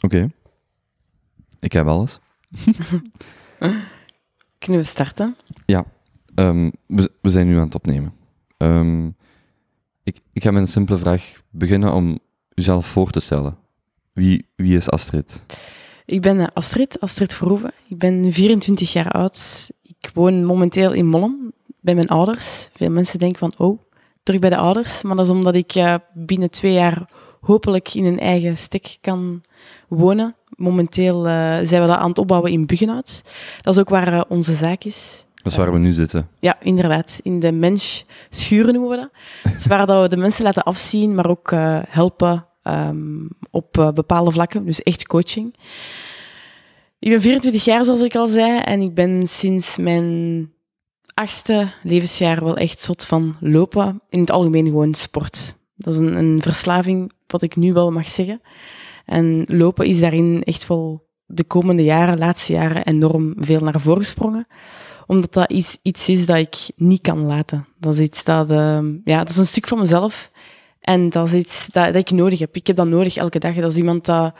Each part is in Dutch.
Oké. Ik heb alles. Kunnen we starten? Ehm, we, we zijn nu aan het opnemen. Ehm, ik, ik ga met een simpele vraag beginnen om uzelf voor te stellen. Wie, wie is Astrid? Ik ben eh, Astrid, Astrid Verhoeven. Ik ben 24 jaar oud. Ik woon momenteel in Mollem bij mijn ouders. Veel mensen denken van, oh, terug bij de ouders. Maar dat is omdat ik eh, binnen twee jaar hopelijk in een eigen stek kan wonen. Momenteel eh, zijn we dat aan het opbouwen in Buggenhout. Dat is ook waar eh, onze zaak is. Dat is waar we nu zitten. Ja, inderdaad. In de mens schuren noemen we dat. Het is waar dat we de mensen laten afzien, maar ook eh, helpen ehm, op bepaalde vlakken. Dus echt coaching. Ik ben 24 jaar, zoals ik al zei, en ik ben sinds mijn achtste levensjaar wel echt zot van lopen. In het algemeen gewoon sport. Dat is een, een verslaving, wat ik nu wel mag zeggen. En lopen is daarin echt wel de komende jaren, laatste jaren, enorm veel naar voren gesprongen omdat dat is, iets is dat ik niet kan laten. Dat is iets dat, ehm, ja, dat is een stuk van mezelf. En dat is iets dat, dat ik nodig heb. Ik heb dat nodig elke dag. Dat is iemand dat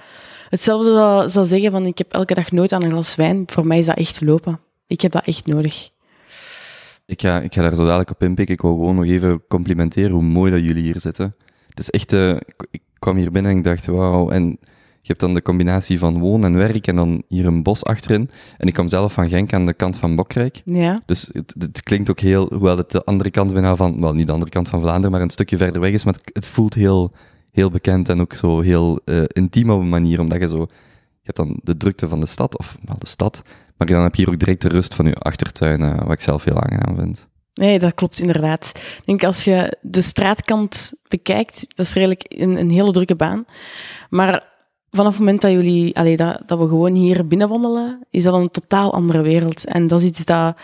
hetzelfde zou, zeggen van ik heb elke dag nooit aan een glas wijn. Voor mij is dat echt lopen. Ik heb dat echt nodig. Ik ga, ik ga daar zo dadelijk op inpikken. Ik wil gewoon nog even complimenteren hoe mooi dat jullie hier zitten. Het is echt, eh, kwam hier binnen en ik dacht, wauw. En je hebt dan de combinatie van woon en werk en dan hier een bos achterin. En ik kom zelf van Genk aan de kant van Bokrijk. Ja, Dus het, het klinkt ook heel, hoewel het de andere kant bijna van, wel niet de andere kant van Vlaanderen, maar een stukje verder weg is, maar het, het voelt heel, heel bekend en ook zo heel eh, intiem op een manier, omdat je zo, je hebt dan de drukte van de stad, of wel de stad, maar dan heb je hier ook direct de rust van je achtertuin, eh, wat ik zelf heel aangenaam vind. Nee, dat klopt inderdaad. Ik denk als je de straatkant bekijkt, dat is redelijk een, een hele drukke baan. Maar vanaf het moment dat jullie, allee, dat, dat we gewoon hier binnenwandelen, is dat een totaal andere wereld. En dat is iets dat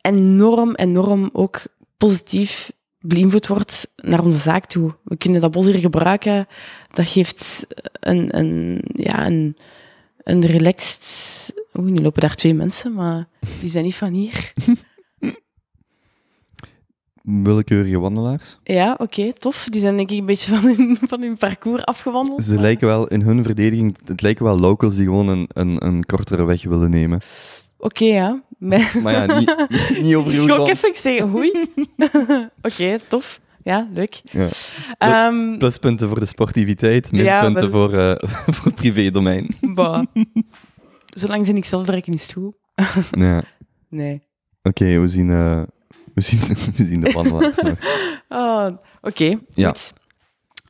enorm, enorm ook positief beïnvloed wordt naar onze zaak toe. We kunnen dat bos hier gebruiken. Dat geeft een, een, ja, een, een relaxed... Oeh, nu lopen daar twee mensen, maar die zijn niet van hier. Willekeurige wandelaars. Ja, oké, tof. Die zijn denk ik een beetje van hun, van hun parcours afgewandeld. Ze lijken wel, in hun verdediging, het lijken wel locals die gewoon een, een, een kortere weg willen nemen. Oké, ja. Maar ja, niet, niet over uw land. ik zeg hoi. Oké, tof. Ja, leuk. Ja. Ehm Pluspunten voor de sportiviteit, Ja, minpunten wel. voor, eh voor het privédomein. bah. Zolang ze niks zelf werken, is het goed. Ja. Nee. Oké, we, zien, eh, we, zien, we zien de wandelaars nog. Ah, Oké, Ja. goed.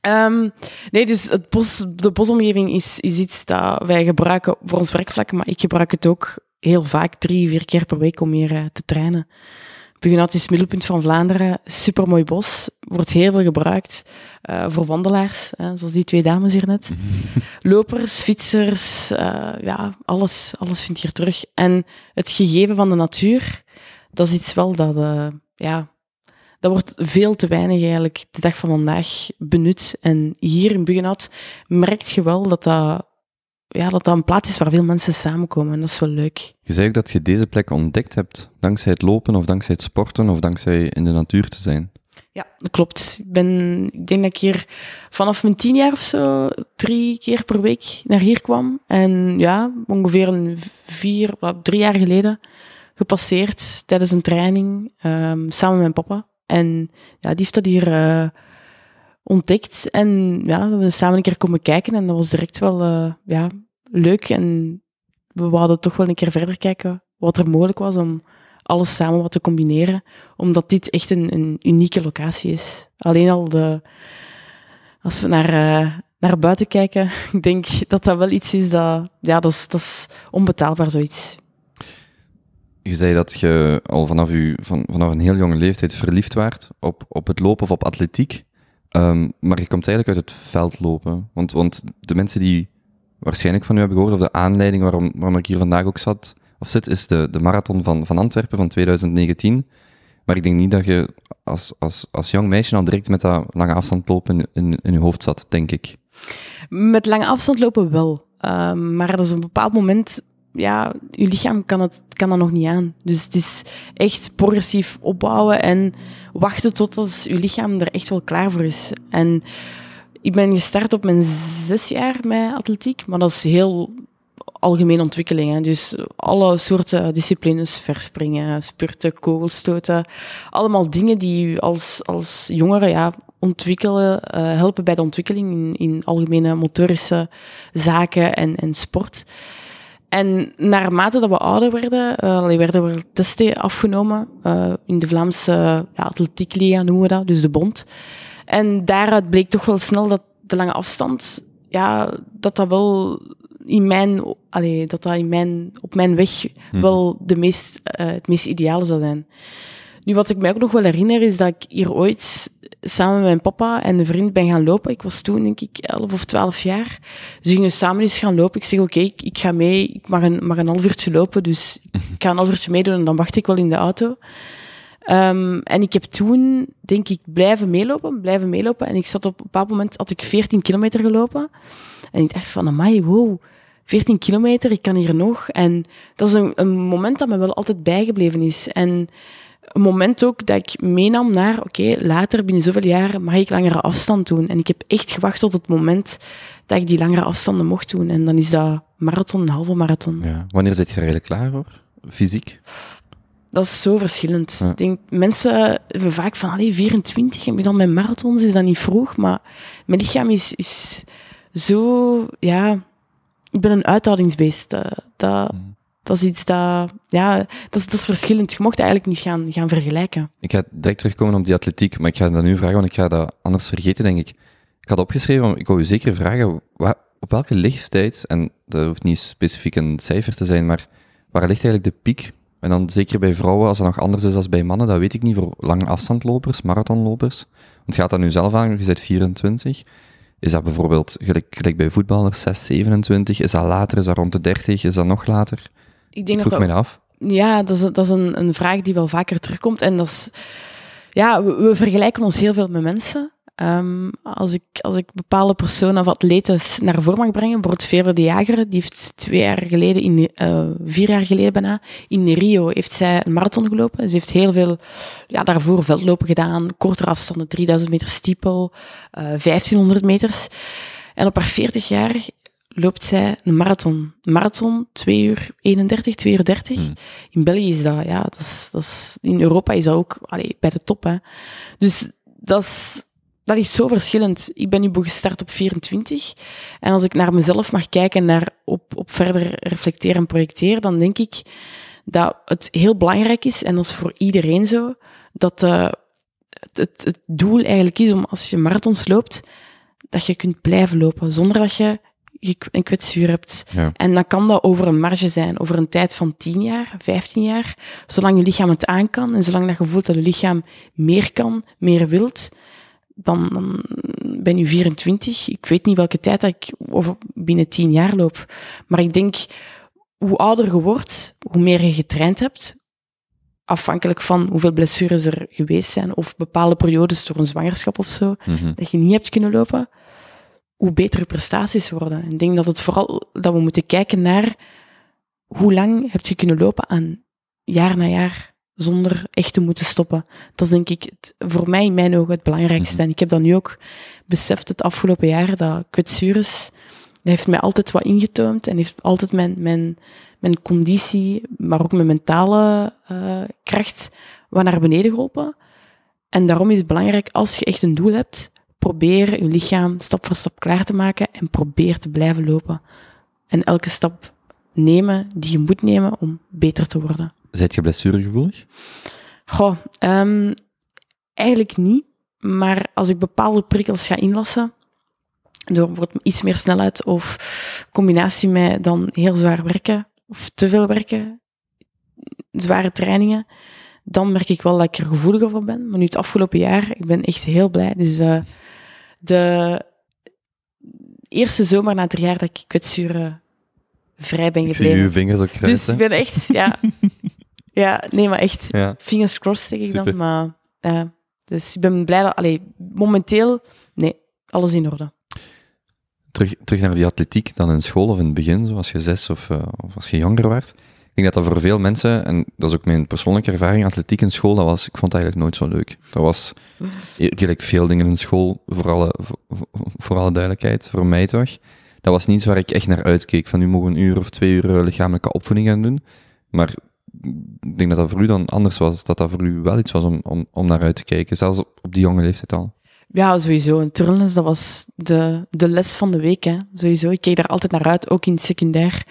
Ehm, nee, dus het bos, de bosomgeving is, is iets dat wij gebruiken voor ons werkvlak, maar ik gebruik het ook heel vaak, drie, vier keer per week, om hier eh, te trainen. Buggenhout is het middelpunt van Vlaanderen, supermooi bos, wordt heel veel gebruikt eh, voor wandelaars, zoals die twee dames hier net. Lopers, fietsers, eh, ja, alles, alles vindt hier terug. En het gegeven van de natuur, dat is iets wel dat, eh, ja, dat wordt veel te weinig eigenlijk de dag van vandaag benut. En hier in Buggenhout merk je wel dat dat, ja, dat dat een plaats is waar veel mensen samenkomen. En dat is wel leuk. Je zei ook dat je deze plek ontdekt hebt dankzij het lopen of dankzij het sporten of dankzij in de natuur te zijn. Ja, dat klopt. Ik, ben, ik denk dat ik hier vanaf mijn tien jaar of zo drie keer per week naar hier kwam. En ja, ongeveer een vier, drie jaar geleden gepasseerd tijdens een training ehm, samen met mijn papa. En ja, die heeft dat hier eh, ontdekt. En ja, we hebben samen een keer komen kijken en dat was direct wel eh, ja, leuk. En we wilden toch wel een keer verder kijken wat er mogelijk was om alles samen wat te combineren omdat dit echt een, een unieke locatie is. Alleen al de, als we naar, eh, naar buiten kijken, ik denk dat dat wel iets is dat, ja, dat is, dat is onbetaalbaar zoiets. Je zei dat je al vanaf, u, van, vanaf een heel jonge leeftijd verliefd waart op, op het lopen of op atletiek. Ehm, maar je komt eigenlijk uit het veld lopen. Want, want de mensen die waarschijnlijk van u hebben gehoord, of de aanleiding waarom, waarom ik hier vandaag ook zat, of zit, is de, de marathon van, van Antwerpen van 2019. Maar ik denk niet dat je als, als, als jong meisje al direct met dat lange afstand lopen in, in, je hoofd zat, denk ik. Met lange afstand lopen wel. Ehm, maar dat is een bepaald moment, ja, je lichaam kan, het, kan dat nog niet aan. Dus het is echt progressief opbouwen en wachten tot als je lichaam er echt wel klaar voor is. En Ik ben gestart op mijn zes jaar met atletiek, maar dat is heel algemene ontwikkeling. Hè. Dus alle soorten disciplines, verspringen, spurten, kogelstoten, allemaal dingen die u als, als jongere ja, ontwikkelen, uh, helpen bij de ontwikkeling in, in algemene motorische zaken en, en sport. En naarmate dat we ouder werden, uh, werden er testen afgenomen uh, in de Vlaamse ja, atletiekliga noemen we dat, dus de bond. En daaruit bleek toch wel snel dat de lange afstand, ja, dat dat wel in mijn, allee, dat dat in mijn, op mijn weg mhm. wel de meest, uh, het meest ideale zou zijn. Nu, wat ik mij ook nog wel herinner, is dat ik hier ooit samen met mijn papa en een vriend ben gaan lopen. Ik was toen, denk ik, 11 of 12 jaar. Dus we gingen samen eens gaan lopen. Ik zeg, oké, ik, ga mee. Ik mag een, mag een half uurtje lopen, dus ik ga een half uurtje meedoen en dan wacht ik wel in de auto. Um, en ik heb toen, denk ik, blijven meelopen, blijven meelopen. En ik zat op een bepaald moment, had ik 14 kilometer gelopen. En ik dacht van, amai, wow, 14 kilometer, ik kan hier nog. En dat is een, een moment dat me wel altijd bijgebleven is. En een moment ook dat ik meenam naar, oké, later, binnen zoveel jaren, mag ik langere afstand doen. En ik heb echt gewacht tot het moment dat ik die langere afstanden mocht doen. En dan is dat marathon, een halve marathon. Ja. Wanneer zit je er eigenlijk klaar voor? Fysiek? Dat is zo verschillend. Ik denk, mensen hebben vaak van, allee, 24, en dan met marathons, is dat niet vroeg? Maar mijn lichaam is, is zo, ja... Ik ben een uithoudingsbeest. Dat, dat, hmm dat is iets dat, ja, dat is, dat verschillend. Je mocht eigenlijk niet gaan, gaan vergelijken. Ik ga direct terugkomen op die atletiek, maar ik ga dat nu vragen, want ik ga dat anders vergeten, denk ik. Ik had opgeschreven, ik wou u zeker vragen, op welke leeftijd, en dat hoeft niet specifiek een cijfer te zijn, maar waar ligt eigenlijk de piek? En dan zeker bij vrouwen, als dat nog anders is dan bij mannen, dat weet ik niet, voor lange afstandlopers, marathonlopers. Want gaat dat nu zelf aan, je bent 24. Is dat bijvoorbeeld, gelijk, gelijk bij voetballers, 6, 27? Is dat later, is dat rond de 30? Is dat nog later? Ik denk ik dat mij af. Ja, dat is, dat is een, een vraag die wel vaker terugkomt. En dat is, ja, we, vergelijken ons heel veel met mensen. Um, als, ik, als ik bepaalde personen of atleten naar voren mag brengen, bijvoorbeeld Veerle de Jager, die heeft twee jaar geleden, in, uh, vier jaar geleden bijna, in Rio heeft zij een marathon gelopen. Ze heeft heel veel, ja, daarvoor veldlopen gedaan, kortere afstanden, 3000 meter stiepel, uh, 1500 meters. En op haar 40 jaar loopt zij een marathon. Een marathon, 2 uur 31, 2 uur 30. Hmm. In België is dat, ja, dat is, dat is, in Europa is dat ook allee, bij de top. Hè. Dus dat is, dat is zo verschillend. Ik ben nu gestart op 24. En als ik naar mezelf mag kijken, naar op, op verder reflecteren en projecteren, dan denk ik dat het heel belangrijk is, en dat is voor iedereen zo, dat uh, het, het, het doel eigenlijk is om als je marathons loopt, dat je kunt blijven lopen zonder dat je je een kwetsuur hebt. En dan kan dat over een marge zijn, over een tijd van 10 jaar, 15 jaar. Zolang je lichaam het aan kan en zolang dat je voelt dat je lichaam meer kan, meer wilt, dan, dan ben je 24. Ik weet niet welke tijd dat ik over binnen 10 jaar loop. Maar ik denk, hoe ouder je wordt, hoe meer je getraind hebt, afhankelijk van hoeveel blessures er geweest zijn, of bepaalde periodes door een zwangerschap of zo, mhm. dat je niet hebt kunnen lopen, hoe betere prestaties worden. Ik denk dat het vooral dat we moeten kijken naar hoe lang heb je kunnen lopen aan jaar na jaar zonder echt te moeten stoppen. Dat is denk ik het, voor mij in mijn ogen het belangrijkste. Mhm. En ik heb dat nu ook beseft het afgelopen jaar, dat kwetsures, dat heeft mij altijd wat ingetoomd en heeft altijd mijn, mijn, mijn conditie, maar ook mijn mentale uh, kracht wat naar beneden geholpen. En daarom is het belangrijk, als je echt een doel hebt, probeer je lichaam stap voor stap klaar te maken en probeer te blijven lopen. En elke stap nemen die je moet nemen om beter te worden. Zijt je blessuregevoelig? Goh, um, eigenlijk niet. Maar als ik bepaalde prikkels ga inlassen, door bijvoorbeeld iets meer snelheid of combinatie met dan heel zwaar werken of te veel werken, zware trainingen, dan merk ik wel dat ik er gevoeliger voor ben. Maar nu het afgelopen jaar, ik ben echt heel blij. Dus uh, de eerste zomer na drie jaar dat ik kwetsuren vrij ben gebleven. Ik zie je vingers ook kruisen. Dus ik ben echt, ja. ja, nee, maar echt. Ja. Fingers crossed, zeg ik dan. Maar. Dus ik ben blij dat, allee, momenteel, nee, alles in orde. Terug, terug naar die atletiek, dan in school of in het begin, zoals je zes of, uh, of als je jonger werd. Ik denk dat dat voor veel mensen, en dat is ook mijn persoonlijke ervaring, atletiek in school, dat was, ik vond het eigenlijk nooit zo leuk. Dat was eigenlijk veel dingen in school, voor alle, duidelijkheid, voor mij toch. Dat was niets waar ik echt naar uitkeek, van nu mogen een uur of twee uur eh, lichamelijke opvoeding gaan doen. Maar ik denk dat dat voor u dan anders was, dat dat voor u wel iets was om, om, om naar uit te kijken, zelfs op, op die jonge leeftijd al. Ja, sowieso. Een turnles, dat was de, de les van de week. Hè. Sowieso. Ik keek daar altijd naar uit, ook in het secundair.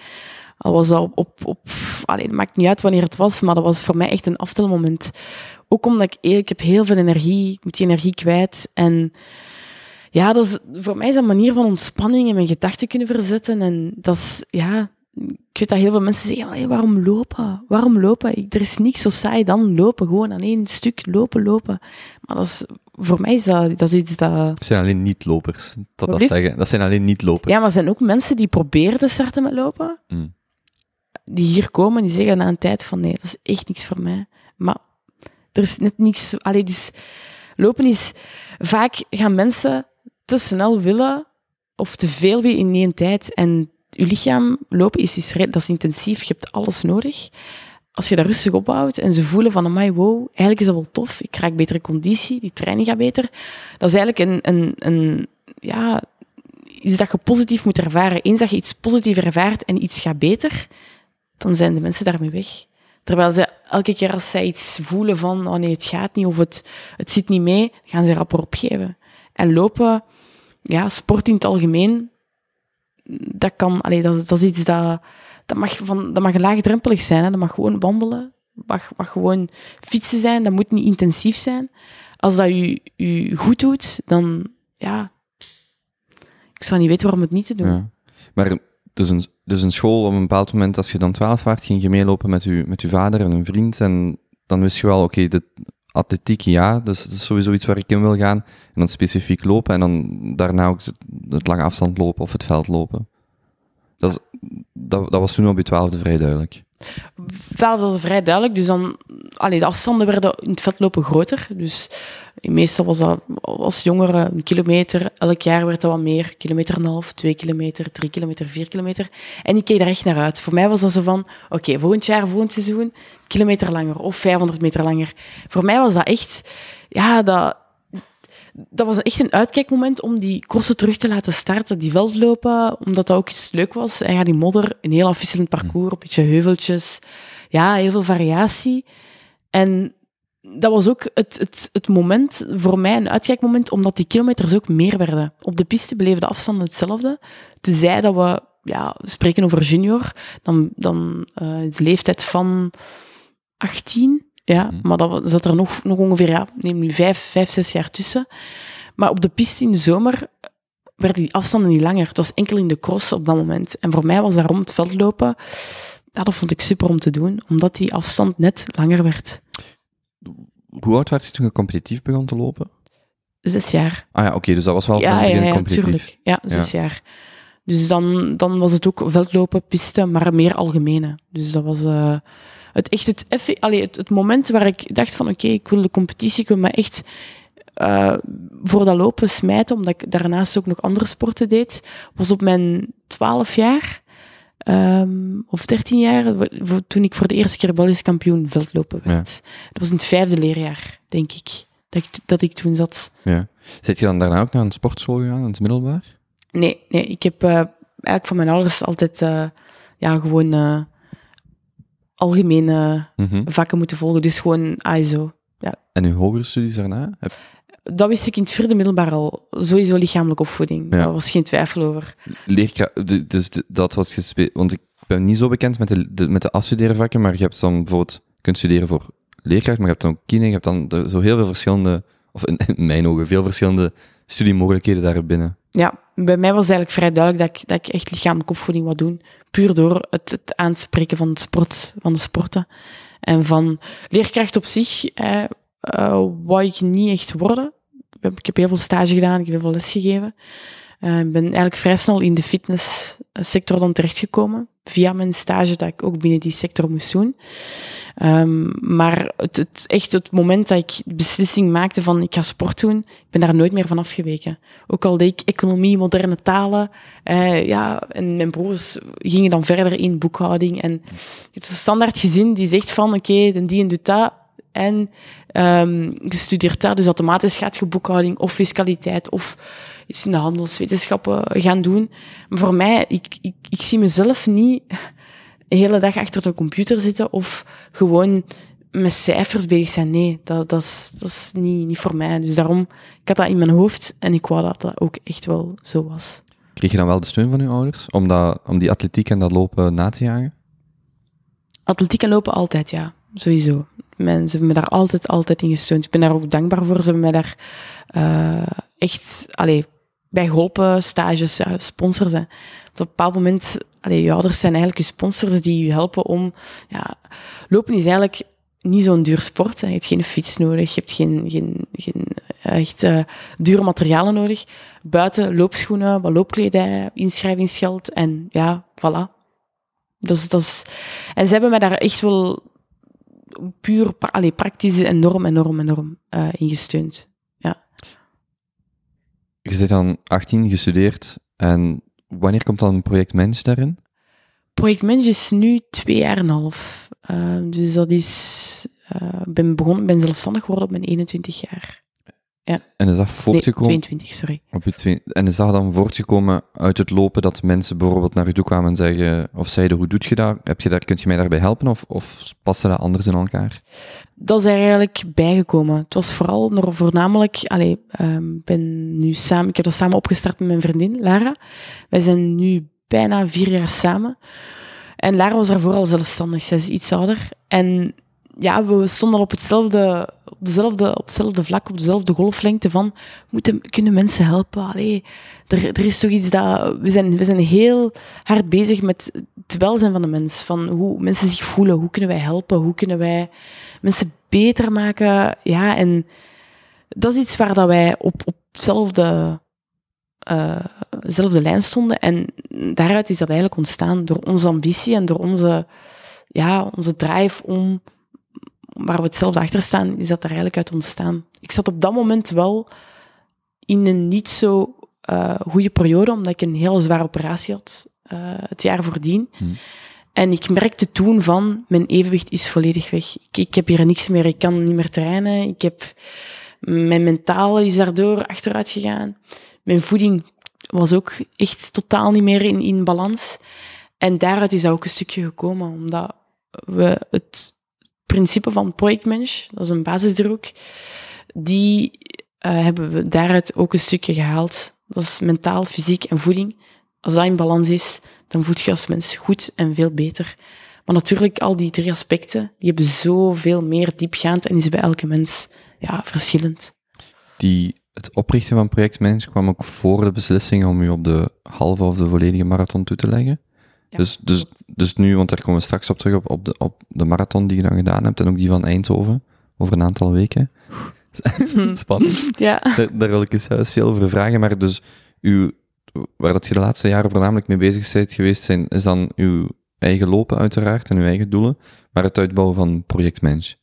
Al was dat op... op, op allee, het maakt niet uit wanneer het was, maar dat was voor mij echt een afstelmoment. Ook omdat ik, ik heb heel veel energie, ik moet die energie kwijt. En ja, dat is, voor mij is dat een manier van ontspanning en mijn gedachten kunnen verzetten. En dat is, ja... Ik weet dat heel veel mensen zeggen, hey, waarom lopen? Waarom lopen? Ik, er is niks zo saai dan lopen. Gewoon aan één stuk lopen, lopen. Maar dat is voor mij is dat, dat is iets dat... Het zijn alleen niet-lopers, dat, dat zeggen. Dat zijn alleen niet-lopers. Ja, maar er zijn ook mensen die proberen te starten met lopen, Mm. Die hier komen en die zeggen na een tijd van nee, dat is echt niks voor mij. Maar er is net niks... Allee, dus, lopen is... Vaak gaan mensen te snel willen of te veel weer in één tijd. En je lichaam, lopen is, dat is intensief, je hebt alles nodig. Als je dat rustig opbouwt en ze voelen van, amai, wow, eigenlijk is dat wel tof, ik raak betere conditie, die training gaat beter. Dat is eigenlijk een, een, een ja, iets dat je positief moet ervaren. Eens dat je iets positief ervaart en iets gaat beter, dan zijn de mensen daarmee weg. Terwijl ze elke keer als zij iets voelen van, oh nee, het gaat niet of het, het zit niet mee, gaan ze rapper opgeven. En lopen, ja, sport in het algemeen, dat kan, allee, dat, dat is iets dat, dat mag, van, dat mag laagdrempelig zijn. Hè. Dat mag gewoon wandelen, mag, mag gewoon fietsen zijn, dat moet niet intensief zijn. Als dat je, je goed doet, dan, ja, ik zou niet weten waarom het niet te doen. Maar dus een, dus een school op een bepaald moment, als je dan twaalf waart, ging je meelopen met je, met uw vader en een vriend. En dan wist je wel, oké, de atletiek, ja, dus dat is sowieso iets waar ik in wil gaan. En dan specifiek lopen en dan daarna ook het, lange afstand lopen of het veld lopen. Dat, dat, dat was toen op je twaalfde vrij duidelijk. Veld was vrij duidelijk, dus dan, allee, de afstanden werden in het veldlopen groter. Dus meestal was dat als jongere een kilometer. Elk jaar werd dat wat meer. Kilometer en een half, twee kilometer, drie kilometer, vier kilometer. En ik keek daar echt naar uit. Voor mij was dat zo van, oké, volgend jaar, volgend seizoen, kilometer langer of 500 meter langer. Voor mij was dat echt, ja, dat, dat was echt een uitkijkmoment om die crossen terug te laten starten, die veldlopen, omdat dat ook iets leuk was. En ja, die modder, een heel afwisselend parcours, een beetje heuveltjes. Ja, heel veel variatie. En dat was ook het, het, het moment, voor mij een uitkijkmoment, omdat die kilometers ook meer werden. Op de piste bleven de afstanden hetzelfde. Tenzij dat we ja, spreken over junior, dan, dan uh, de leeftijd van 18. Ja, Mhm. maar dat zat er nog, nog ongeveer, ja, neem nu vijf, vijf, zes jaar tussen. Maar op de piste in de zomer werden die afstanden niet langer. Het was enkel in de cross op dat moment. En voor mij was daarom het veldlopen, ja, dat vond ik super om te doen, omdat die afstand net langer werd. Hoe oud werd je toen je competitief begon te lopen? Zes jaar. Ah ja, oké, dus dat was wel Ja, ja, ja, competitief. tuurlijk. Ja, zes jaar. Dus dan, dan was het ook veldlopen, piste, maar meer algemene. Dus dat was eh, het, echt het, effe- allee, het, het moment waar ik dacht van oké, ik wil de competitie, ik wil me echt eh, voor dat lopen smijten, omdat ik daarnaast ook nog andere sporten deed, was op mijn twaalf jaar ehm, of dertien jaar, wo- toen ik voor de eerste keer Belgisch kampioen veldlopen werd. Dat was in het vijfde leerjaar, denk ik, dat ik, dat ik toen zat. Ja. Zit je dan daarna ook naar een sportschool gegaan, in het middelbaar? Nee, nee ik heb eh, eigenlijk van mijn ouders altijd eh, ja, gewoon algemene Mhm. vakken moeten volgen. Dus gewoon ASO. En uw hogere studies daarna? Heb- Dat wist ik in het vierde middelbaar al. Sowieso lichamelijke opvoeding. Ja. Daar was geen twijfel over. Leerkra de- dus dat wat gespe- Want ik ben niet zo bekend met de, de, met de afstuderenvakken, maar je hebt dan bijvoorbeeld, kunt studeren voor leerkracht, maar je hebt dan ook kine, je hebt dan zo heel veel verschillende, of in, in mijn ogen, veel verschillende studiemogelijkheden daarbinnen. Ja, bij mij was eigenlijk vrij duidelijk dat ik, dat ik echt lichamelijke opvoeding wou doen. Puur door het, het aanspreken van, sport, van de sporten. En van leerkracht op zich eh, wou ik niet echt worden. Ik heb, ik heb heel veel stage gedaan, ik heb heel veel les gegeven. Eh, Ik ben eigenlijk vrij snel in de fitnesssector dan terechtgekomen. Via mijn stage dat ik ook binnen die sector moest doen. Um, maar het, het, echt het moment dat ik de beslissing maakte van ik ga sport doen, ik ben daar nooit meer van afgeweken. Ook al deed ik economie, moderne talen, uh, ja, en mijn broers gingen dan verder in boekhouding. En het is een standaard gezin die zegt van oké, okay, die en doet dat, en um, je studeert dat, dus automatisch gaat je boekhouding of fiscaliteit of iets in de handelswetenschappen gaan doen. Maar voor mij, ik, ik, ik zie mezelf niet de hele dag achter de computer zitten of gewoon met cijfers bezig zijn. Nee, dat, dat, is, dat is niet, niet voor mij. Dus daarom, ik had dat in mijn hoofd en ik wou dat dat ook echt wel zo was. Kreeg je dan wel de steun van je ouders om, dat, om die atletiek en dat lopen na te jagen? Atletiek en lopen altijd, ja. Sowieso. Men, ze hebben me daar altijd, altijd in gesteund. Ik ben daar ook dankbaar voor. Ze hebben mij daar uh, echt allee, bij geholpen, stages, sponsors. Hè. op een bepaald moment, allee, je ouders zijn eigenlijk je sponsors die je helpen om... Ja, lopen is eigenlijk niet zo'n duur sport. Hè. Je hebt geen fiets nodig, je hebt geen, geen, geen echt uh, dure materialen nodig. Buiten loopschoenen, wat loopkledij, inschrijvingsgeld en ja, voilà. Dat dat is, en ze hebben mij daar echt wel puur allee, praktisch enorm, enorm, enorm uh, in gesteund. Je zit dan 18 gestudeerd en wanneer komt dan project Mens daarin? Project Mens is nu twee jaar en een half. Uh, dus dat is, uh, ben begonnen, ben zelfstandig geworden op mijn 21 jaar. Ja. En is dat voortgekomen? Nee, 22, sorry. Op je twee, en is dat dan voortgekomen uit het lopen dat mensen bijvoorbeeld naar je toe kwamen en zeggen, of zeiden, hoe doet je dat? Heb je daar, kunt je mij daarbij helpen of, of passen dat anders in elkaar? Dat is er eigenlijk bijgekomen. Het was vooral nog voornamelijk, allee, um, ben nu samen, ik heb dat samen opgestart met mijn vriendin, Lara. Wij zijn nu bijna vier jaar samen. En Lara was daarvoor al zelfstandig, zij is iets ouder. En ja, we stonden al op hetzelfde, dezelfde, op hetzelfde vlak, op dezelfde golflengte van, moeten, kunnen mensen helpen? Allee, er, er is toch iets dat, we zijn, we zijn heel hard bezig met het welzijn van de mens, van hoe mensen zich voelen, hoe kunnen wij helpen, hoe kunnen wij mensen beter maken, ja, en dat is iets waar dat wij op, op hetzelfde, uh, dezelfde lijn stonden. En daaruit is dat eigenlijk ontstaan door onze ambitie en door onze, ja, onze drive om waar we hetzelfde achter staan, is dat er eigenlijk uit ontstaan. Ik zat op dat moment wel in een niet zo uh, goede periode, omdat ik een hele zware operatie had uh, het jaar voordien. Hmm. En ik merkte toen van, mijn evenwicht is volledig weg. Ik, ik, heb hier niks meer, ik kan niet meer trainen. Ik heb, mijn mentale is daardoor achteruit gegaan. Mijn voeding was ook echt totaal niet meer in, in balans. En daaruit is dat ook een stukje gekomen, omdat we het principe van projectmensch, dat is een basisdruk, die uh, hebben we daaruit ook een stukje gehaald. Dat is mentaal, fysiek en voeding. Als dat in balans is, dan voed je als mens goed en veel beter. Maar natuurlijk, al die drie aspecten, die hebben zoveel meer diepgaand en is bij elke mens ja, verschillend. Die, het oprichten van Project Mens kwam ook voor de beslissing om u op de halve of de volledige marathon toe te leggen dus, dus, dus nu, want daar komen we straks op terug, op, op, de, op de marathon die je dan gedaan hebt en ook die van Eindhoven, over een aantal weken. Spannend. Ja. Daar, wil ik eens juist veel over vragen, maar dus uw, waar dat je de laatste jaren voornamelijk mee bezig bent geweest zijn, is dan uw eigen lopen uiteraard en uw eigen doelen, maar het uitbouwen van projectmens.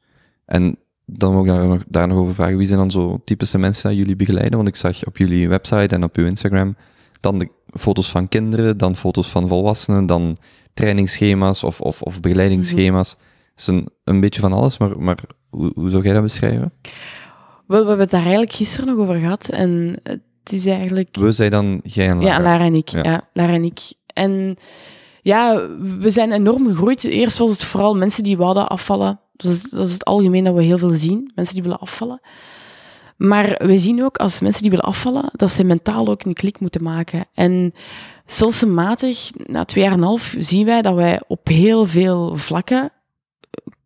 En dan wil ik daar nog, daar nog over vragen, wie zijn dan zo typische mensen die jullie begeleiden? Want ik zag op jullie website en op uw Instagram dan de foto's van kinderen, dan foto's van volwassenen, dan trainingsschema's of, of, of begeleidingsschema's. Mm is een, een beetje van alles, maar, maar hoe, hoe zou jij dat beschrijven? Wel, we hebben het daar eigenlijk gisteren nog over gehad en het is eigenlijk... We zijn dan jij en Lara. Ja, Lara en ik. Ja. Lara en ik. En ja, we zijn enorm gegroeid. Eerst was het vooral mensen die wilden afvallen. Dat is het algemeen dat we heel veel zien. Mensen die willen afvallen. Maar we zien ook als mensen die willen afvallen, dat ze mentaal ook een klik moeten maken. En stelselmatig, na twee jaar en een half, zien wij dat wij op heel veel vlakken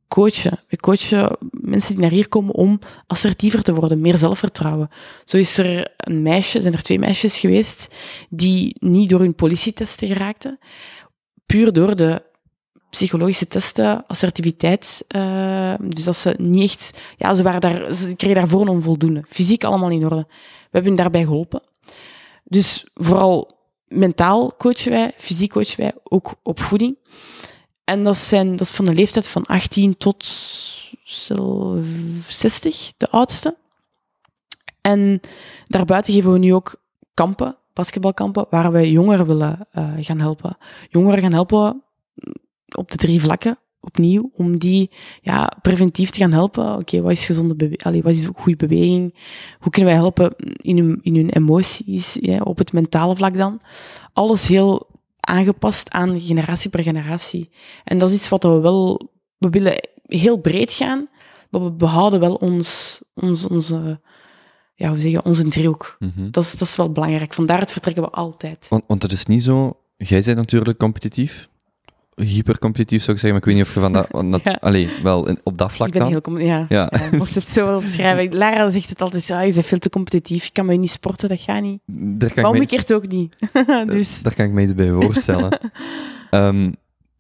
coachen. We coachen mensen die naar hier komen om assertiever te worden, meer zelfvertrouwen. Zo is er een meisje, zijn er twee meisjes geweest, die niet door hun politietesten geraakten, puur door de psychologische testen, assertiviteit. Uh, dus dat ze niet echt, ja, ze, waren daar, ze kregen daarvoor een onvoldoende. Fysiek allemaal in orde. We hebben hen daarbij geholpen. Dus vooral mentaal coachen wij, fysiek coachen wij, ook op voeding. En dat, zijn, dat is van de leeftijd van 18 tot zo 60, de oudste. En daarbuiten geven we nu ook kampen, basketbalkampen, waar we jongeren willen uh, gaan helpen. Jongeren gaan helpen op de drie vlakken, opnieuw, om die ja, preventief te gaan helpen. Oké, wat is gezonde beweging, wat is goede beweging? Hoe kunnen wij helpen in hun, in hun emoties, ja, op het mentale vlak dan? Alles heel aangepast aan generatie per generatie. En dat is iets wat we wel, we willen heel breed gaan, maar we behouden wel ons, ons, onze, ja, hoe zeggen, onze driehoek. Mhm. Dat, is, dat is wel belangrijk. Vandaar vertrekken we altijd. Want, want het is niet zo... Jij bent natuurlijk competitief. Hypercompetitief zou ik zeggen, maar ik weet niet of je van dat... van dat Ja. allee, wel in- op dat vlak Ik ben dan. heel ja, Ja. ja, mocht het zo wel omschrijven. Lara zegt het altijd, ah, je bent veel te competitief, je kan me niet sporten, dat gaat niet. Daar kan, Maar ik iets- omgekeerd ook niet. dus, daar kan ik me iets bij voorstellen. Ehm,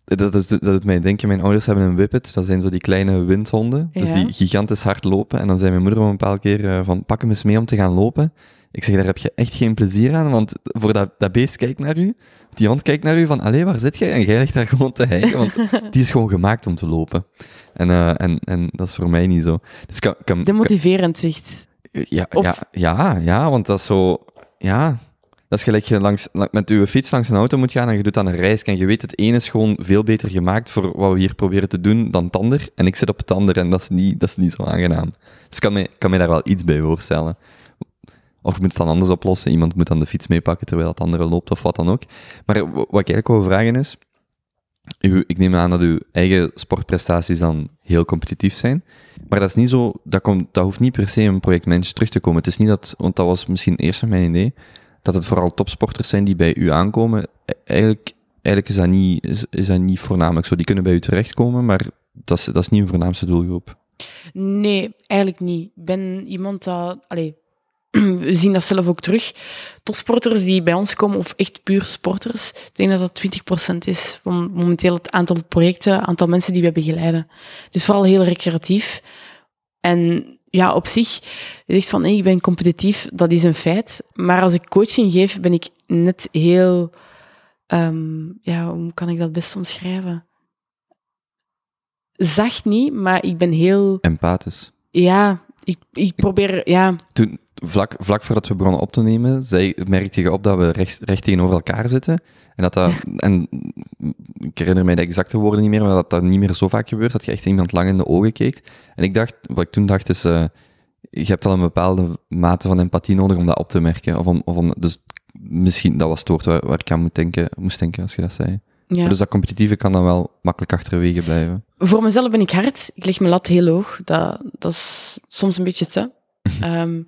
dat, is, dat doet mij denken, mijn ouders hebben een whippet, dat zijn zo die kleine windhonden, dus die gigantisch hard lopen. En dan zei mijn moeder een bepaald keer eh, van, pak hem eens mee om te gaan lopen. Ik zeg, daar heb je echt geen plezier aan, want voor dat, dat beest kijkt naar u, die hond kijkt naar u van, allee, waar zit jij? En jij ligt daar gewoon te hijgen, want die is gewoon gemaakt om te lopen. En, eh, en, en dat is voor mij niet zo. Dus kan, kan, demotiverend zegt. ja, Of- ja, ja, ja, want dat is zo... Ja, dat is gelijk je langs, la- met uw fiets langs een auto moet gaan en je doet dan een reis en je weet het ene is gewoon veel beter gemaakt voor wat we hier proberen te doen dan het ander. En ik zit op het ander en dat is niet, dat is niet zo aangenaam. Dus ik kan me, kan me daar wel iets bij voorstellen. Of je moet het dan anders oplossen. Iemand moet dan de fiets meepakken terwijl het andere loopt of wat dan ook. Maar wat ik eigenlijk wil vragen is... Uw, ik neem aan dat uw eigen sportprestaties dan heel competitief zijn. Maar dat is niet zo, dat, komt, dat hoeft niet per se een projectmanager terug te komen. Het is niet dat, want dat was misschien eerst mijn idee, dat het vooral topsporters zijn die bij u aankomen. E- Eigenlijk, eigenlijk is, dat niet, is, is dat niet voornamelijk zo. Die kunnen bij u terechtkomen, maar dat is, dat is niet een voornaamste doelgroep. Nee, eigenlijk niet. Ik ben iemand dat... Allee, we zien dat zelf ook terug. Topsporters die bij ons komen, of echt puur sporters, ik denk dat dat 20% is van momenteel het aantal projecten, aantal mensen die we begeleiden. Dus vooral heel recreatief. En ja, op zich, je zegt van, hey, ik ben competitief, dat is een feit. Maar als ik coaching geef, ben ik net heel... ehm, ja, hoe kan ik dat best omschrijven? Zacht niet, maar ik ben heel... Empathisch. Ja, ik, ik probeer, ja, Toen, vlak, vlak voordat we begonnen op te nemen, zei, merkte je op dat we recht, recht tegenover elkaar zitten. En dat dat, en ik herinner mij de exacte woorden niet meer, maar dat dat niet meer zo vaak gebeurt, dat je echt iemand lang in de ogen keek. En ik dacht, wat ik toen dacht is, eh, je hebt al een bepaalde mate van empathie nodig om dat op te merken. Of om, of om, dus misschien, dat was het woord waar, waar ik aan moet denken, moest denken als je dat zei. ja. Dus dat competitieve kan dan wel makkelijk achterwege blijven. Voor mezelf ben ik hard. Ik leg mijn lat heel hoog. Dat, dat is soms een beetje te. Ehm,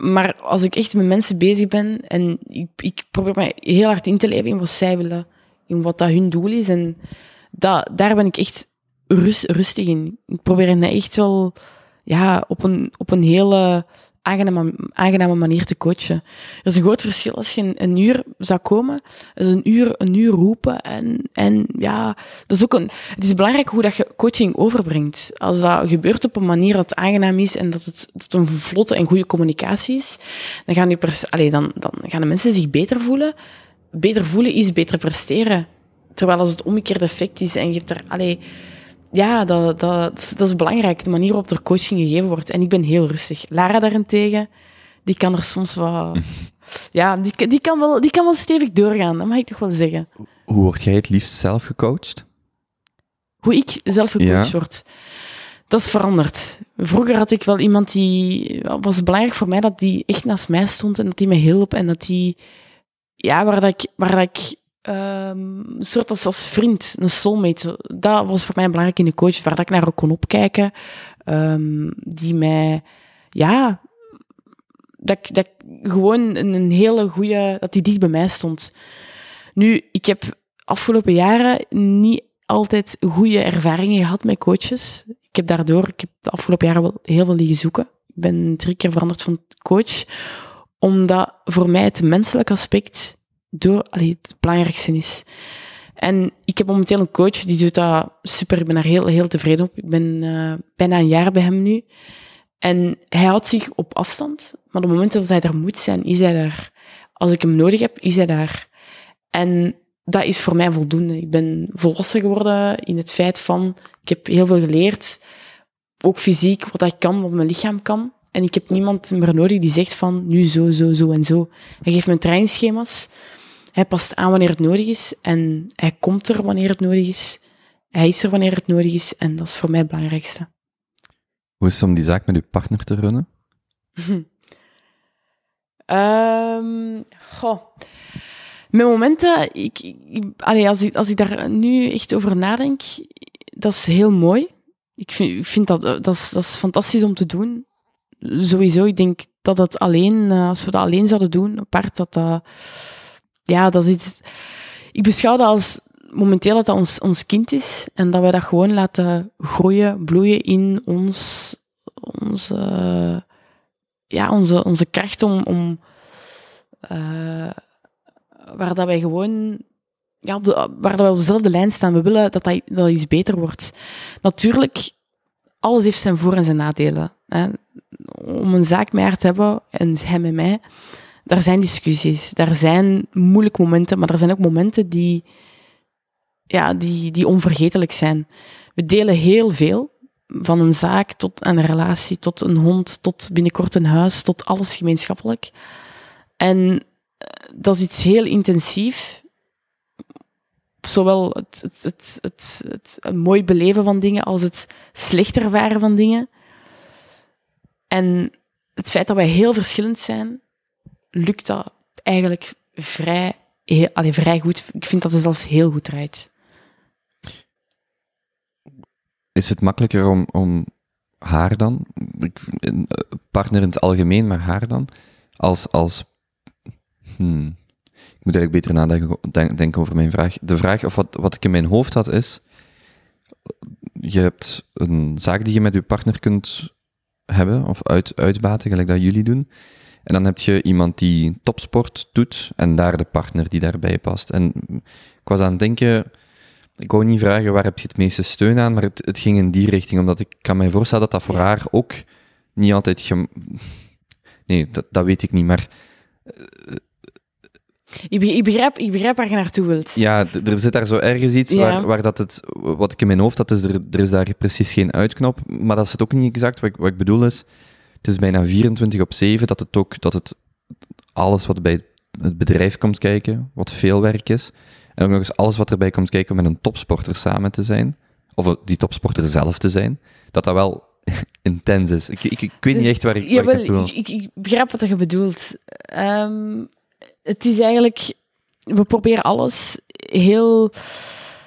maar als ik echt met mensen bezig ben en ik, ik probeer mij heel hard in te leven in wat zij willen, in wat dat hun doel is, en dat, daar ben ik echt rust, rustig in. Ik probeer hen echt wel ja, op, een, op een hele aangename, manier te coachen. Er is een groot verschil als je een, uur zou komen, een uur, een uur roepen en, en ja, dat is ook een, het is belangrijk hoe dat je coaching overbrengt. Als dat gebeurt op een manier dat aangenaam is en dat het, het een vlotte en goede communicatie is, dan gaan, die pers- allee, dan, dan gaan de mensen zich beter voelen. Beter voelen is beter presteren. Terwijl als het omgekeerde effect is en je hebt er... Allee, ja, dat, dat, dat is belangrijk, de manier waarop er coaching gegeven wordt. En ik ben heel rustig. Lara daarentegen, die kan er soms wat... Ja, die, die, kan wel, die kan wel stevig doorgaan, dat mag ik toch wel zeggen. Hoe word jij het liefst zelf gecoacht? hoe ik zelf gecoacht Ja. word. Dat is veranderd. Vroeger had ik wel iemand die... Was belangrijk voor mij dat die echt naast mij stond en dat die me hielp en dat die... Ja, waar dat ik... Waar dat ik ehm, een soort als, als vriend, een soulmate. Dat was voor mij belangrijk in de coach, waar ik naar ook kon opkijken. ehm, die mij... Ja... Dat ik, dat gewoon een, een hele goede... Dat die dicht bij mij stond. Nu, ik heb afgelopen jaren niet altijd goede ervaringen gehad met coaches. Ik heb daardoor, ik heb de afgelopen jaren wel heel veel liggen zoeken. Ik ben drie keer veranderd van coach, omdat voor mij het menselijke aspect door, allee, het belangrijkste is. En ik heb momenteel een coach, die doet dat super. Ik ben daar heel, heel tevreden op. Ik ben eh, bijna een jaar bij hem nu. En hij houdt zich op afstand, maar op het moment dat hij er moet zijn, is hij daar. Als ik hem nodig heb, is hij daar. En dat is voor mij voldoende. Ik ben volwassen geworden in het feit van, ik heb heel veel geleerd, ook fysiek, wat ik kan, wat mijn lichaam kan. En ik heb niemand meer nodig die zegt van, nu zo, zo, zo en zo. Hij geeft me trainingsschema's. Hij past aan wanneer het nodig is. En hij komt er wanneer het nodig is. Hij is er wanneer het nodig is. En dat is voor mij het belangrijkste. Hoe is het om die zaak met uw partner te runnen? um, goh. Met momenten, ik, ik, allee, als, ik, als ik daar nu echt over nadenk, dat is heel mooi. Ik vind, ik vind dat, dat, is, dat is fantastisch om te doen. Sowieso, ik denk dat het alleen, eh, als we dat alleen zouden doen, apart, dat dat, ja, dat is iets, ik beschouw dat als momenteel dat dat ons, ons kind is en dat wij dat gewoon laten groeien, bloeien in ons, onze, ja, onze, onze kracht om, om uh, waar dat wij gewoon ja, op waar dat op dezelfde lijn staan. We willen dat dat, dat iets beter wordt. Natuurlijk, alles heeft zijn voor- en zijn nadelen. Hè. Om een zaak met haar te hebben, en hij met mij, daar zijn discussies. Daar zijn moeilijke momenten, maar er zijn ook momenten die, ja, die, die onvergetelijk zijn. We delen heel veel. Van een zaak tot een relatie, tot een hond, tot binnenkort een huis, tot alles gemeenschappelijk. En dat is iets heel intensief. Zowel het, het, het, het, het, het mooi beleven van dingen als het slecht ervaren van dingen. En het feit dat wij heel verschillend zijn, lukt dat eigenlijk vrij, heel, vrij goed. Ik vind dat het zelfs heel goed draait. Is het makkelijker om, om haar dan, partner in het algemeen, maar haar dan, als, als Hmm. Ik moet eigenlijk beter nadenken denken over mijn vraag. De vraag, of wat, wat ik in mijn hoofd had, is: je hebt een zaak die je met je partner kunt hebben, of uit, uitbaten, gelijk dat jullie doen. En dan heb je iemand die topsport doet en daar de partner die daarbij past. En ik was aan het denken, ik wou niet vragen waar heb je het meeste steun aan, maar het, het ging in die richting, omdat ik kan mij voorstellen dat dat voor haar ook niet altijd... Gem nee, dat, dat weet ik niet, maar ik begrijp, ik begrijp waar je naartoe wilt. Ja, er zit daar zo ergens iets waar, waar dat het, wat ik in mijn hoofd had, is er, er is daar precies geen uitknop, maar dat is het ook niet exact. Wat ik, wat ik bedoel is, het is bijna 24 op 7 dat het ook, dat het alles wat bij het bedrijf komt kijken, wat veel werk is, en ook nog eens alles wat erbij komt kijken om met een topsporter samen te zijn, of die topsporter zelf te zijn, dat dat wel intens is. Ik, ik, ik weet niet dus echt waar ik, waar ik bedoel. Ik, ik, begrijp wat je bedoelt. Um, het is eigenlijk, we proberen alles heel,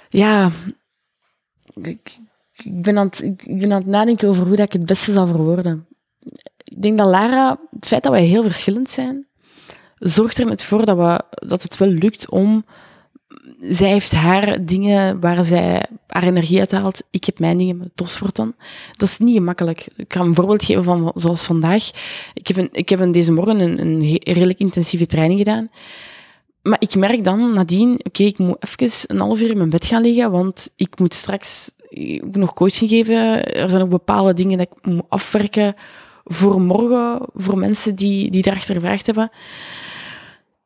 ja, ik, ik, ben aan het, ik ben aan het nadenken over hoe dat ik het beste zal verwoorden. Ik denk dat Lara, het feit dat wij heel verschillend zijn, zorgt er net voor dat, we, dat het wel lukt om zij heeft haar dingen waar zij haar energie uit haalt. Ik heb mijn dingen met topsport dan. Dat is niet gemakkelijk. Ik kan een voorbeeld geven van zoals vandaag. Ik heb, een, ik heb een, deze morgen een, een redelijk intensieve training gedaan. Maar ik merk dan nadien, oké, ik moet even een half uur in mijn bed gaan liggen, want ik moet straks ook nog coaching geven. Er zijn ook bepaalde dingen dat ik moet afwerken voor morgen, voor mensen die, die daarachter gevraagd hebben.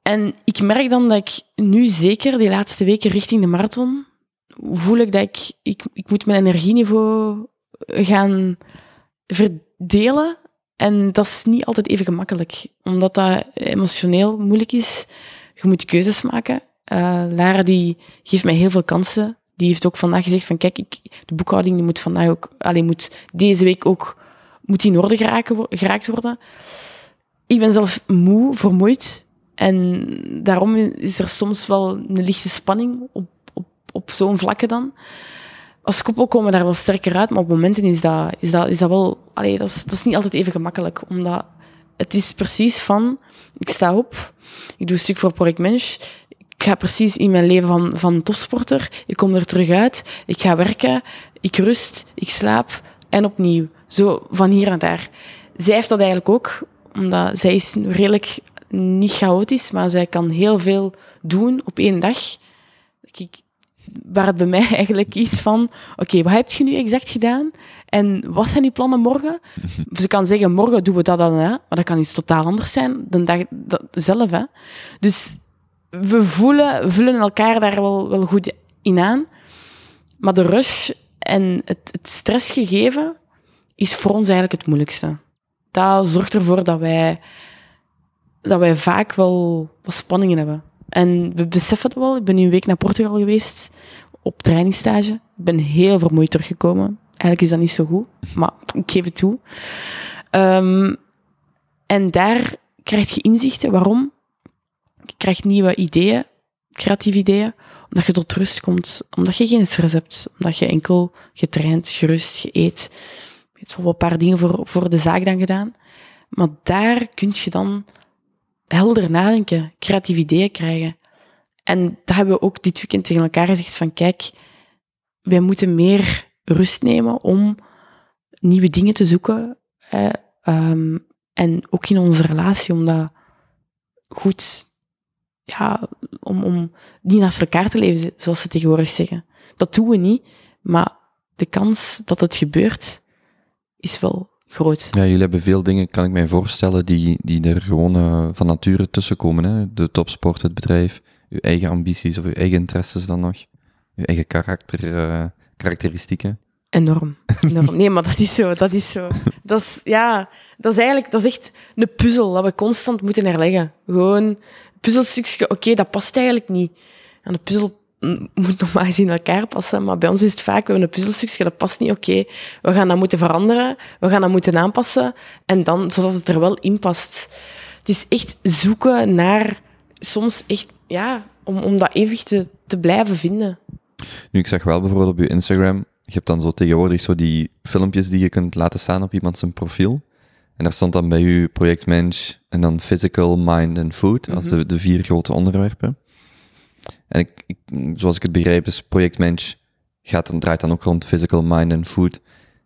En ik merk dan dat ik nu zeker, die laatste weken richting de marathon, voel ik dat ik, ik, ik moet mijn energieniveau gaan verdelen. En dat is niet altijd even gemakkelijk, omdat dat emotioneel moeilijk is. Je moet keuzes maken. Uh, Lara die geeft mij heel veel kansen. Die heeft ook vandaag gezegd van kijk, ik, de boekhouding die moet vandaag ook, alleen moet deze week ook moet in orde geraakt worden. Ik ben zelf moe, vermoeid. En daarom is er soms wel een lichte spanning op, op, op zo'n vlakke dan. Als koppel komen we daar wel sterker uit, maar op momenten is dat, is dat, is dat wel... Allee, dat, is, dat is niet altijd even gemakkelijk, omdat het is precies van... Ik sta op, ik doe een stuk voor Project Mensch, ik ga precies in mijn leven van, van topsporter, ik kom er terug uit, ik ga werken, ik rust, ik slaap en opnieuw. Zo van hier naar daar. Zij heeft dat eigenlijk ook, omdat zij is redelijk niet chaotisch, maar zij kan heel veel doen op één dag. waar het bij mij eigenlijk is van, oké, wat heb je nu exact gedaan? En wat zijn die plannen morgen? Dus ik kan zeggen, morgen doen we dat dan, hè? maar dat kan iets totaal anders zijn dan dag dat, zelf. Hè? Dus we voelen, voelen elkaar daar wel, wel goed in aan. Maar de rush en het, het stressgegeven is voor ons eigenlijk het moeilijkste. Dat zorgt ervoor dat wij, dat wij vaak wel wat spanningen hebben. En we beseffen het wel. Ik ben nu een week naar Portugal geweest op trainingsstage. Ik ben heel vermoeid teruggekomen. Eigenlijk is dat niet zo goed, maar ik geef het toe. Um, en daar krijg je inzichten. Waarom? Je krijgt nieuwe ideeën, creatieve ideeën, omdat je tot rust komt. Omdat je geen stress hebt. Omdat je enkel getraind, gerust, je eet. Je hebt wel een paar dingen voor, voor de zaak dan gedaan. Maar daar kun je dan helder nadenken, creatieve ideeën krijgen. En dat hebben we ook dit weekend tegen elkaar gezegd van kijk, wij moeten meer rust nemen om nieuwe dingen te zoeken. um, en ook in onze relatie, om dat goed, ja, om, om niet naast elkaar te leven, zoals ze tegenwoordig zeggen. Dat doen we niet, maar de kans dat het gebeurt, is wel groot. Ja, jullie hebben veel dingen, kan ik mij voorstellen, die, die er gewoon uh, van nature tussenkomen. Hè? De topsport, het bedrijf, uw eigen ambities of uw eigen interesses dan nog. Uw eigen karakter, uh, karakteristieken. Enorm. Enorm. Nee, maar dat is zo, dat is zo. Dat is, ja, dat is eigenlijk, dat is echt een puzzel dat we constant moeten herleggen. Gewoon, puzzelstukje, oké, dat past eigenlijk niet. En de puzzel moet normaal gezien in elkaar passen, maar bij ons is het vaak, we hebben een puzzelstukje, dat past niet, oké, we gaan dat moeten veranderen, we gaan dat moeten aanpassen, en dan, zodat het er wel in past. Het is echt zoeken naar, soms echt, ja, om, om dat evenwicht te, te blijven vinden. Nu, ik zag wel bijvoorbeeld op je Instagram, je hebt dan zo tegenwoordig zo die filmpjes die je kunt laten staan op iemand zijn profiel. En daar stond dan bij u projectmensch en dan physical, mind en food, als mhm. de, de vier grote onderwerpen. En ik, zoals ik het begrijp, is projectmensch gaat dan, draait dan ook rond physical, mind en food.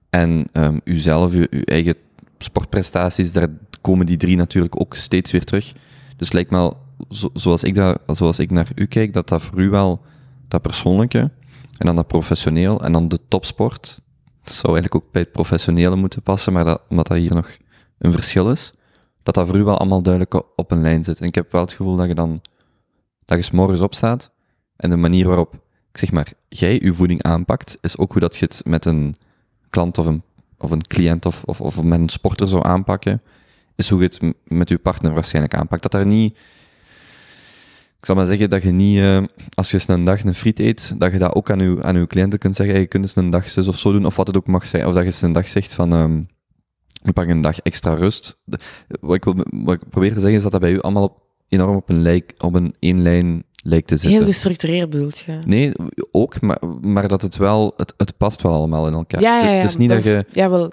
En um, uzelf, uw, uw eigen sportprestaties, daar komen die drie natuurlijk ook steeds weer terug. Dus lijkt me wel, zo, zoals, ik zoals ik naar u kijk, dat dat voor u wel dat persoonlijke en dan dat professioneel en dan de topsport. Dat zou eigenlijk ook bij het professionele moeten passen, maar dat, omdat dat hier nog een verschil is, dat dat voor u wel allemaal duidelijk op een lijn zit. En ik heb wel het gevoel dat je dan, dat je s morgens opstaat en de manier waarop, ik zeg maar, jij je voeding aanpakt, is ook hoe dat je het met een klant of een, of een cliënt of, of, of met een sporter zou aanpakken, is hoe je het met je partner waarschijnlijk aanpakt. Dat daar niet, ik zal maar zeggen dat je niet, uh, als je eens een dag een friet eet, dat je dat ook aan je, aan uw cliënten kunt zeggen, je kunt eens een dag zus of zo doen, of wat het ook mag zijn. Of dat je eens een dag zegt van, um, we een dag extra rust. Wat ik, wil, wat ik probeer te zeggen is dat dat bij u allemaal op, enorm op een, lijk, op een één lijn lijkt te zitten. Heel gestructureerd bedoelt je? Nee, ook, maar, maar dat het wel, het, het past wel allemaal in elkaar. Ja, ja, ja. Het is niet dat, je,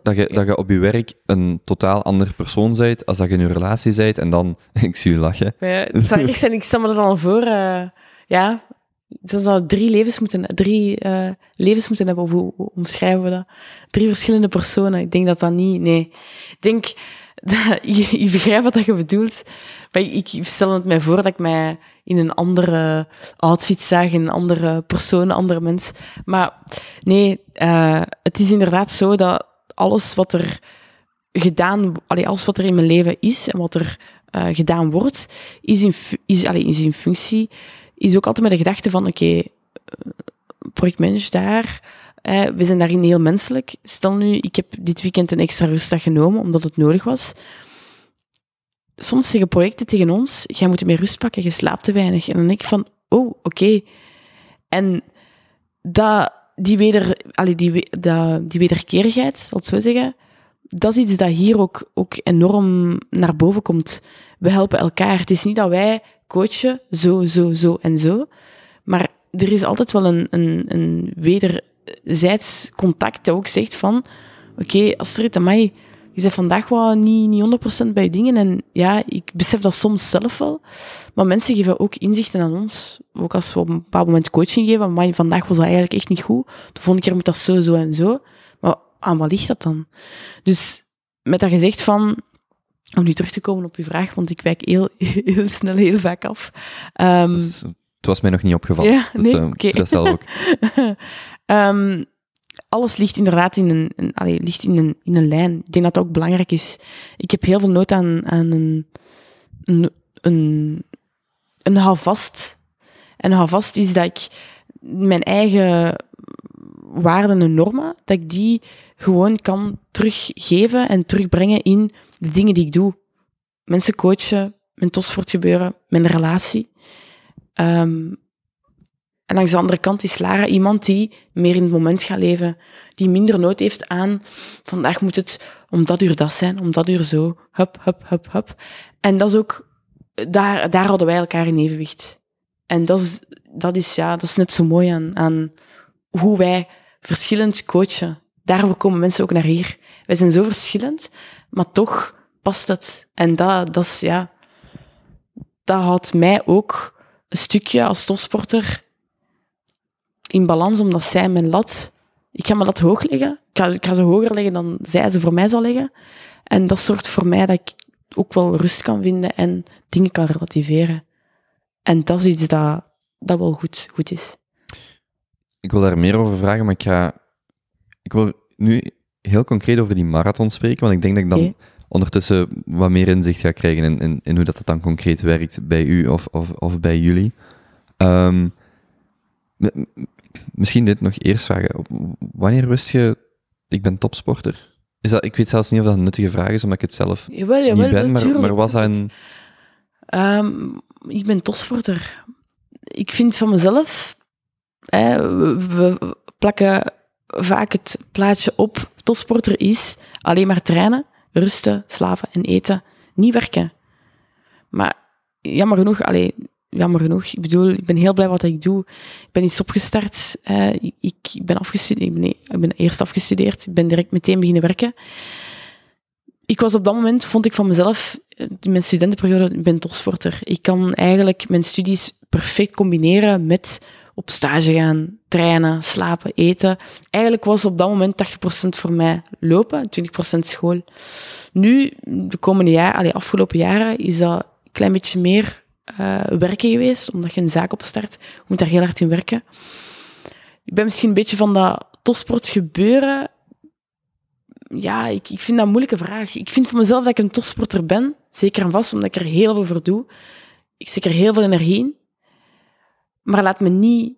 dat, je, dat je op je werk een totaal ander persoon bent, als dat je in je relatie bent, en dan, ik zie je lachen. Ja, het zou erg zijn, ik stel me er al voor, uh, ja, dan zou drie levens moeten, drie uh, levens moeten hebben, of hoe, hoe omschrijven we dat? Drie verschillende personen. Ik denk dat dat niet, nee. Ik denk, dat, je, je begrijpt wat je bedoelt. Ik, stel het mij voor dat ik mij in een andere outfit zag, een andere persoon, een andere mens. Maar nee, uh, het is inderdaad zo dat alles wat er gedaan, allee, alles wat er in mijn leven is en wat er uh, gedaan wordt, is in, is, allee, is in functie is ook altijd met de gedachte van, oké, okay, eh, projectmanager daar, eh, we zijn daarin heel menselijk. Stel nu, ik heb dit weekend een extra rustdag genomen, omdat het nodig was. Soms zeggen projecten tegen ons, jij moet meer rust pakken, je slaapt te weinig. En dan denk ik van, oh, oké. En dat, die, weder, allee, die, die wederkerigheid, zal ik zo zeggen, dat is iets dat hier ook, ook enorm naar boven komt. We helpen elkaar. Het is niet dat wij coachen, zo, zo, zo en zo. Maar er is altijd wel een, een, een wederzijds contact dat ook zegt van, oké, okay, Astrid, amai, je zegt vandaag wel niet, niet 100% bij je dingen. En ja, ik besef dat soms zelf wel. Maar mensen geven ook inzichten aan ons. Ook als we op een bepaald moment coaching geven. Maar vandaag was dat eigenlijk echt niet goed. De volgende keer moet dat zo, zo en zo. Maar aan wat ligt dat dan? Dus met dat gezegd van, om nu terug te komen op uw vraag, want ik wijk heel, heel snel heel vaak af. Um, het was mij nog niet opgevallen. Ja, dus, nee, uh, oké. Dat zal ook. um, alles ligt inderdaad in een, een ligt in een, in een lijn. Ik denk dat dat ook belangrijk is. Ik heb heel veel nood aan, aan een, een, een, een houvast. En houvast is dat ik mijn eigen waarden en normen, dat ik die gewoon kan teruggeven en terugbrengen in de dingen die ik doe. Mensen coachen, mijn topsport gebeuren, mijn relatie. Um, en langs de andere kant is Lara iemand die meer in het moment gaat leven, die minder nood heeft aan vandaag moet het om dat uur dat zijn, om dat uur zo, hup, hup, hup, hup. En dat is ook, daar, daar houden wij elkaar in evenwicht. En dat is, dat is, ja, dat is net zo mooi aan, aan hoe wij verschillend coachen. Daarvoor komen mensen ook naar hier. Wij zijn zo verschillend, maar toch past het. En dat, dat is, ja, dat houdt mij ook een stukje als topsporter in balans, omdat zij mijn lat... Ik ga mijn lat hoog leggen. Ik ga, ik ga ze hoger leggen dan zij ze voor mij zal leggen. En dat zorgt voor mij dat ik ook wel rust kan vinden en dingen kan relativeren. En dat is iets dat, dat wel goed, goed is. Ik wil daar meer over vragen, maar ik ga... Ik wil nu heel concreet over die marathon spreken, want ik denk dat ik dan ondertussen wat meer inzicht ga krijgen in, in, in hoe dat, dan concreet werkt bij u of, of, of bij jullie. Um, misschien dit nog eerst vragen. Wanneer wist je, ik ben topsporter? Is dat, ik weet zelfs niet of dat een nuttige vraag is, omdat ik het zelf jawel, jawel, niet ben, maar, maar was dat een... Um, ik ben topsporter. Ik vind van mezelf, hè, we plakken vaak het plaatje op, topsporter is alleen maar trainen, rusten, slapen en eten, niet werken. Maar jammer genoeg, allee, jammer genoeg. Ik bedoel, ik ben heel blij wat ik doe. Ik ben iets opgestart. Uh, ik, ben afgestudeerd. Nee, ik ben eerst afgestudeerd. Ik ben direct meteen beginnen werken. Ik was op dat moment, vond ik van mezelf, in mijn studentenperiode, ik ben topsporter. Ik kan eigenlijk mijn studies perfect combineren met op stage gaan, trainen, slapen, eten. Eigenlijk was op dat moment 80% voor mij lopen, 20% school. Nu, de komende jaren, afgelopen jaren, is dat een klein beetje meer uh, werken geweest, omdat je een zaak opstart. Je moet daar heel hard in werken. Ik ben misschien een beetje van dat topsport gebeuren. Ja, ik, ik vind dat een moeilijke vraag. Ik vind van mezelf dat ik een topsporter ben, zeker en vast, omdat ik er heel veel voor doe. Ik zit er heel veel energie in. Maar laat me niet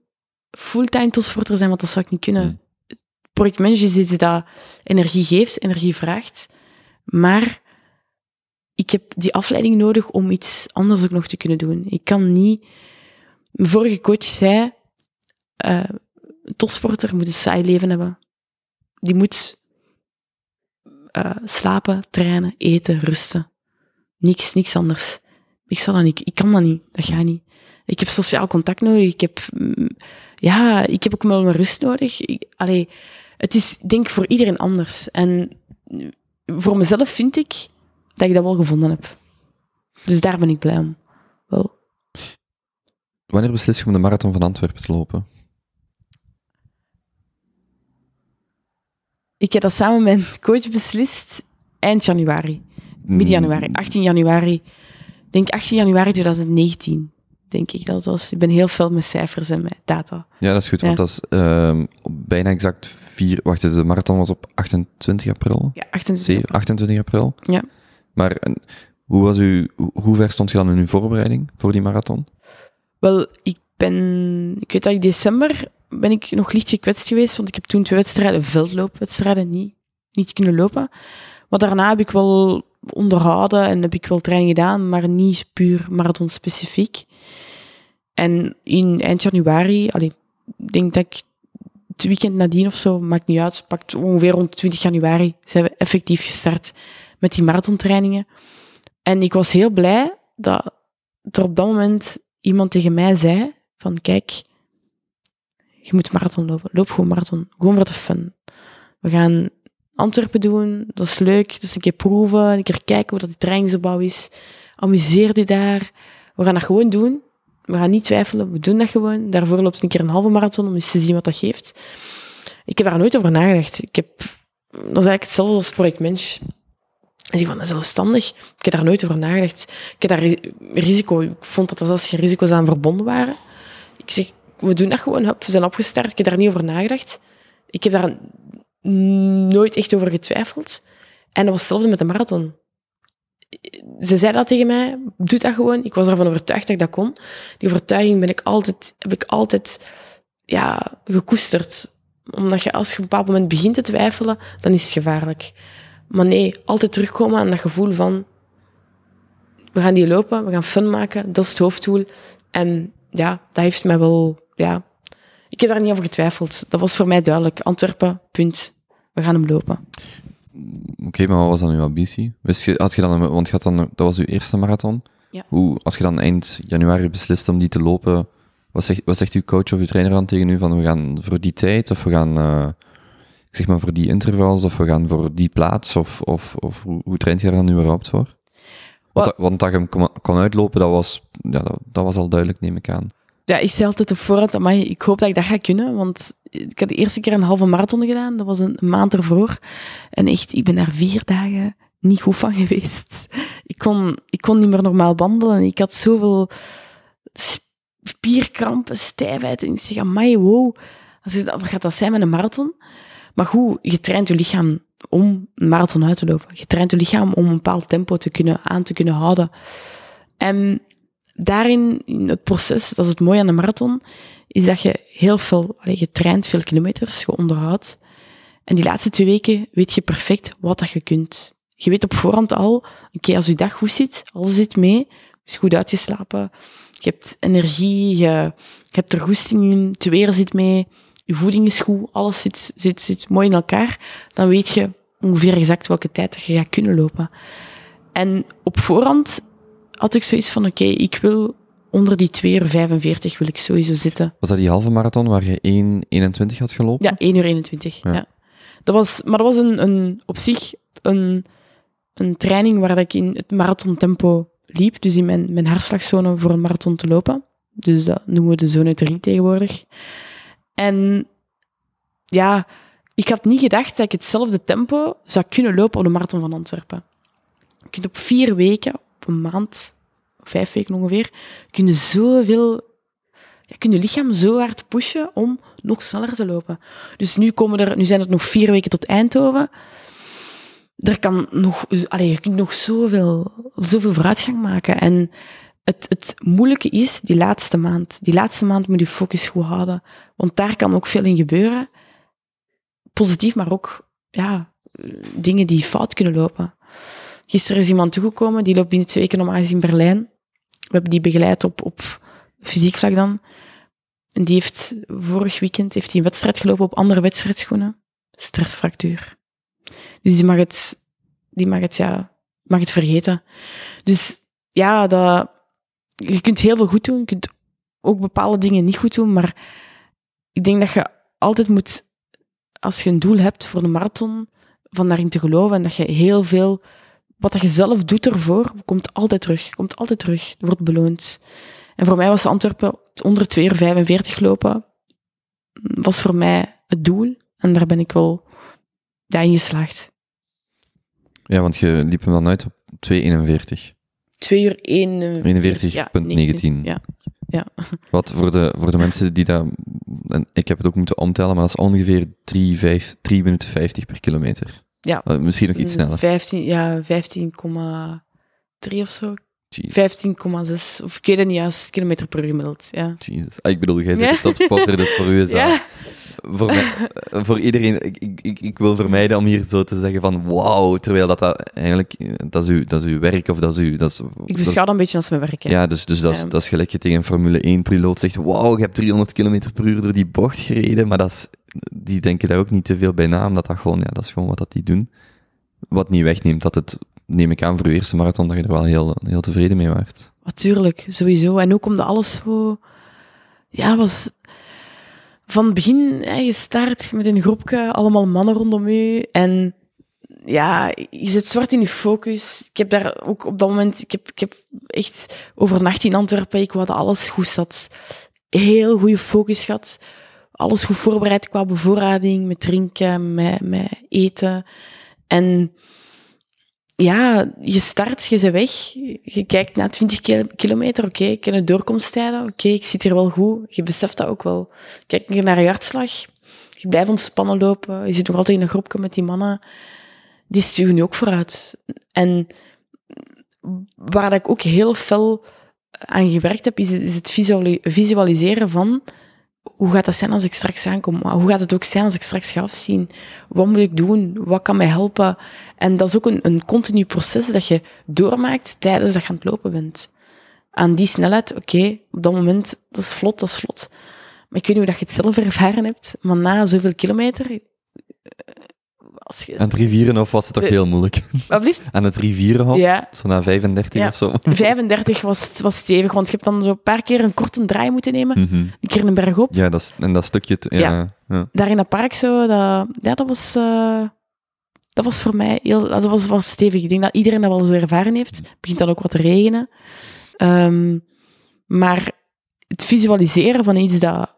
fulltime topsporter zijn, want dat zou ik niet kunnen. Hmm. Projectmanager is iets dat energie geeft, energie vraagt. Maar ik heb die afleiding nodig om iets anders ook nog te kunnen doen. Ik kan niet... Mijn vorige coach zei, uh, een topsporter moet een saai leven hebben. Die moet uh, slapen, trainen, eten, rusten. Niks, niks anders. Ik zal dat niet. Ik kan dat niet. Dat gaat niet. Ik heb sociaal contact nodig. Ik heb, mm, ja, ik heb ook wel mijn rust nodig. Ik, allee, het is, denk ik, voor iedereen anders. En voor mezelf vind ik dat ik dat wel gevonden heb. Dus daar ben ik blij om. Wel. Wanneer beslis je om de marathon van Antwerpen te lopen? Ik heb dat samen met mijn coach beslist eind januari. Midden hmm. januari, 18 januari. denk 18 januari 2019 denk ik dat was. Ik ben heel veel met cijfers en met data. Ja, dat is goed, want dat is uh, bijna exact vier... Wacht, de marathon was op 28 april? Ja, 28 april. 28 april. Ja. Maar hoe, was u, hoe ver stond je dan in uw voorbereiding voor die marathon? Wel, ik ben... Ik weet dat ik december ben ik nog licht gekwetst geweest, want ik heb toen twee wedstrijden, veldloopwedstrijden, niet, niet kunnen lopen. Maar daarna heb ik wel onderhouden en heb ik wel training gedaan, maar niet puur marathon specifiek. En in eind januari, allee, ik denk dat ik het weekend nadien of zo, maakt niet uit, pakt ongeveer rond 20 januari, zijn we effectief gestart met die marathontrainingen. En ik was heel blij dat er op dat moment iemand tegen mij zei van kijk, je moet marathon lopen. Loop gewoon marathon. Gewoon voor de fun. We gaan Antwerpen doen. Dat is leuk. Dus een keer proeven. Een keer kijken hoe dat die trainingsopbouw is. Amuseer je daar. We gaan dat gewoon doen. We gaan niet twijfelen. We doen dat gewoon. Daarvoor loopt een keer een halve marathon om eens te zien wat dat geeft. Ik heb daar nooit over nagedacht. Ik heb, dat is eigenlijk hetzelfde als projectmens. En ik van, zelfstandig. Ik heb daar nooit over nagedacht. Ik heb daar risico, ik vond dat er zelfs geen risico's aan verbonden waren. Ik zeg, we doen dat gewoon, we zijn opgestart. Ik heb daar niet over nagedacht. Ik heb daar nooit echt over getwijfeld. En dat was hetzelfde met de marathon. Ze zei dat tegen mij, doe dat gewoon. Ik was ervan overtuigd dat ik dat kon. Die overtuiging ben ik altijd, heb ik altijd ja, gekoesterd. Omdat je als je op een bepaald moment begint te twijfelen, dan is het gevaarlijk. Maar nee, altijd terugkomen aan dat gevoel van, we gaan die lopen, we gaan fun maken, dat is het hoofddoel. En ja, dat heeft mij wel, ja, ik heb daar niet over getwijfeld. Dat was voor mij duidelijk. Antwerpen, punt. We gaan hem lopen. Oké, maar wat was dan uw ambitie? Wist je, had je dan, want je had dan, dat was uw eerste marathon. Ja. Hoe, als je dan eind januari beslist om die te lopen, wat zegt, wat zegt uw coach of uw trainer dan tegen u van we gaan voor die tijd of we gaan, uh, zeg maar voor die intervals of we gaan voor die plaats of, of, of hoe, hoe traint je daar dan nu überhaupt voor? Want, want dat je hem kon, uitlopen, dat was, ja, dat, dat, was al duidelijk, neem ik aan. Ja, ik zei altijd op voorhand, maar ik hoop dat ik dat ga kunnen, want ik had de eerste keer een halve marathon gedaan, dat was een maand ervoor. En echt, ik ben daar vier dagen niet goed van geweest. Ik kon, ik kon niet meer normaal wandelen. Ik had zoveel spierkrampen, stijfheid. En ik zeg, amai, wow. Wat gaat dat zijn met een marathon? Maar goed, je traint je lichaam om een marathon uit te lopen. Je traint je lichaam om een bepaald tempo te kunnen, aan te kunnen houden. En daarin, in het proces, dat is het mooie aan de marathon, is dat je heel veel, je traint veel kilometers, je onderhoudt. En die laatste twee weken weet je perfect wat dat je kunt. Je weet op voorhand al, oké, als je dag goed zit, alles zit mee, is goed uitgeslapen, je hebt energie, je, je hebt er goesting in, het weer zit mee, je voeding is goed, alles zit, zit, zit mooi in elkaar, dan weet je ongeveer exact welke tijd je gaat kunnen lopen. En op voorhand had ik zoiets van, oké, ik wil onder die 2 uur 45 wil ik sowieso zitten. Was dat die halve marathon waar je 1,21 had gelopen? Ja, 1 uur 21, ja. ja. Dat was, maar dat was een, een, op zich een, een training waar ik in het marathontempo liep, dus in mijn, mijn hartslagzone voor een marathon te lopen. Dus dat noemen we de zone 3 tegenwoordig. En ja, ik had niet gedacht dat ik hetzelfde tempo zou kunnen lopen op de marathon van Antwerpen. Je kunt op vier weken, op een maand, vijf weken ongeveer, kun je zoveel je kunt je lichaam zo hard pushen om nog sneller te lopen. Dus nu, komen er, nu zijn het nog vier weken tot Eindhoven. Er kan nog, allez, je kunt nog zoveel, zoveel vooruitgang maken. En het, het moeilijke is die laatste maand. Die laatste maand moet je focus goed houden. Want daar kan ook veel in gebeuren. Positief, maar ook ja, dingen die fout kunnen lopen. Gisteren is iemand toegekomen, die loopt binnen twee gezien in Berlijn. We hebben die begeleid op, op fysiek vlak dan. En die heeft vorig weekend heeft hij een wedstrijd gelopen op andere wedstrijdschoenen. Stressfractuur. Dus die mag het, die mag het, ja, mag het vergeten. Dus ja, dat, je kunt heel veel goed doen. Je kunt ook bepaalde dingen niet goed doen. Maar ik denk dat je altijd moet, als je een doel hebt voor een marathon, van daarin te geloven en dat je heel veel, wat je zelf doet ervoor, komt altijd terug. Komt altijd terug. Wordt beloond. En voor mij was Antwerpen onder 2 uur 45 lopen, was voor mij het doel. En daar ben ik wel in geslaagd. Ja, want je liep hem dan uit op 2,41. 2 uur 41,19. Ja, ja, ja. Wat voor de, voor de mensen die dat... Ik heb het ook moeten omtellen, maar dat is ongeveer 3, 5, 3 minuten 50 per kilometer. Ja. Uh, misschien nog iets sneller. 15, ja, 15,3 of zo. 15,6, of ik weet het niet juist, kilometer per uur gemiddeld. Ja. Jesus. Ah, ik bedoel, jij bent ja. topsporter, dus voor u is. Ja. Voor, mij, voor iedereen, ik, ik, ik wil vermijden om hier zo te zeggen van wauw, terwijl dat, dat eigenlijk, dat is, uw, dat is uw werk of dat is uw... Dat is, ik beschouw dat een beetje als mijn werk. Ja, dus, dus dat, is, dat is gelijk je tegen een Formule 1-piloot zegt wauw, je hebt 300 km per uur door die bocht gereden, maar dat is, die denken daar ook niet te veel bij na, omdat dat gewoon, ja, dat is gewoon wat dat die doen. Wat niet wegneemt dat het neem ik aan voor uw eerste marathon dat je er wel heel, heel tevreden mee waart. Natuurlijk, sowieso. En ook omdat alles zo... Ja, was... Van het begin, je start met een groepje, allemaal mannen rondom je. En ja, je zit zwart in je focus. Ik heb daar ook op dat moment... Ik heb, ik heb echt overnacht in Antwerpen. Ik dat alles goed zat. Heel goede focus gehad. Alles goed voorbereid qua bevoorrading, met drinken, met, met eten. En ja, je start, je bent weg. Je kijkt naar 20 kilometer, oké, ik ken de doorkomsttijden, oké, ik zit hier wel goed. Je beseft dat ook wel. Kijk naar je hartslag. Je blijft ontspannen lopen. Je zit nog altijd in een groepje met die mannen. Die sturen nu ook vooruit. En waar ik ook heel fel aan gewerkt heb, is, het visuali- visualiseren van hoe gaat dat zijn als ik straks aankom? Hoe gaat het ook zijn als ik straks ga afzien? Wat moet ik doen? Wat kan mij helpen? En dat is ook een, een continu proces dat je doormaakt tijdens dat je aan het lopen bent. Aan die snelheid, oké, op dat moment, dat is vlot, dat is vlot. Maar ik weet niet hoe dat je het zelf ervaren hebt, maar na zoveel kilometer... Als je, Aan het rivieren of was het toch heel moeilijk? wat blieft? Aan het rivieren hop, Ja, zo na 35 Ja. of zo. 35 was, was stevig, want je hebt dan zo een paar keer een korte draai moeten nemen. Mhm. Een keer een berg op. Ja, dat en dat stukje... ja, Ja. Daar in dat park zo, dat, ja, dat was, eh, dat was voor mij heel, dat was, was stevig. Ik denk dat iedereen dat wel zo ervaren heeft. Het begint dan ook wat te regenen. Ehm, maar het visualiseren van iets dat,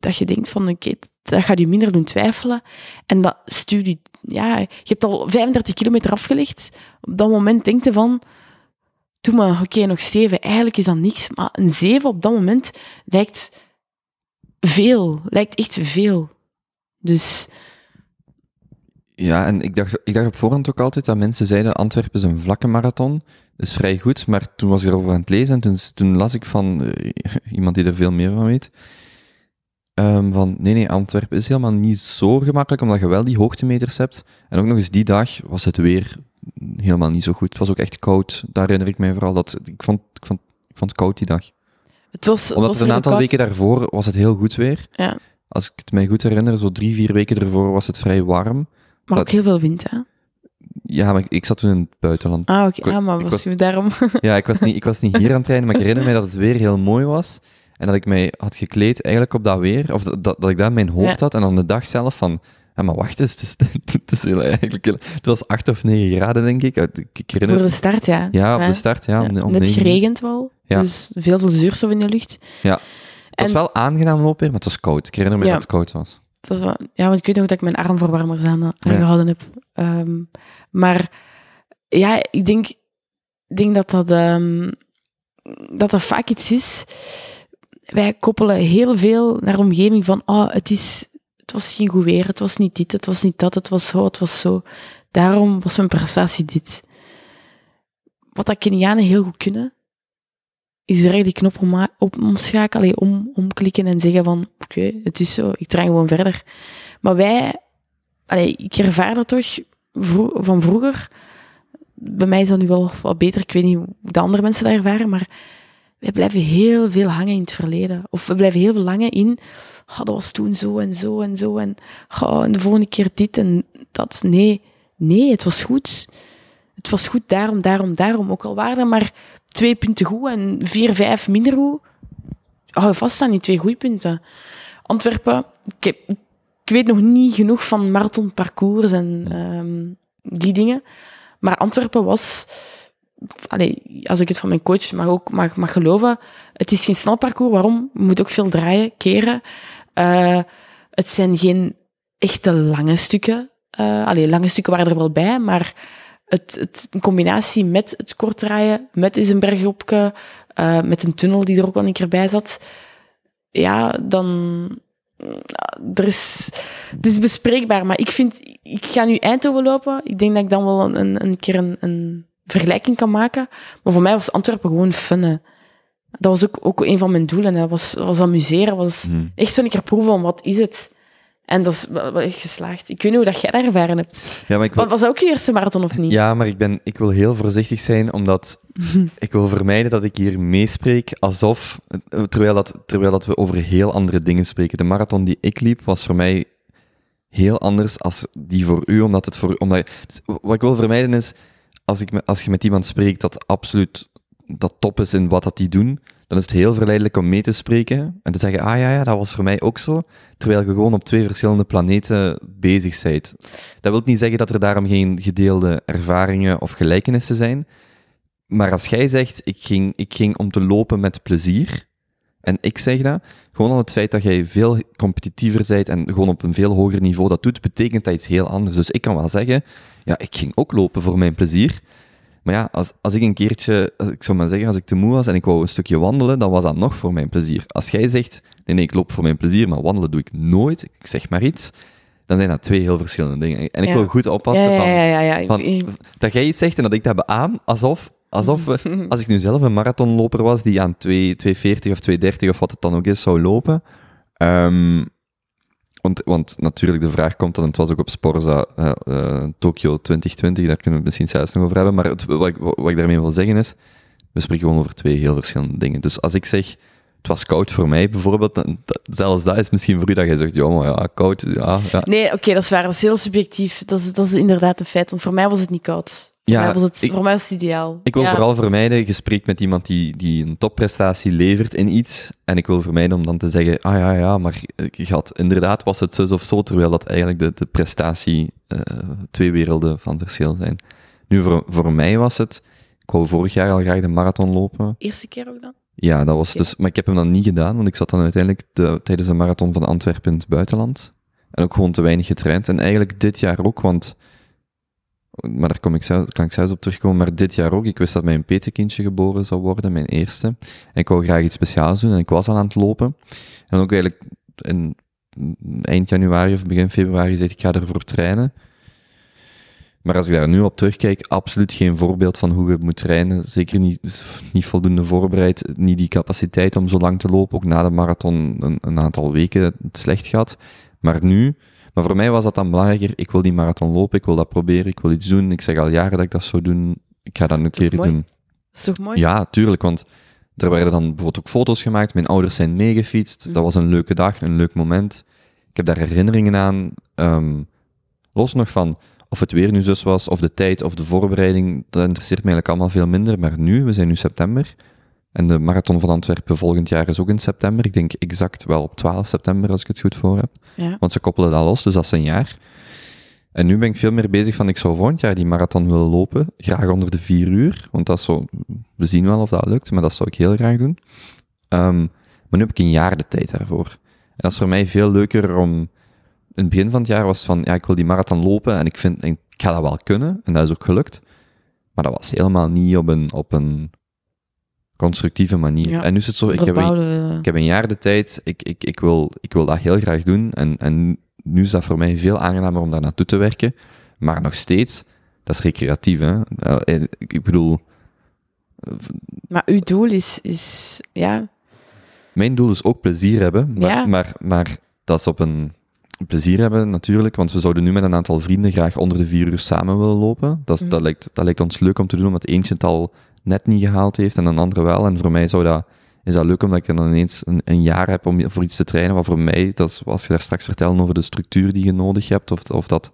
dat je denkt van, oké, dat gaat je minder doen twijfelen. En dat studie, ja, je hebt al 35 kilometer afgelegd. Op dat moment denk je van, doe maar, oké, nog zeven. Eigenlijk is dat niks. Maar een zeven op dat moment lijkt veel. Lijkt echt veel. Dus Ja, en ik dacht, ik dacht op voorhand ook altijd dat mensen zeiden Antwerpen is een vlakke marathon. Dat is vrij goed, maar toen was ik erover aan het lezen en toen, toen las ik van eh, iemand die er veel meer van weet, ehm, van nee, nee, Antwerpen is helemaal niet zo gemakkelijk, omdat je wel die hoogtemeters hebt. En ook nog eens die dag was het weer helemaal niet zo goed. Het was ook echt koud. Daar herinner ik mij vooral dat, ik vond, ik vond, ik vond het koud die dag. het was, het Omdat was het een aantal weken daarvoor was het heel goed weer. Ja. Als ik het mij goed herinner, zo drie, vier weken ervoor was het vrij warm. maar ook heel veel wind, hè? Ja, maar ik, ik zat toen in het buitenland. Ah, oké. Ah, maar was was- je daarom... Ja, ik was niet, ik was niet hier aan het rijden, maar ik herinner mij dat het weer heel mooi was. En dat ik mij had gekleed eigenlijk op dat weer, of dat, dat, dat ik dat in mijn hoofd Ja. had. En dan de dag zelf van, ja, maar wacht eens, het is, het is heel, eigenlijk het was 8 of 9 graden, denk ik. Ik, herinner Voor de start, ja. Ja, op Ja. de start, ja. om, om Net negen geregend wel. Ja. Dus veel, veel zuurstof in de lucht. Ja. Het was wel aangenaam loopweer, maar het was koud. Ik herinner me dat het koud was. Het was wel- ja, want ik weet nog dat ik mijn armverwarmers aan, aan Ja. gehouden heb. Ehm, maar ja, ik denk, denk dat dat, ehm, dat dat vaak iets is. Wij koppelen heel veel naar de omgeving van, oh, het, is, het was geen goed weer, het was niet dit, het was niet dat, het was zo, het was zo. Daarom was mijn prestatie dit. Wat dat Kenianen heel goed kunnen, is echt die knop op, omschakelen, om, omklikken en zeggen van, oké, het is zo, ik draai gewoon verder. Maar wij, allee, ik ervaar dat toch van vroeger. Bij mij is dat nu wel wat beter. Ik weet niet hoe de andere mensen dat ervaren, maar wij blijven heel veel hangen in het verleden. Of we blijven heel veel hangen in, oh, dat was toen zo en zo en zo en, oh, en de volgende keer dit en dat. Nee, nee, het was goed. Het was goed daarom, daarom, daarom. Ook al waren er maar twee punten goed en vier, vijf minder goed. Hou vast aan die twee goede punten. Antwerpen, ik, ik weet nog niet genoeg van marathonparcours en ehm, die dingen. Maar Antwerpen was, allee, als ik het van mijn coach mag, ook, mag, geloven, het is geen snel parcours. Waarom? Je moet ook veel draaien, keren. Eh, het zijn geen echte lange stukken. Eh allee, lange stukken waren er wel bij, maar het, het, in combinatie met het kort draaien, met eens een bergopje, eh, met een tunnel die er ook wel een keer bij zat, ja, dan... Er is, het is bespreekbaar, maar ik vind... Ik ga nu Eindhoven lopen. Ik denk dat ik dan wel een, een, een keer een, een vergelijking kan maken. Maar voor mij was Antwerpen gewoon fun. hè. Dat was ook, ook een van mijn doelen. hè. Dat was, was amuseren. was Hm. echt zo'n keer proeven van wat is het. En dat is wel, echt geslaagd. Ik weet niet hoe dat jij dat ervaren hebt. Ja, maar ik wil, Want was dat ook je eerste marathon of niet? ja, maar ik, ben, ik wil heel voorzichtig zijn, omdat ik wil vermijden dat ik hier meespreek alsof, terwijl, dat, terwijl dat we over heel andere dingen spreken. De marathon die ik liep was voor mij heel anders als die voor u, omdat het voor omdat, dus wat ik wil vermijden is, als, ik, als je met iemand spreekt dat absoluut dat top is in wat dat die doen, dan is het heel verleidelijk om mee te spreken en te zeggen, ah ja, ja, dat was voor mij ook zo, terwijl je gewoon op twee verschillende planeten bezig bent. Dat wil niet zeggen dat er daarom geen gedeelde ervaringen of gelijkenissen zijn, maar als jij zegt, ik ging, ik ging om te lopen met plezier, en ik zeg dat, gewoon al het feit dat jij veel competitiever bent en gewoon op een veel hoger niveau dat doet, betekent dat iets heel anders. Dus ik kan wel zeggen, ja, ik ging ook lopen voor mijn plezier, Maar ja, als, als ik een keertje, als ik zou maar zeggen, als ik te moe was en ik wou een stukje wandelen, dan was dat nog voor mijn plezier. Als jij zegt, nee, nee, ik loop voor mijn plezier, maar wandelen doe ik nooit, ik zeg maar iets, dan zijn dat twee heel verschillende dingen. En ik Ja. wil goed oppassen ja, van, ja, ja. ja. van dat jij iets zegt en dat ik dat beaam, alsof, alsof we, als ik nu zelf een marathonloper was die aan 2, 240 of 230 of wat het dan ook is zou lopen. Ehm, want, want natuurlijk, de vraag komt dan, het was ook op Sporza eh, Tokyo 2020, daar kunnen we het misschien zelfs nog over hebben. Maar het, wat, ik, wat ik daarmee wil zeggen is, we spreken gewoon over twee heel verschillende dingen. Dus als ik zeg, het was koud voor mij bijvoorbeeld, dat- zelfs dat is misschien voor u dat jij zegt, ja, maar ja, koud, ja, ja. Nee, oké, dat is waar. Dat is heel subjectief. Dat is, dat is inderdaad een feit. Want voor mij was het niet koud. Voor, Ja, mij, was het, ik- voor mij was het ideaal. Ik wil Ja. vooral vermijden, je spreekt met iemand die, die een topprestatie levert in iets. En ik wil vermijden om dan te zeggen, ah ja, ja, maar je had, inderdaad was het zus of zo, terwijl dat eigenlijk de, de prestatie eh, twee werelden van verschil zijn. Nu, voor, voor mij was het, ik wou vorig jaar al graag de marathon lopen. Eerste keer ook dan? Ja, dat was dus, maar ik heb hem dan niet gedaan, want ik zat dan uiteindelijk de, tijdens de marathon van Antwerpen in het buitenland. En ook gewoon te weinig getraind. En eigenlijk dit jaar ook, want, maar daar kom ik zelf, kan ik zelfs op terugkomen, maar dit jaar ook. Ik wist dat mijn petekindje geboren zou worden, mijn eerste. En ik wou graag iets speciaals doen en ik was al aan het lopen. En ook eigenlijk in eind januari of begin februari gezegd, ik ga ervoor trainen. Maar als ik daar nu op terugkijk, absoluut geen voorbeeld van hoe je moet trainen. Zeker niet, niet voldoende voorbereid, niet die capaciteit om zo lang te lopen. Ook na de marathon een, een aantal weken het slecht gehad. Maar nu, maar voor mij was dat dan belangrijker. Ik wil die marathon lopen, ik wil dat proberen, ik wil iets doen. Ik zeg al jaren dat ik dat zou doen. Ik ga dat een keer mooi? doen. Dat is toch mooi? Ja, tuurlijk, want er werden dan bijvoorbeeld ook foto's gemaakt. Mijn ouders zijn meegefietst. Mm. Dat was een leuke dag, een leuk moment. Ik heb daar herinneringen aan. Ehm, los nog van of het weer nu zus was, of de tijd, of de voorbereiding. Dat interesseert mij eigenlijk allemaal veel minder. Maar nu, we zijn nu september. En de Marathon van Antwerpen volgend jaar is ook in september. Ik denk exact wel op 12 september, als ik het goed voor heb. Ja. Want ze koppelen dat los, dus dat is een jaar. En nu ben ik veel meer bezig van, ik zou volgend jaar die marathon willen lopen. Graag onder de vier uur, want dat is zo, we zien wel of dat lukt, maar dat zou ik heel graag doen. Ehm, maar nu heb ik een jaar de tijd daarvoor. En dat is voor mij veel leuker om, in het begin van het jaar was van, ja, ik wil die marathon lopen en ik vind, ik ga dat wel kunnen, en dat is ook gelukt. Maar dat was helemaal niet op een, op een constructieve manier. Ja, En nu is het zo, ik heb, een, ik heb een jaar de tijd, ik, ik, ik, wil, ik wil dat heel graag doen. En, en nu is dat voor mij veel aangenamer om daar naartoe te werken. Maar nog steeds, dat is recreatief, hè. Eh, Ik ik bedoel, Maar uw doel is, is ja, mijn doel is ook plezier hebben. Maar, Ja. maar, maar dat is op een plezier hebben natuurlijk. Want we zouden nu met een aantal vrienden graag onder de vier uur samen willen lopen. Dat, is, Mhm. dat, lijkt, dat lijkt ons leuk om te doen, omdat eentje het al net niet gehaald heeft en een andere wel. En voor mij zou dat, is dat leuk omdat ik dan ineens een, een jaar heb om voor iets te trainen. Wat voor mij, dat is, als je daar straks vertellen over de structuur die je nodig hebt, of, of dat,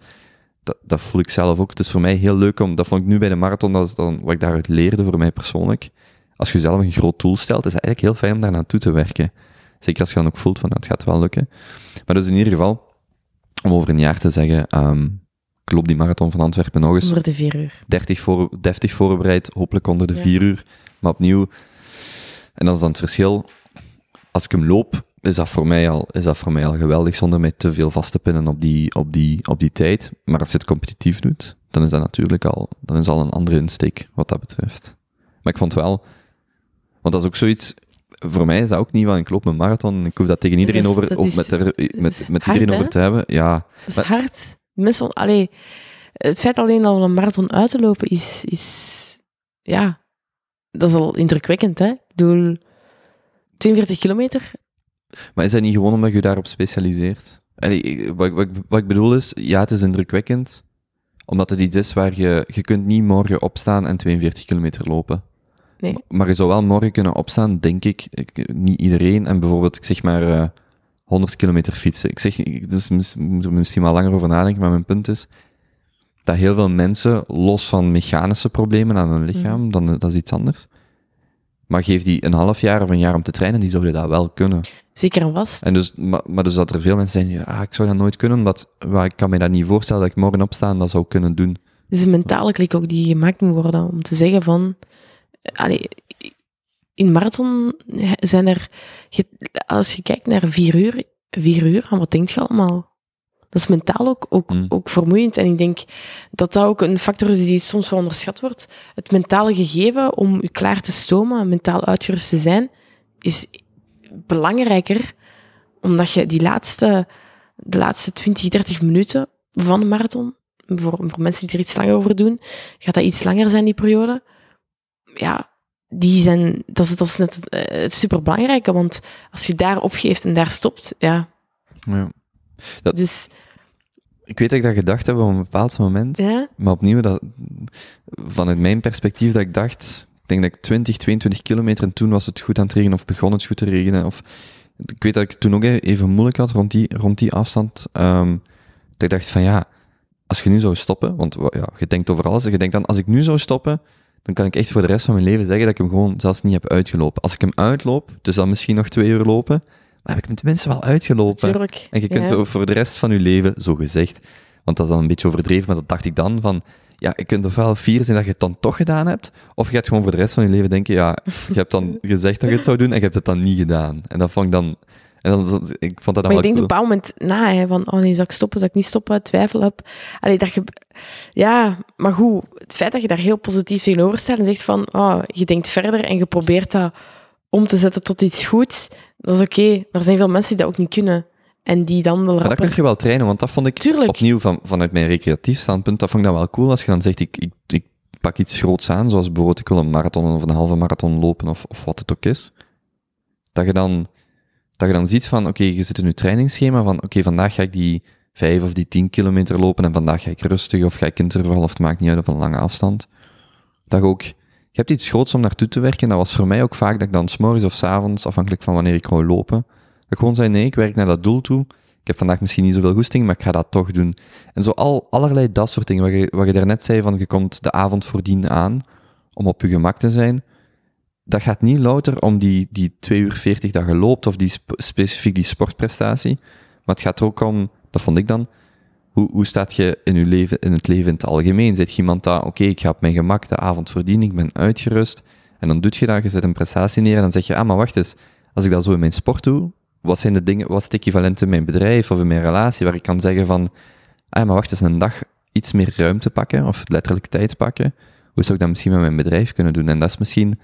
dat, dat voel ik zelf ook. Het is voor mij heel leuk om, dat vond ik nu bij de marathon, dat is dan wat ik daaruit leerde voor mij persoonlijk. Als je zelf een groot doel stelt, is het eigenlijk heel fijn om daar naartoe te werken. Zeker als je dan ook voelt van, nou, het gaat wel lukken. Maar dus in ieder geval, om over een jaar te zeggen, ehm, ik loop die marathon van Antwerpen nog eens. onder de vier uur. 30 voor, deftig voorbereid, hopelijk onder de Ja. vier uur. Maar opnieuw, en dat is dan het verschil. Als ik hem loop, is dat voor mij al, is dat voor mij al geweldig zonder mij te veel vast te pinnen op die, op die, op die tijd. Maar als je het competitief doet, dan is dat natuurlijk al, dan is al een andere insteek wat dat betreft. Maar ik vond wel, want dat is ook zoiets, voor mij is dat ook niet van ik loop een marathon, ik hoef dat tegen iedereen Dat is- over, dat is- met, er, met, met hard, iedereen hè? over te hebben. Ja, Dat is Maar- hard. Mensen, allee, het feit alleen al een marathon uit te lopen is, is, ja, dat is al indrukwekkend, hè? Ik bedoel, 42 kilometer, Maar is dat niet gewoon omdat je daarop specialiseert? Allee, wat, ik- wat, wat ik bedoel is, ja, het is indrukwekkend, omdat het iets is waar je, je kunt niet morgen opstaan en 42 kilometer lopen. Nee. Maar, je zou wel morgen kunnen opstaan, denk ik, ik niet iedereen, en bijvoorbeeld, ik zeg maar, eh 100 kilometer fietsen. Ik zeg, ik- dus moet er misschien wel langer over nadenken, maar mijn punt is, dat heel veel mensen, los van mechanische problemen aan hun lichaam, dan, dat is iets anders. Maar geef die een half jaar of een jaar om te trainen, die zouden dat wel kunnen. zeker en vast. En dus, maar, maar dus dat er veel mensen zijn, ja, ah, ik zou dat nooit kunnen, omdat well, ik kan me dat niet voorstellen dat ik morgen opsta en dat zou kunnen doen. Het is een mentale klik ook die gemaakt moet worden om te zeggen van... Allee, in marathon zijn er... als je kijkt naar vier uur, vier uur, aan wat denk je allemaal? Dat is mentaal ook, ook, Mm. ook vermoeiend. En ik denk dat dat ook een factor is die soms wel onderschat wordt. Het mentale gegeven om je klaar te stomen, mentaal uitgerust te zijn, is belangrijker omdat je die laatste, de laatste 20, 30 minuten van de marathon, voor, voor mensen die er iets langer over doen, gaat dat iets langer zijn, die periode. Ja, die zijn, dat is, dat is net het, eh, het superbelangrijke, want als je daar opgeeft en daar stopt, ja. Ja. Dat- Dus, Ik weet dat ik dat gedacht heb op een bepaald moment. ja, Maar opnieuw, dat, vanuit mijn perspectief, dat ik dacht, ik denk dat ik 20, 22 kilometer en toen was het goed aan het regenen of begon het goed te regenen. Of, ik weet dat ik het toen ook even moeilijk had rond die, rond die afstand. ehm, dat ik dacht van ja, als je nu zou stoppen, want wa- ja, je denkt over alles, en je denkt dan, als ik nu zou stoppen, dan kan ik echt voor de rest van mijn leven zeggen dat ik hem gewoon zelfs niet heb uitgelopen. Als ik hem uitloop, dus dan misschien nog twee uur lopen, maar heb ik hem tenminste wel uitgelopen. natuurlijk. En je kunt Ja. voor de rest van je leven, zo gezegd, want dat is dan een beetje overdreven, maar dat dacht ik dan, van, ja, je kunt ofwel fier zijn dat je het dan toch gedaan hebt, of je gaat gewoon voor de rest van je leven denken, ja, je hebt dan gezegd dat je het zou doen en je hebt het dan niet gedaan. En dat vond ik dan, en dan, ik vond dat dan Maar ik wel denk op een bepaald moment na, hè, van, oh nee, zal ik stoppen, zal ik niet stoppen, twijfel heb. Allee, dat je, ja, maar goed, het feit dat je daar heel positief tegenover staat en zegt van, oh, je denkt verder en je probeert dat om te zetten tot iets goeds, dat is oké. Maar er zijn veel mensen die dat ook niet kunnen. En die dan wel Maar dat kun je wel trainen, want dat vond ik Tuurlijk. opnieuw van, vanuit mijn recreatief standpunt, dat vond ik dan wel cool als je dan zegt, ik, ik, ik pak iets groots aan, zoals bijvoorbeeld ik wil een marathon of een halve marathon lopen of, of wat het ook is. Dat je dan, dat je dan ziet van, oké, je zit in je trainingsschema van, oké, vandaag ga ik die vijf of die tien kilometer lopen en vandaag ga ik rustig of ga ik interval of het maakt niet uit of een lange afstand. Dat je ook, je hebt iets groots om naartoe te werken. Dat was voor mij ook vaak dat ik dan s'morgens of s'avonds, afhankelijk van wanneer ik wou lopen, dat ik gewoon zei, nee, ik werk naar dat doel toe. Ik heb vandaag misschien niet zoveel goesting, maar ik ga dat toch doen. En zo al, allerlei dat soort dingen, wat je, wat je daarnet zei, van je komt de avond voordien aan, om op je gemak te zijn. Dat gaat niet louter om die, die 2 uur 40 dat je loopt, of die sp- specifiek die sportprestatie. Maar het gaat ook om, dat vond ik dan, hoe, hoe staat je in, je leven, in het leven in het algemeen? Zit je iemand dat, oké, ik ga op mijn gemak de avond verdienen, ik ben uitgerust, en dan doe je dat, je zet een prestatie neer, en dan zeg je, ah, maar wacht eens, als ik dat zo in mijn sport doe, wat zijn de dingen, wat is het equivalent in mijn bedrijf of in mijn relatie, waar ik kan zeggen van, ah, maar wacht eens, een dag iets meer ruimte pakken, of letterlijk tijd pakken, hoe zou ik dat misschien met mijn bedrijf kunnen doen? En dat is misschien,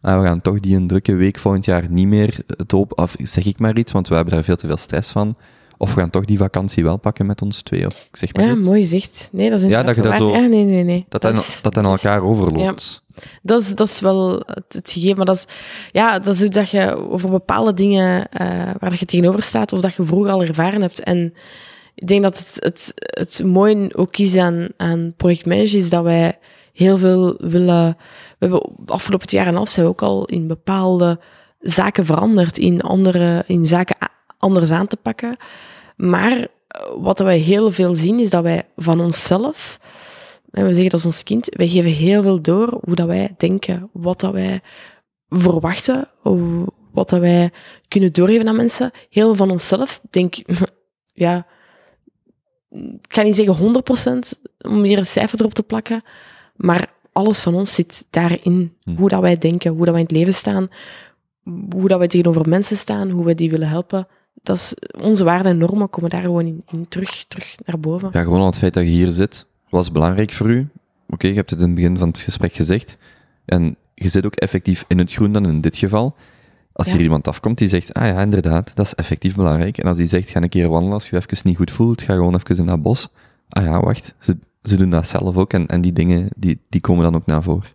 ah, we gaan toch die een drukke week volgend jaar niet meer het zeg ik maar iets, want we hebben daar veel te veel stress van. Of we gaan toch die vakantie wel pakken met ons twee, of ik zeg maar Ja, iets. mooi gezegd. Nee, dat is Ja, dat je dat zo- Ja, nee, nee, nee. Dat, dat, is- dat aan is- elkaar overloopt. Dat is, dat is wel het, gegeven, maar dat is, ja, dat is hoe dat je over bepaalde dingen eh, waar dat je tegenover staat of dat je vroeger al ervaren hebt. En ik denk dat het, het, het mooie ook is aan, aan Project Manage, is dat wij heel veel willen... We hebben de afgelopen twee jaar en half zijn we ook al in bepaalde zaken veranderd, in, andere, in zaken anders aan te pakken. Maar eh, wat wij heel veel zien, is dat wij van onszelf... We zeggen dat is ons kind. Wij geven heel veel door hoe dat wij denken, wat dat wij verwachten, wat dat wij kunnen doorgeven aan mensen. Heel van onszelf. Denk, ja, ik ga niet zeggen 100% om hier een cijfer erop te plakken, maar alles van ons zit daarin. Hm. Hoe dat wij denken, hoe dat wij in het leven staan, hoe dat wij tegenover mensen staan, hoe wij die willen helpen. Dat is, onze waarden en normen komen daar gewoon in, in terug, terug naar boven. Ja, gewoon al het feit dat je hier zit, was belangrijk voor u. Oké, je hebt het in het begin van het gesprek gezegd. En je zit ook effectief in het groen dan in dit geval. Als Ja. hier iemand afkomt die zegt, ah ja, inderdaad, dat is effectief belangrijk. En als die zegt, ga een keer wandelen als je je even niet goed voelt, ga gewoon even in dat bos. Ah ja, wacht, ze, doen dat zelf ook en, en die dingen, die, die komen dan ook naar voren.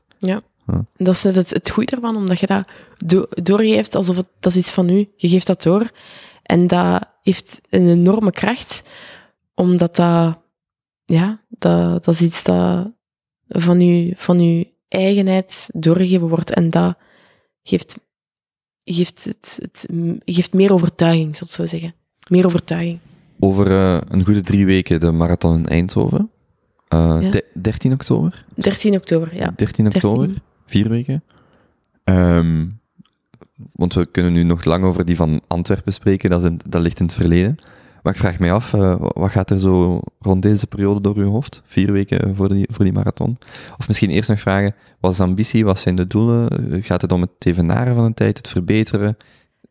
En dat is net het, het goede ervan, omdat je dat do- doorgeeft alsof het, dat is iets van u. Je geeft dat door. En dat heeft een enorme kracht, omdat dat, ja, dat, dat is iets dat van je, van uw eigenheid doorgegeven wordt. En dat geeft, geeft, het, het, geeft meer overtuiging, zal ik zo zeggen. Meer overtuiging. Over eh, een goede drie weken de marathon in Eindhoven. Eh, Ja. de- 13 oktober? 13 oktober, ja. 13 oktober, 13. vier weken. Ehm, want we kunnen nu nog lang over die van Antwerpen spreken, dat, in- dat ligt in het verleden. Maar ik vraag mij af, eh, wat gaat er zo rond deze periode door uw hoofd? Vier weken voor die, voor die marathon? Of misschien eerst nog vragen, wat is de ambitie, wat zijn de doelen? Eh, Gaat het om het evenaren van de tijd, het verbeteren?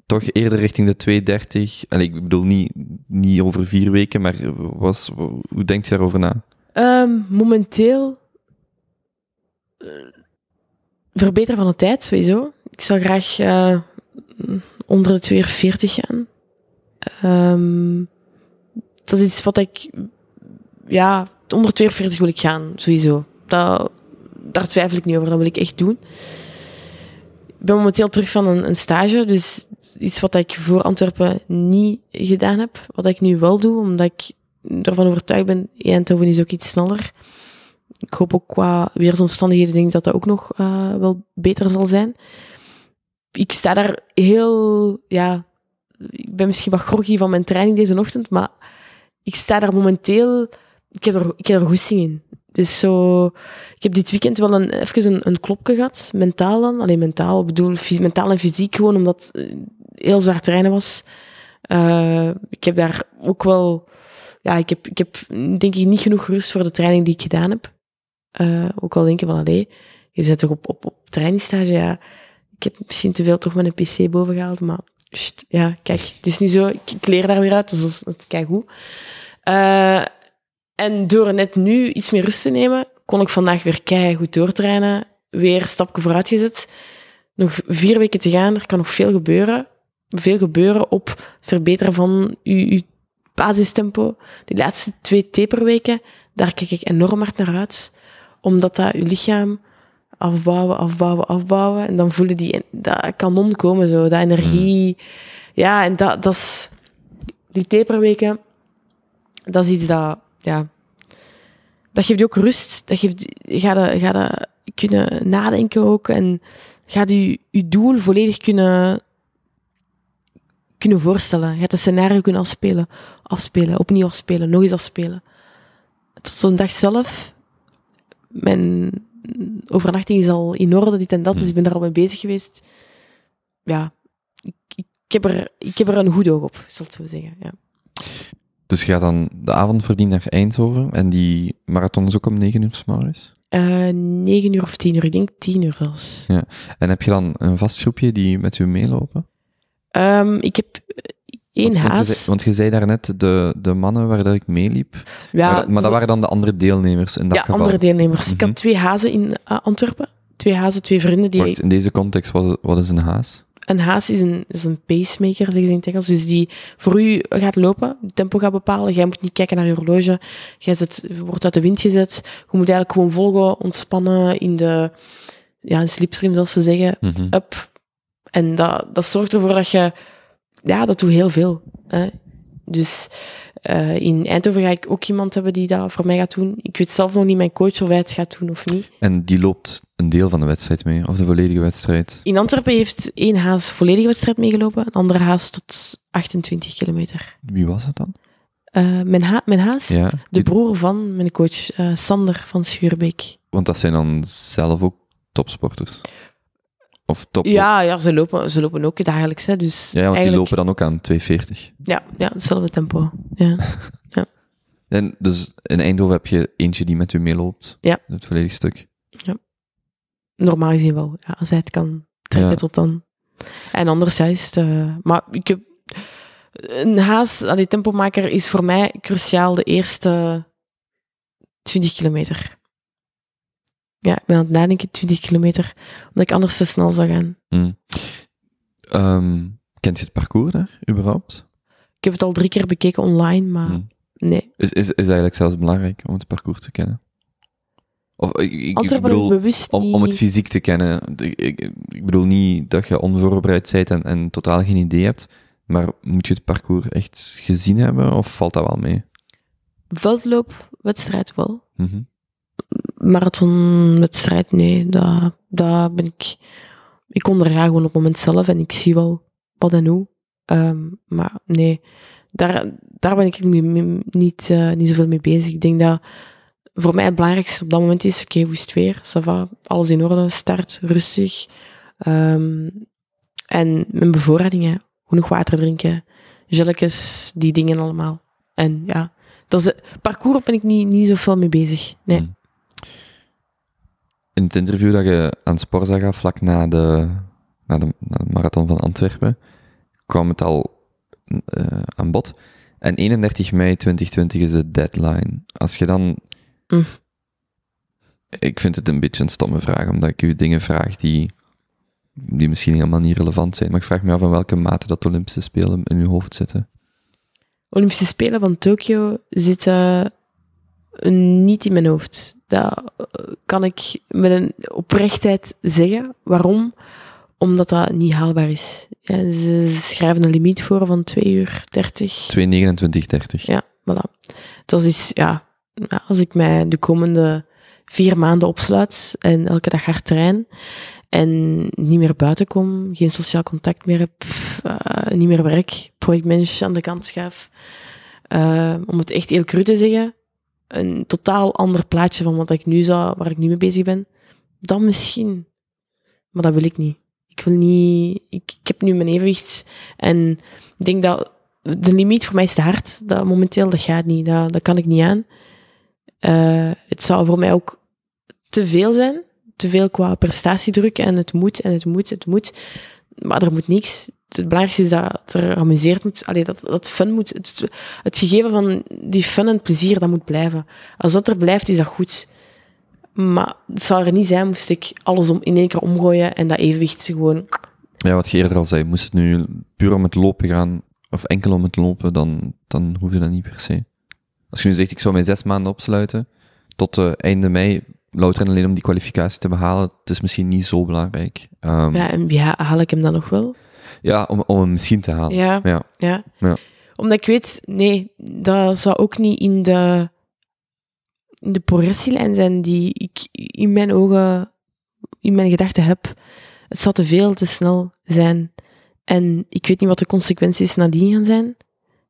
toch eerder richting de 230. Allee, ik bedoel niet, niet over vier weken, maar was, hoe denk je daarover na? Ehm, momenteel eh, verbeteren van de tijd, sowieso. Ik zou graag eh, onder de 240 gaan. Ehm, dat is iets wat ik... Ja, onder 42 wil ik gaan, sowieso. Daar twijfel ik niet over, dat wil ik echt doen. Ik ben momenteel terug van een, een stage, dus iets wat ik voor Antwerpen niet gedaan heb. Wat ik nu wel doe, omdat ik ervan overtuigd ben, Eindhoven is ook iets sneller. Ik hoop ook qua weersomstandigheden denk ik dat dat ook nog uh, wel beter zal zijn. Ik sta daar heel, ja, ik ben misschien wat groggy van mijn training deze ochtend, maar ik sta daar momenteel, ik heb er, ik heb er goesting in. Dus zo, ik heb dit weekend wel een, even een, een klopje gehad, mentaal dan. Alleen mentaal, ik bedoel mentaal en fysiek gewoon, omdat het heel zwaar trainen was. Uh, ik heb daar ook wel, ja, ik heb, ik heb denk ik niet genoeg rust voor de training die ik gedaan heb. Uh, ook al denk je van, allee, je zit toch op, op, op trainingsstage, ja. Ik heb misschien te veel toch met een pc boven gehaald, maar ja, kijk, het is niet zo, ik, leer daar weer uit, dus dat is, kijk hoe. Uh, en door net nu iets meer rust te nemen, kon ik vandaag weer keihard goed doortrainen. Weer stapje vooruit gezet. Nog vier weken te gaan, er kan nog veel gebeuren. Veel gebeuren op het verbeteren van je, basistempo. Die laatste twee taperweken, daar kijk ik enorm hard naar uit. Omdat dat je lichaam afbouwen, afbouwen, afbouwen. En dan voelen die dat kanon komen, zo, dat energie. Ja, en dat, dat is... Die taperweken, dat is iets dat ja, dat geeft je ook rust. Dat geeft, ga je, ga kunnen nadenken ook. En gaat je, je doel volledig kunnen, kunnen voorstellen. Je gaat het scenario kunnen afspelen, afspelen, opnieuw afspelen, nog eens afspelen. Tot de dag zelf. Mijn overnachting is al in orde, dit en dat, dus ik ben daar al mee bezig geweest. Ja, ik, ik, heb, er, ik heb er een goed oog op, zal ik zo zeggen. Ja. Dus je gaat dan de avond verdienen naar Eindhoven en die marathon is ook om 9 uur s morgens? Uh, 9 uur of 10 uur, ik denk 10 uur zelfs. Ja. En heb je dan een vast groepje die met u meelopen? Um, ik heb één want, haas. Want je, zei, want je zei daarnet de, de mannen waar dat ik meeliep. Ja, maar, maar dat waren dan de andere deelnemers in dat ja, geval? andere deelnemers. Mm -hmm. Ik had twee hazen in uh, Antwerpen. Twee hazen, twee vrienden. Die... In deze context, wat, wat is een haas? Een haas is een, is een pacemaker, zeggen ze in het Engels. Dus die voor u gaat lopen, het tempo gaat bepalen. Jij moet niet kijken naar je horloge. Jij zet, wordt uit de wind gezet. Je moet eigenlijk gewoon volgen, ontspannen in de ja, slipstream, zoals ze zeggen. Mm -hmm. Up. En dat, dat zorgt ervoor dat je... Ja, dat doet heel veel. Hè. Dus uh, in Eindhoven ga ik ook iemand hebben die dat voor mij gaat doen. Ik weet zelf nog niet mijn coach of hij het gaat doen of niet. En die loopt een deel van de wedstrijd mee, of de volledige wedstrijd? In Antwerpen heeft één haas volledige wedstrijd meegelopen, een andere haas tot 28 kilometer. Wie was het dan? Uh, mijn, ha mijn haas? Ja, de broer van mijn coach, uh, Sander van Schuurbeek. Want dat zijn dan zelf ook topsporters? Of top ja, ja ze, lopen, ze lopen ook dagelijks. Hè, dus ja, want eigenlijk... die lopen dan ook aan 240. Ja, ja hetzelfde tempo. Ja. ja. En dus in Eindhoven heb je eentje die met u meeloopt? Ja. Het volledige stuk? Ja. Normaal gezien wel. Ja, als hij het kan trekken Ja. tot dan. En anders juist. Uh, maar ik heb... Een haas, allee, tempomaker, is voor mij cruciaal de eerste 20 kilometer. Ja, ik ben aan het nadenken, 20 kilometer, omdat ik anders te snel zou gaan. Hmm. Um, kent je het parcours daar, überhaupt? Ik heb het al drie keer bekeken online, maar Hmm. nee. Is, is, is eigenlijk zelfs belangrijk om het parcours te kennen? Of, ik, ik, bedoel, bewust om, niet... om het fysiek te kennen. Ik, bedoel niet dat je onvoorbereid bent en, en totaal geen idee hebt, maar moet je het parcours echt gezien hebben, of valt dat wel mee? Veldloopwedstrijd wel. Mhm. Marathonwedstrijd, nee. Dat, dat ben ik... Ik onderga gewoon op het moment zelf en ik zie wel wat en hoe. Ehm, maar nee, daar, daar ben ik niet, niet, uh, niet zoveel mee bezig. Ik denk dat voor mij het belangrijkste op dat moment is, oké, hoe is het weer? Ça va, alles in orde, start, rustig. Um, en mijn bevoorradingen, genoeg water drinken, gelletjes, die dingen allemaal. En ja, dat is, parcours ben ik niet, niet zoveel mee bezig. Nee. Hmm. In het interview dat je aan Sporza gaf, vlak na de, na de, na de marathon van Antwerpen, kwam het al eh, aan bod. En 31 mei 2020 is de deadline. Als je dan... Mm. Ik vind het een beetje een stomme vraag, omdat ik u dingen vraag die, die misschien helemaal niet relevant zijn. Maar ik vraag me af in welke mate dat Olympische Spelen in uw hoofd zitten. Olympische Spelen van Tokio zitten eh, niet in mijn hoofd. Dat eh, kan ik met een oprechtheid zeggen. Waarom? Omdat dat niet haalbaar is. Ja, ze schrijven een limiet voor van 2 uur 30. 2.29.30. Ja, voilà. Dat is, ja, als ik mij de komende vier maanden opsluit en elke dag hard train en niet meer buiten kom, geen sociaal contact meer heb, uh, niet meer werk, projectmanager aan de kant schuif, uh, om het echt heel cru te zeggen, een totaal ander plaatje van wat ik nu zou, waar ik nu mee bezig ben, dan misschien. Maar dat wil ik niet. Ik wil niet, ik, heb nu mijn evenwicht en ik denk dat de limiet voor mij is te hard. Dat momenteel, dat gaat niet. Dat, dat kan ik niet aan. Uh, het zou voor mij ook te veel zijn. Te veel qua prestatiedruk en het moet en het moet, het moet. Maar er moet niks. Het belangrijkste is dat er amuseerd moet. Allee, dat, dat fun moet. Het, gegeven van die fun en plezier, dat moet blijven. Als dat er blijft, is dat goed. Maar het zou er niet zijn, moest ik alles om, in één keer omgooien en dat evenwicht gewoon... Ja, wat je eerder al zei, moest het nu puur om het lopen gaan, of enkel om het lopen, dan, dan hoefde dat niet per se. Als je nu zegt, ik zou mij zes maanden opsluiten, tot uh, einde mei, louter en alleen om die kwalificatie te behalen, het is misschien niet zo belangrijk. Um, Ja, en ja, haal ik hem dan nog wel? ja, om, om hem misschien te halen. Ja. ja. Ja. Ja. Omdat ik weet, nee, dat zou ook niet in de, in de progressielijn zijn die ik in mijn ogen, in mijn gedachten heb. Het zou te veel, te snel zijn. En ik weet niet wat de consequenties nadien gaan zijn,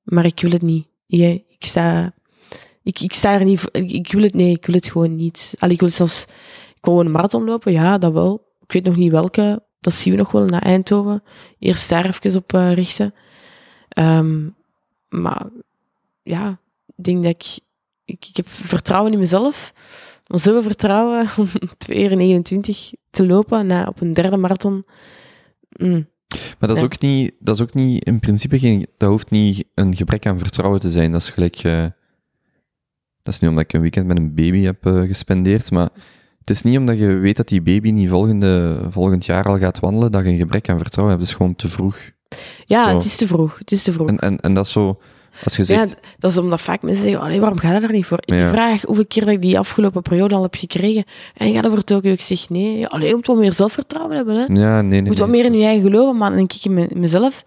maar ik wil het niet. Ik sta, ik, ik sta er niet voor, ik, ik wil het, nee, ik wil het gewoon niet. Allee, ik wil zelfs gewoon een marathon lopen, ja, dat wel. Ik weet nog niet welke, dat zien we nog wel naar Eindhoven. Eerst daar even op uh, richten. Um, maar ja, ik denk dat ik, ik, ik heb vertrouwen in mezelf. Maar zoveel vertrouwen om 2 uur 29 te lopen na, op een derde marathon. Mm. Maar dat is, ook niet, dat is ook niet, in principe geen, dat hoeft niet een gebrek aan vertrouwen te zijn. Dat is gelijk, eh, dat is niet omdat ik een weekend met een baby heb eh, gespendeerd, maar het is niet omdat je weet dat die baby niet volgende, volgend jaar al gaat wandelen, dat je een gebrek aan vertrouwen hebt. Dat is gewoon te vroeg. Ja, Zo. het is te vroeg. Het is te vroeg. En, en, en dat is zo, als je Ja, zegt, dat is omdat vaak mensen zeggen, allee, waarom ga je daar niet voor? Ik Ja. vraag hoeveel keer dat ik die afgelopen periode al heb gekregen. En je gaat er voor Tokio. Ik zeg, nee, ja, allee, je moet wat meer zelfvertrouwen hebben. Hè. ja, nee, nee. Je moet wat nee. meer in je eigen geloven, maar dan denk ik in me- in mezelf.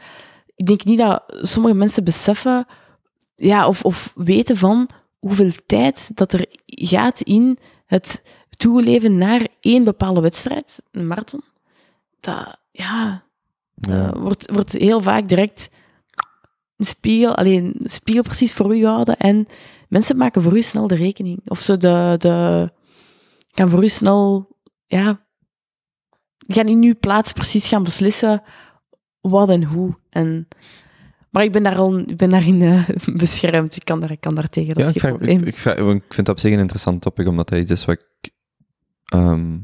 Ik denk niet dat sommige mensen beseffen ja, of, of weten van hoeveel tijd dat er gaat in het toeleven naar één bepaalde wedstrijd, een marathon. Dat, ja, Ja. eh, wordt, wordt heel vaak direct een spiegel, alleen een spiegel precies voor u gehouden en mensen maken voor u snel de rekening. Of zo de, de gaan voor u snel, ja, gaan in uw plaats precies gaan beslissen wat en hoe. En, maar ik ben daar al ik ben daarin eh, beschermd. Ik kan daar, ik kan daar tegen, dat Ja, is ik, geen vraag- probleem. ik, ik, vraag- ik vind dat op zich een interessant topic, omdat dat iets is wat ik ehm,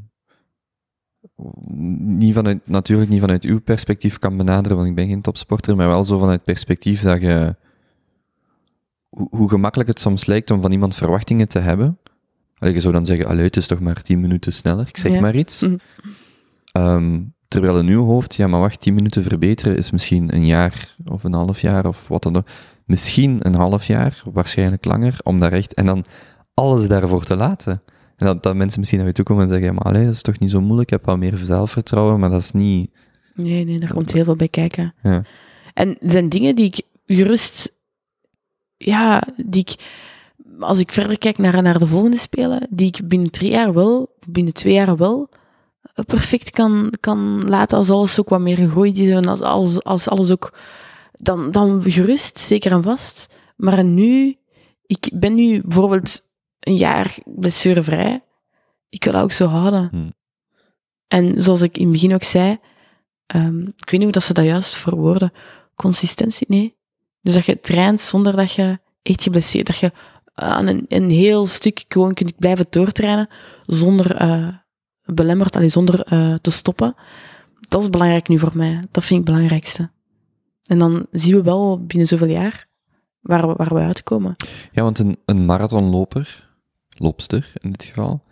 niet vanuit, natuurlijk niet vanuit uw perspectief kan benaderen, want ik ben geen topsporter, maar wel zo vanuit het perspectief dat je, hoe, hoe gemakkelijk het soms lijkt om van iemand verwachtingen te hebben. Allee, je zou dan zeggen, allee, het is toch maar tien minuten sneller, ik zeg Ja. maar iets. Ehm, terwijl in uw hoofd, ja, maar wacht, tien minuten verbeteren is misschien een jaar of een half jaar of wat dan ook. Misschien een half jaar, waarschijnlijk langer, om daar echt, en dan alles daarvoor te laten. En dat, dat mensen misschien naar je toe komen en zeggen, ja, maar allee, dat is toch niet zo moeilijk, ik heb wel meer zelfvertrouwen, maar dat is niet... Nee, nee, daar komt heel veel bij kijken. Ja. En er zijn dingen die ik gerust, ja, die ik, als ik verder kijk naar, naar de volgende spelen, die ik binnen drie jaar wel, binnen twee jaar wel, eh, perfect kan, kan laten als alles ook wat meer gegroeid is en als alles, als alles ook, dan, dan gerust, zeker en vast. Maar nu, ik ben nu bijvoorbeeld een jaar blessurevrij. Ik wil dat ook zo houden. Hmm. En zoals ik in het begin ook zei, ehm, ik weet niet hoe dat ze dat juist verwoorden, consistentie, nee. Dus dat je traint zonder dat je echt geblesseerd, dat je aan een, een heel stuk gewoon kunt blijven doortrainen zonder eh belemmerd, allee, zonder eh, te stoppen. Dat is belangrijk nu voor mij. Dat vind ik het belangrijkste. En dan zien we wel binnen zoveel jaar waar we, waar we uitkomen. Ja, want een, een marathonloper, loopster in dit geval,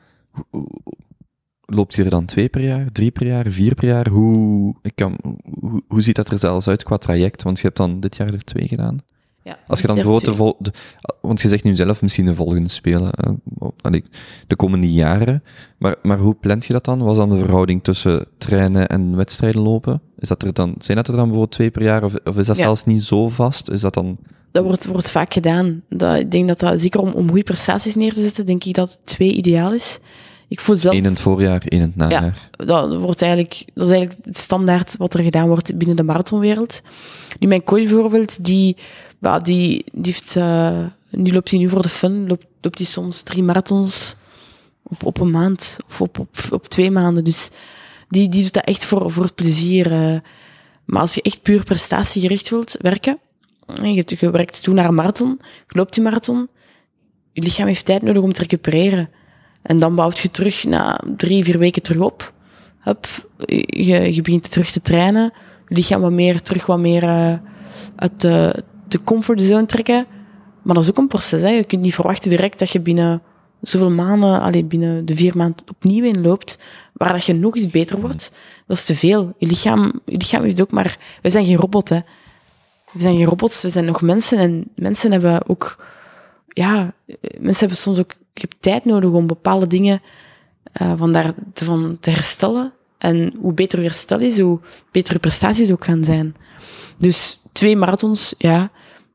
loopt hij er dan twee per jaar, drie per jaar, vier per jaar? Hoe, ik kan, hoe, hoe ziet dat er zelfs uit qua traject? Want je hebt dan dit jaar er twee gedaan. Ja, Als je dan bijvoorbeeld de, vol, de- want je zegt nu zelf misschien de volgende spelen, eh, de komende jaren, maar, maar hoe plant je dat dan? Was dan de verhouding tussen trainen en wedstrijden lopen? Is dat er dan, zijn dat er dan bijvoorbeeld twee per jaar, of, of is dat Ja. zelfs niet zo vast? Is dat dan, Dat wordt, wordt vaak gedaan. Dat, ik denk dat dat, zeker om, om goede prestaties neer te zetten, denk ik dat twee ideaal is. Ik voel zelf, in het voorjaar, één in het najaar? dat, wordt eigenlijk, dat is eigenlijk het standaard wat er gedaan wordt binnen de marathonwereld. Nu, mijn coach bijvoorbeeld, die, die, die eh, nu loopt hij nu voor de fun, loopt, loopt hij soms drie marathons op, op een maand of op, op, op twee maanden. Dus die, die doet dat echt voor, voor het plezier. eh. Maar als je echt puur prestatiegericht wilt werken, en je, je werkt toe naar een marathon, je loopt die marathon, je lichaam heeft tijd nodig om te recupereren. En dan bouwt je terug na drie, vier weken terug op. Hup, je, je begint terug te trainen. Je lichaam wat meer, terug wat meer eh, uit de, de comfortzone trekken. Maar dat is ook een proces. Hè. Je kunt niet verwachten direct dat je binnen zoveel maanden, allee, binnen de vier maanden opnieuw inloopt, waar dat je nog eens beter wordt. Dat is te veel. Je lichaam, je lichaam heeft ook maar... We zijn geen robot, hè. We zijn geen robots, we zijn nog mensen. En mensen hebben ook... Ja, mensen hebben soms ook... Je hebt tijd nodig om bepaalde dingen eh, van daar te, van te herstellen. En hoe beter je herstel is, hoe beter je prestaties ook gaan zijn. Dus twee marathons, ja.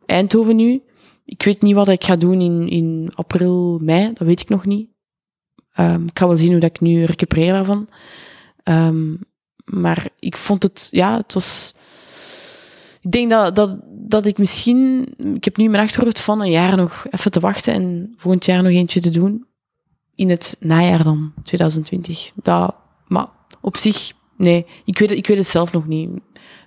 Eindhoven nu. Ik weet niet wat ik ga doen in, in april, mei. Dat weet ik nog niet. Ehm, ik ga wel zien hoe dat ik nu recupereer daarvan. Ehm, maar ik vond het, ja, het was... Ik denk dat, dat, dat ik misschien... Ik heb nu mijn achterhoofd van een jaar nog even te wachten en volgend jaar nog eentje te doen. In het najaar dan, 2020. Dat, maar op zich, nee. Ik weet, het- ik weet het zelf nog niet.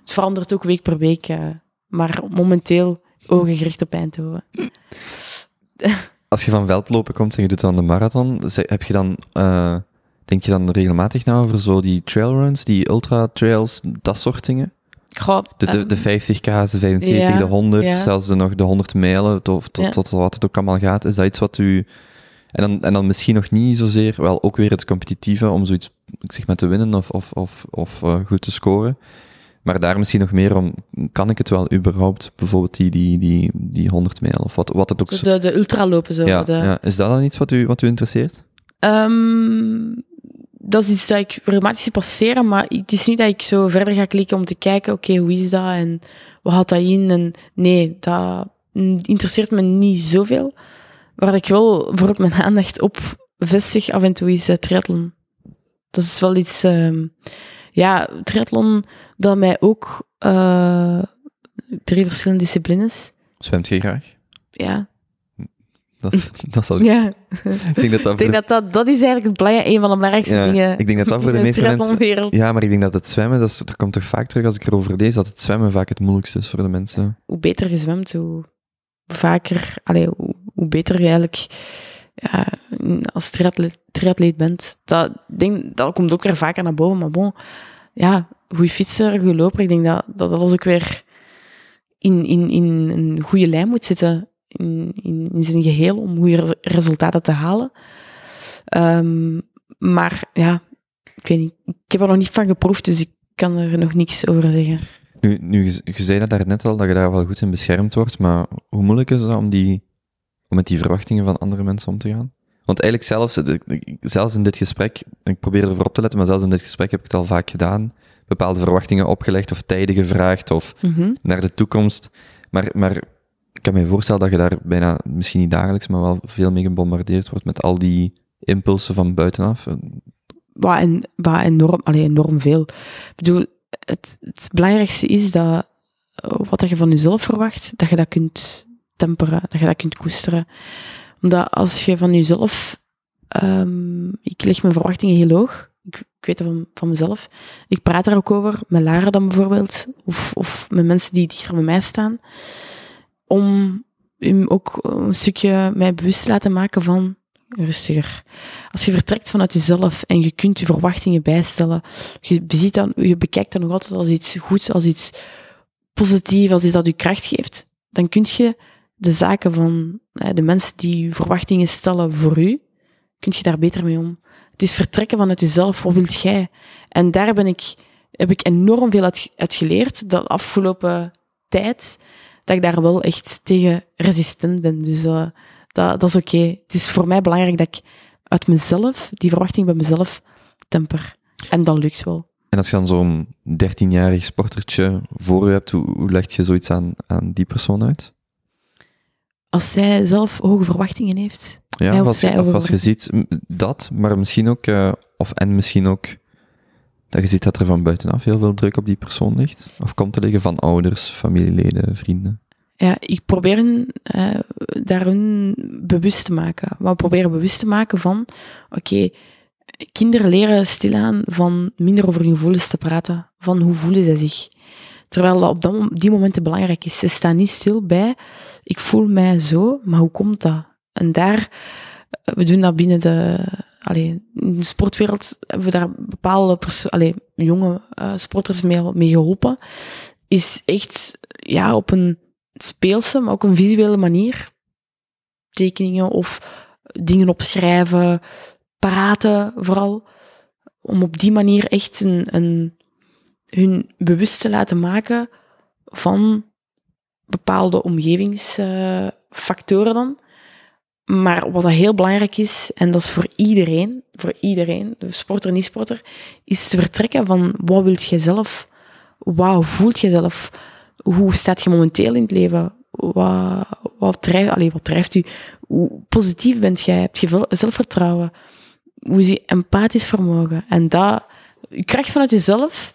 Het verandert ook week per week. eh, maar momenteel ogen gericht op Eindhoven. Als je van veldlopen komt en je doet dan de marathon, heb je dan, eh, denk je dan regelmatig na over zo die trailruns, die ultra trails, dat soort dingen? Goh, De, de, ehm, de 50k's, de 75, ja, de 100, ja. zelfs de, nog de 100 mijlen, tot, tot, Ja. tot wat het ook allemaal gaat. Is dat iets wat u... En dan, en dan misschien nog niet zozeer, wel ook weer het competitieve om zoiets, ik zeg maar, te winnen of, of, of, of eh, goed te scoren. Maar daar misschien nog meer om, kan ik het wel überhaupt, bijvoorbeeld die, die, die, die 100 mijl of wat, wat het ook zo de, de ultralopen zo. Ja, de, ja, is dat dan iets wat u, wat u interesseert? Ehm, dat is iets dat ik regelmatig zie passeren, maar het is niet dat ik zo verder ga klikken om te kijken, oké, hoe is dat en wat houdt dat in? En nee, dat interesseert me niet zoveel. Waar ik wel bijvoorbeeld mijn aandacht op vestig af en toe is uh, triathlon. Dat is wel iets, ehm, ja, triathlon dat mij ook eh, drie verschillende disciplines. Zwemt je graag? Ja, Dat, dat zal iets. ja. Ik denk dat dat ik denk dat, dat dat is eigenlijk het belang- een van de belangrijkste Ja, dingen. ik denk dat dat voor de in meeste mensen-. Ja, maar ik denk dat het zwemmen, dat, is, dat komt toch vaak terug als ik erover lees, dat het zwemmen vaak het moeilijkste is voor de mensen. hoe beter je zwemt, hoe vaker, allee, hoe, hoe beter je eigenlijk ja, als triatleet, bent. Dat, denk, dat komt ook weer vaker naar boven, maar bon, ja, goede fietser, goede loper, ik denk dat, dat alles ook weer in, in, in een goede lijn moet zitten, in, in, zijn geheel, om goede res- resultaten te halen. Ehm, maar ja, ik weet niet, ik heb er nog niet van geproefd, dus ik kan er nog niks over zeggen. Nu, nu je, zei dat daar net al, dat je daar wel goed in beschermd wordt, maar hoe moeilijk is dat om, die, om met die verwachtingen van andere mensen om te gaan? Want eigenlijk zelfs, zelfs in dit gesprek, ik probeer ervoor op te letten, maar zelfs in dit gesprek heb ik het al vaak gedaan, bepaalde verwachtingen opgelegd of tijden gevraagd of Mhm. naar de toekomst. Maar, maar ik kan me voorstellen dat je daar bijna, misschien niet dagelijks, maar wel veel mee gebombardeerd wordt met al die impulsen van buitenaf. wat, en, wat enorm, allee, enorm veel. Ik bedoel, het, het belangrijkste is dat eh, wat je van jezelf verwacht, dat je dat kunt temperen, dat je dat kunt koesteren. Omdat als je van jezelf, ehm, ik leg mijn verwachtingen heel hoog, ik, ik weet dat van, van mezelf, ik praat daar ook over, met Lara dan bijvoorbeeld, of, of met mensen die dichter bij mij staan, om hem ook een stukje mij bewust te laten maken van rustiger. Als je vertrekt vanuit jezelf en je kunt je verwachtingen bijstellen, je, ziet dan, je bekijkt dat nog altijd als iets goeds, als iets positief, als iets dat je kracht geeft, dan kun je de zaken van eh, de mensen die verwachtingen stellen voor u, kun je daar beter mee om. Het is vertrekken vanuit jezelf. Wat wilt jij? En daar ben ik, heb ik enorm veel uit, uit geleerd de afgelopen tijd. Dat ik daar wel echt tegen resistent ben. Dus uh, dat, dat is oké. Het is voor mij belangrijk dat ik uit mezelf, die verwachting bij mezelf, temper. En dat lukt wel. En als je dan zo'n 13-jarig sportertje voor je hebt, hoe, hoe leg je zoiets aan, aan die persoon uit? Als zij zelf hoge verwachtingen heeft. Ja, of, als, je, of als je ziet dat, maar misschien ook, uh, of en misschien ook dat je ziet dat er van buitenaf heel veel druk op die persoon ligt? Of komt te liggen van ouders, familieleden, vrienden? Ja, ik probeer uh, daar hun bewust te maken. Maar we proberen bewust te maken van, oké, kinderen leren stilaan van minder over hun gevoelens te praten, van hoe voelen zij zich. Terwijl op dat, die momenten belangrijk is. Ze staan niet stil bij, ik voel mij zo, maar hoe komt dat? En daar, we doen dat binnen de, allee, in de sportwereld hebben we daar bepaalde allee, jonge uh, sporters mee, mee geholpen. Is echt, ja, op een speelse, maar ook een visuele manier. Tekeningen of dingen opschrijven, praten vooral. Om op die manier echt een, een, hun bewust te laten maken van bepaalde omgevingsfactoren dan. Maar wat dat heel belangrijk is, en dat is voor iedereen, voor iedereen, de sporter en niet-sporter, is te vertrekken van wat wilt je zelf? Wat voelt je zelf? Hoe staat je momenteel in het leven? Wat, wat, drijft, allez, wat drijft u? Hoe positief bent jij? Heb je zelfvertrouwen? Hoe is je empathisch vermogen? En dat, je kracht vanuit jezelf,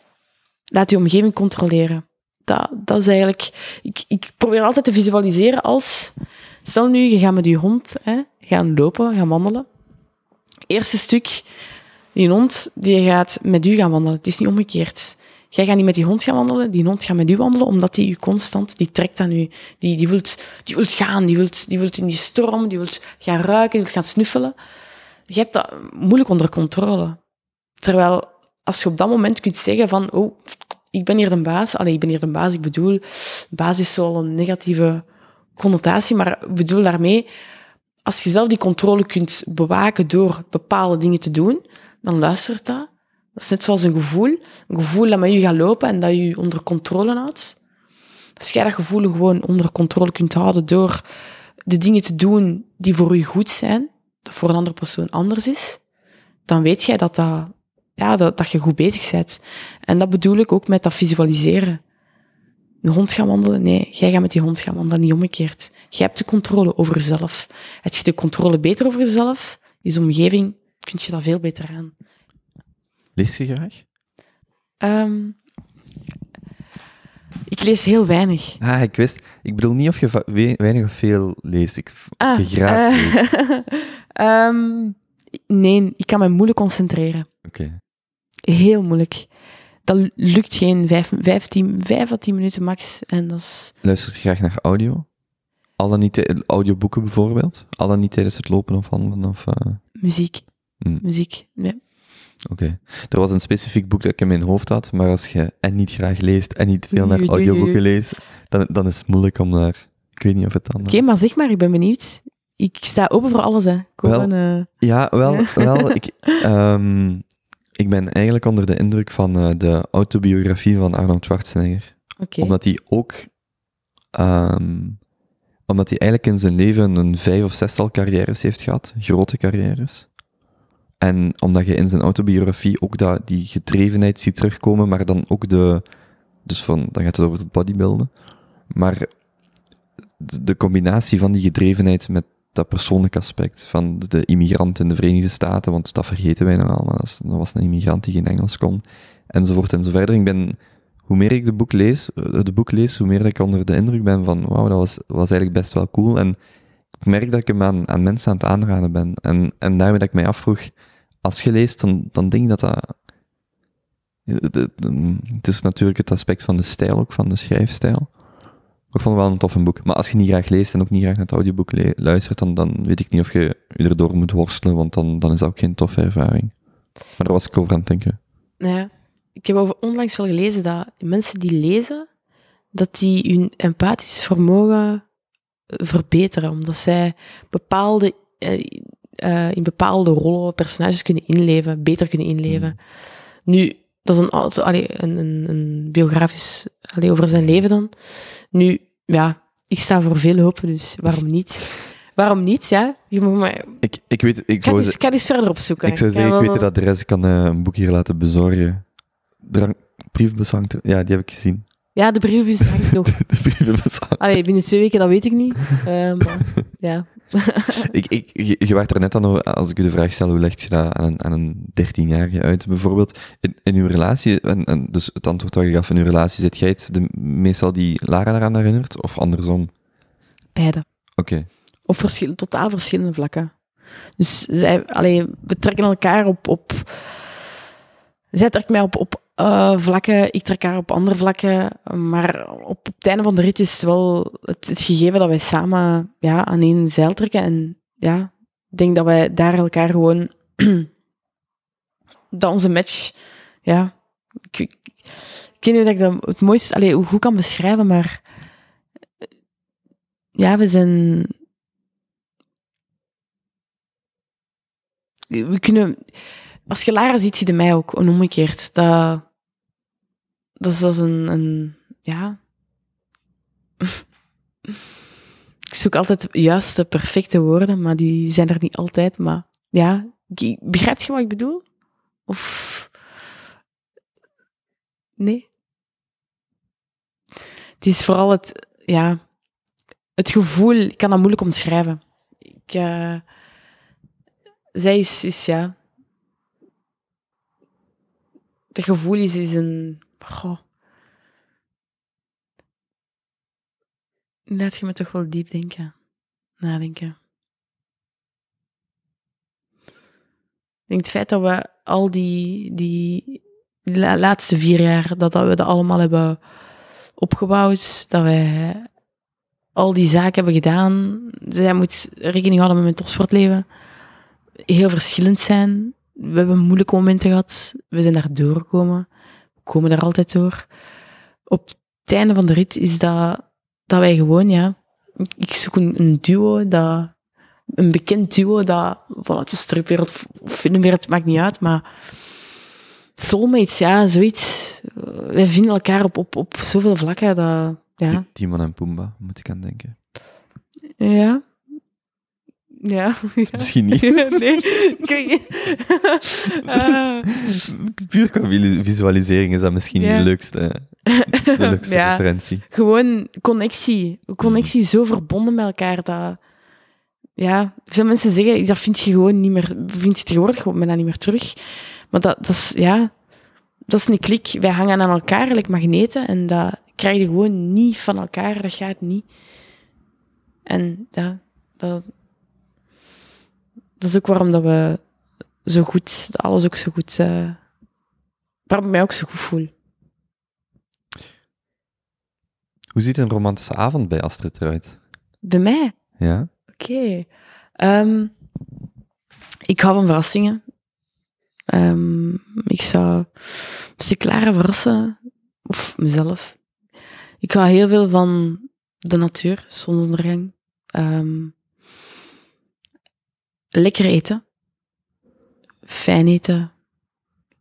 laat je omgeving controleren. Dat, dat is eigenlijk, ik, ik probeer altijd te visualiseren als, stel nu, je gaat met je hond hè, gaan lopen, gaan wandelen. Eerste stuk, die hond die gaat met u gaan wandelen. Het is niet omgekeerd. Jij gaat niet met die hond gaan wandelen, die hond gaat met u wandelen, omdat die u constant, die trekt aan u. Die, die, wilt, die wilt gaan, die wilt, die wilt in die storm, die wilt gaan ruiken, die wilt gaan snuffelen. Je hebt dat moeilijk onder controle. Terwijl, als je op dat moment kunt zeggen van, oh, ik ben hier de baas. Allee, ik ben hier de baas, ik bedoel, baas is zo een negatieve connotatie, maar ik bedoel daarmee, als je zelf die controle kunt bewaken door bepaalde dingen te doen, dan luistert dat. Dat is net zoals een gevoel. Een gevoel dat met je gaat lopen en dat je onder controle houdt. Als jij dat gevoel gewoon onder controle kunt houden door de dingen te doen die voor je goed zijn, dat voor een andere persoon anders is, dan weet jij dat, dat, ja, dat, dat je goed bezig bent. En dat bedoel ik ook met dat visualiseren. Een hond gaan wandelen? Nee, jij gaat met die hond gaan wandelen, niet omgekeerd. Jij hebt de controle over jezelf. Heb je de controle beter over jezelf, is omgeving, kun je dat veel beter aan. Lees je graag? Um, ik lees heel weinig. Ah, ik wist. Ik bedoel niet of je weinig of veel leest. Ik, ah, je graag uh, leest. um, nee, ik kan me moeilijk concentreren. Oké. Okay. Heel moeilijk. Dat lukt geen vijf, vijf, tien, vijf à tien minuten max. En dat is... Luistert je graag naar audio? Alle niet audioboeken bijvoorbeeld? Alle niet tijdens het lopen of wandelen? Of, uh... Muziek. Mm. Muziek, ja. Oké. Er was een specifiek boek dat ik in mijn hoofd had, maar als je en niet graag leest en niet veel naar audioboeken leest, dan, dan is het moeilijk om naar... Ik weet niet of het dan... Oké, maar zeg maar, ik ben benieuwd. Ik sta open voor alles, hè. Kom wel, uh... Ja, wel, wel. Ik, um, ik ben eigenlijk onder de indruk van uh, de autobiografie van Arnold Schwarzenegger. Okay. Omdat hij ook... Um, omdat hij eigenlijk in zijn leven een vijf of zestal carrières heeft gehad, grote carrières. En omdat je in zijn autobiografie ook dat, die gedrevenheid ziet terugkomen, maar dan ook de, dus van, dan gaat het over het bodybuilden. Maar de combinatie van die gedrevenheid met dat persoonlijke aspect van de immigrant in de Verenigde Staten, want dat vergeten wij nog allemaal, dat was een immigrant die geen Engels kon, enzovoort en zo verder. Ik ben, hoe meer ik de boek lees, het boek lees, hoe meer ik onder de indruk ben van, wauw, dat was, was eigenlijk best wel cool. En ik merk dat ik hem aan, aan mensen aan het aanraden ben. En, en daarmee dat ik mij afvroeg, als je leest, dan, dan denk ik dat dat... Het is natuurlijk het aspect van de stijl ook, van de schrijfstijl. Ik vond het wel een tof boek. Maar als je niet graag leest en ook niet graag naar het audioboek luistert, dan, dan weet ik niet of je erdoor moet worstelen, want dan, dan is dat ook geen toffe ervaring. Maar daar was ik over aan het denken. Ja, ik heb over onlangs wel gelezen dat mensen die lezen, dat die hun empathisch vermogen verbeteren, omdat zij bepaalde, eh, eh, in bepaalde rollen, personages kunnen inleven, beter kunnen inleven. Nu, dat is een, allee, een, een, een biografisch allee, over zijn leven dan. Nu, ja, ik sta voor veel hopen, dus waarom niet? Waarom niet, ja? Je moet maar... Ik, ik weet... Ik, ga wou eens, eens verder opzoeken. ik zou zeggen, ik weet de adres. Ik kan eh, een boek hier laten bezorgen. Drank, briefbezang. Ja, die heb ik gezien. Ja, de briefbus hangt nog. De. Allee, binnen twee weken, dat weet ik niet. Eh, maar, ja. Ik, ik, je, je werd er net aan als ik u de vraag stel, hoe legt je dat aan een, aan een 13-jarige uit, bijvoorbeeld? In, in uw relatie, en, en dus het antwoord dat je gaf in uw relatie, zit jij het de, meestal die Lara eraan herinnert, of andersom? Beide. Oké. Op verschil, totaal verschillende vlakken. Dus zij, allee, we trekken elkaar op, op... Zij trekt mij op, op eh, vlakken, ik trek haar op andere vlakken. Maar op, het einde van de rit is wel het, gegeven dat wij samen ja, aan één zeil trekken. En ja, ik denk dat wij daar elkaar gewoon... dat onze match... Ja, ik, ik, ik weet niet of ik dat het mooiste... Allee, hoe goed kan beschrijven, maar... Ja, we zijn... we kunnen... Als je Lara ziet, zie je mij ook, en omgekeerd. Dat, dat, is, dat is een, een... Ja... ik zoek altijd juist de perfecte woorden, maar die zijn er niet altijd. Maar ja, begrijpt je wat ik bedoel? Of... Nee? Het is vooral het... Ja... Het gevoel... Ik kan dat moeilijk omschrijven. Ik... eh, zij is, is ja. Het gevoel is, is een. Goh. Laat je me toch wel diep denken. Nadenken. Ik denk het feit dat we al die, die, die la- laatste vier jaar, dat, dat we dat allemaal hebben opgebouwd, dat wij al die zaken hebben gedaan. Zij moet rekening houden met mijn topsportleven heel verschillend zijn. We hebben moeilijke momenten gehad. We zijn daar doorgekomen. Komen daar altijd door. Op het einde van de rit is dat, dat wij gewoon, ja... ik- zoek een, een duo, dat, een bekend duo, dat vanuit de stripwereld of filmwereld, maakt niet uit, maar... Soulmates, ja, zoiets. Wij vinden elkaar op, op, op zoveel vlakken dat... Ja. Ti- Timon en Pumbaa, moet ik aan denken. Ja. Ja. ja. Misschien niet. nee. Eh, Puur qua vi- visualisering is dat misschien Ja. de leukste, de leukste Ja. referentie. gewoon connectie. Connectie zo verbonden met elkaar dat... Ja, veel mensen zeggen, dat vind je gewoon niet meer... Vind je tegenwoordig gewoon bijna niet meer terug. Maar dat, dat is... Ja, dat is een klik. Wij hangen aan elkaar, like magneten. En dat krijg je gewoon niet van elkaar. Dat gaat niet. En ja, dat... Dat is ook waarom dat we zo goed... Alles ook zo goed... eh waarom ik mij ook zo goed voel. Hoe ziet een romantische avond bij Astrid eruit? Bij mij? Ja? Oké. Ehm, ik hou van verrassingen. Ehm, ik zou ze Clara verrassen. Of mezelf. Ik hou heel veel van de natuur, zonsondergang. Lekker eten. Fijn eten.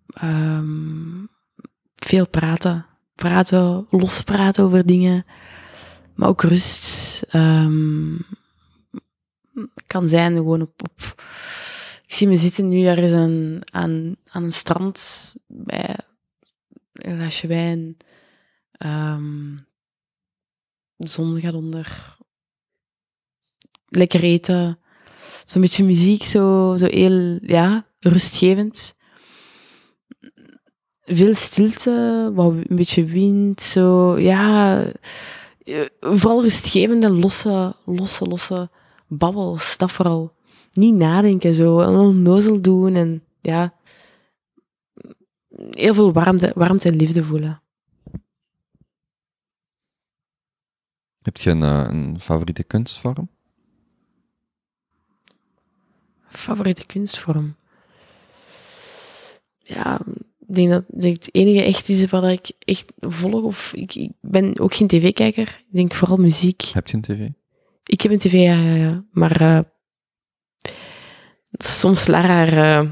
Ehm, veel praten. Praten, lospraten over dingen. Maar ook rust. Ehm, kan zijn gewoon op, op... Ik zie me zitten nu ergens aan, aan, aan een strand bij een glaasje wijn. Ehm, de zon gaat onder. Lekker eten. Zo'n beetje muziek, zo, zo heel, ja, rustgevend. Veel stilte, wat een beetje wind, zo, ja... Vooral rustgevende, losse, losse, losse babbels, dat vooral. Niet nadenken, zo, en onnozel doen en ja, heel veel warmte, warmte en liefde voelen. Heb je een, eh, een favoriete kunstvorm? Favoriete kunstvorm? Ja, Ik denk dat dat het enige echt is wat ik echt volg. Of ik, ik ben ook geen tv-kijker. Ik denk vooral muziek. Heb je een tv? Ik heb een tv, ja, ja, ja. Maar eh, soms Lara eh,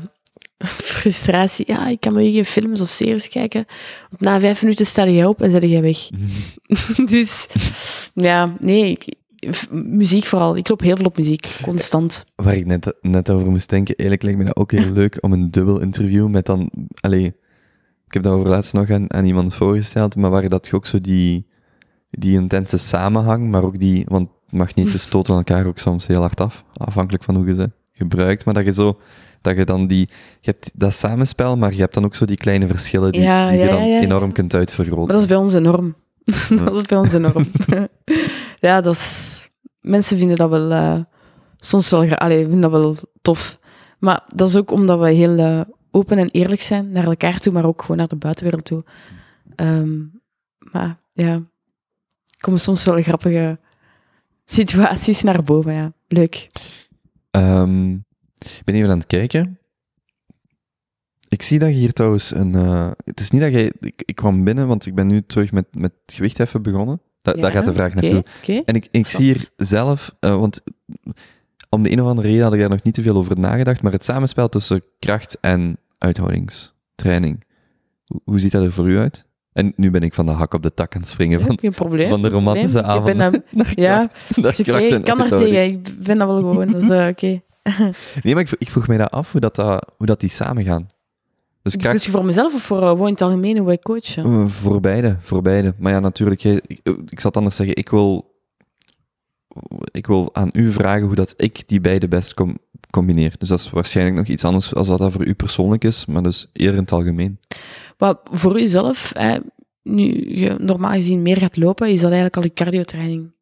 frustratie. Ja, ik kan me geen films of series kijken. Want na vijf minuten sta jij op en zet jij weg. dus ja, nee, ik- muziek vooral. Ik loop heel veel op muziek, constant. Waar ik net, net over moest denken, eigenlijk lijkt me dat ook heel leuk om een dubbel interview met dan... Allee, ik heb dat over laatst nog aan, aan iemand voorgesteld, maar waar dat je ook zo die, die intense samenhang, maar ook die... Want magneten stoten elkaar ook soms heel hard af, afhankelijk van hoe je ze gebruikt, maar dat je zo... Dat je dan die... Je hebt dat samenspel, maar je hebt dan ook zo die kleine verschillen die, Ja, die je ja, dan ja, enorm kunt uitvergroten. Maar dat is bij ons enorm. dat is bij ons enorm. ja, dat is... Mensen vinden dat wel... eh, soms wel... Allee, vinden dat wel tof. Maar dat is ook omdat we heel eh, open en eerlijk zijn naar elkaar toe, maar ook gewoon naar de buitenwereld toe. Ehm, maar ja, er komen soms wel grappige situaties naar boven, ja. Leuk. Ehm, ik ben even aan het kijken. Ik zie dat je hier trouwens een... eh, het is niet dat jij... Ik, ik kwam binnen, want ik ben nu terug met, met gewichtheffen begonnen. Da, Ja, daar gaat de vraag naartoe. En ik, ik zie hier zelf... eh, want om de een of andere reden had ik daar nog niet te veel over nagedacht, maar het samenspel tussen kracht en uithoudingstraining. Hoe, hoe ziet dat er voor u uit? En nu ben ik van de hak op de tak aan het springen van, Geen probleem. van de romantische avond ja, ik kan er tegen. Ik ben dat wel gewoon. Dus, eh, oké. Nee, maar ik, ik vroeg mij dat af, hoe dat, dat, hoe dat die samengaan. Dus kracht, Dus voor mezelf of voor uh, gewoon in het algemeen hoe wij coachen? Uh, voor beide, voor beide. Maar ja, natuurlijk, ik, ik zal het anders zeggen, ik wil, ik wil aan u vragen hoe dat ik die beide best com- combineer. Dus dat is waarschijnlijk nog iets anders als dat, dat voor u persoonlijk is, maar dus eerder in het algemeen. Maar voor jezelf, hè, nu je normaal gezien meer gaat lopen, is dat eigenlijk al je cardiotraining.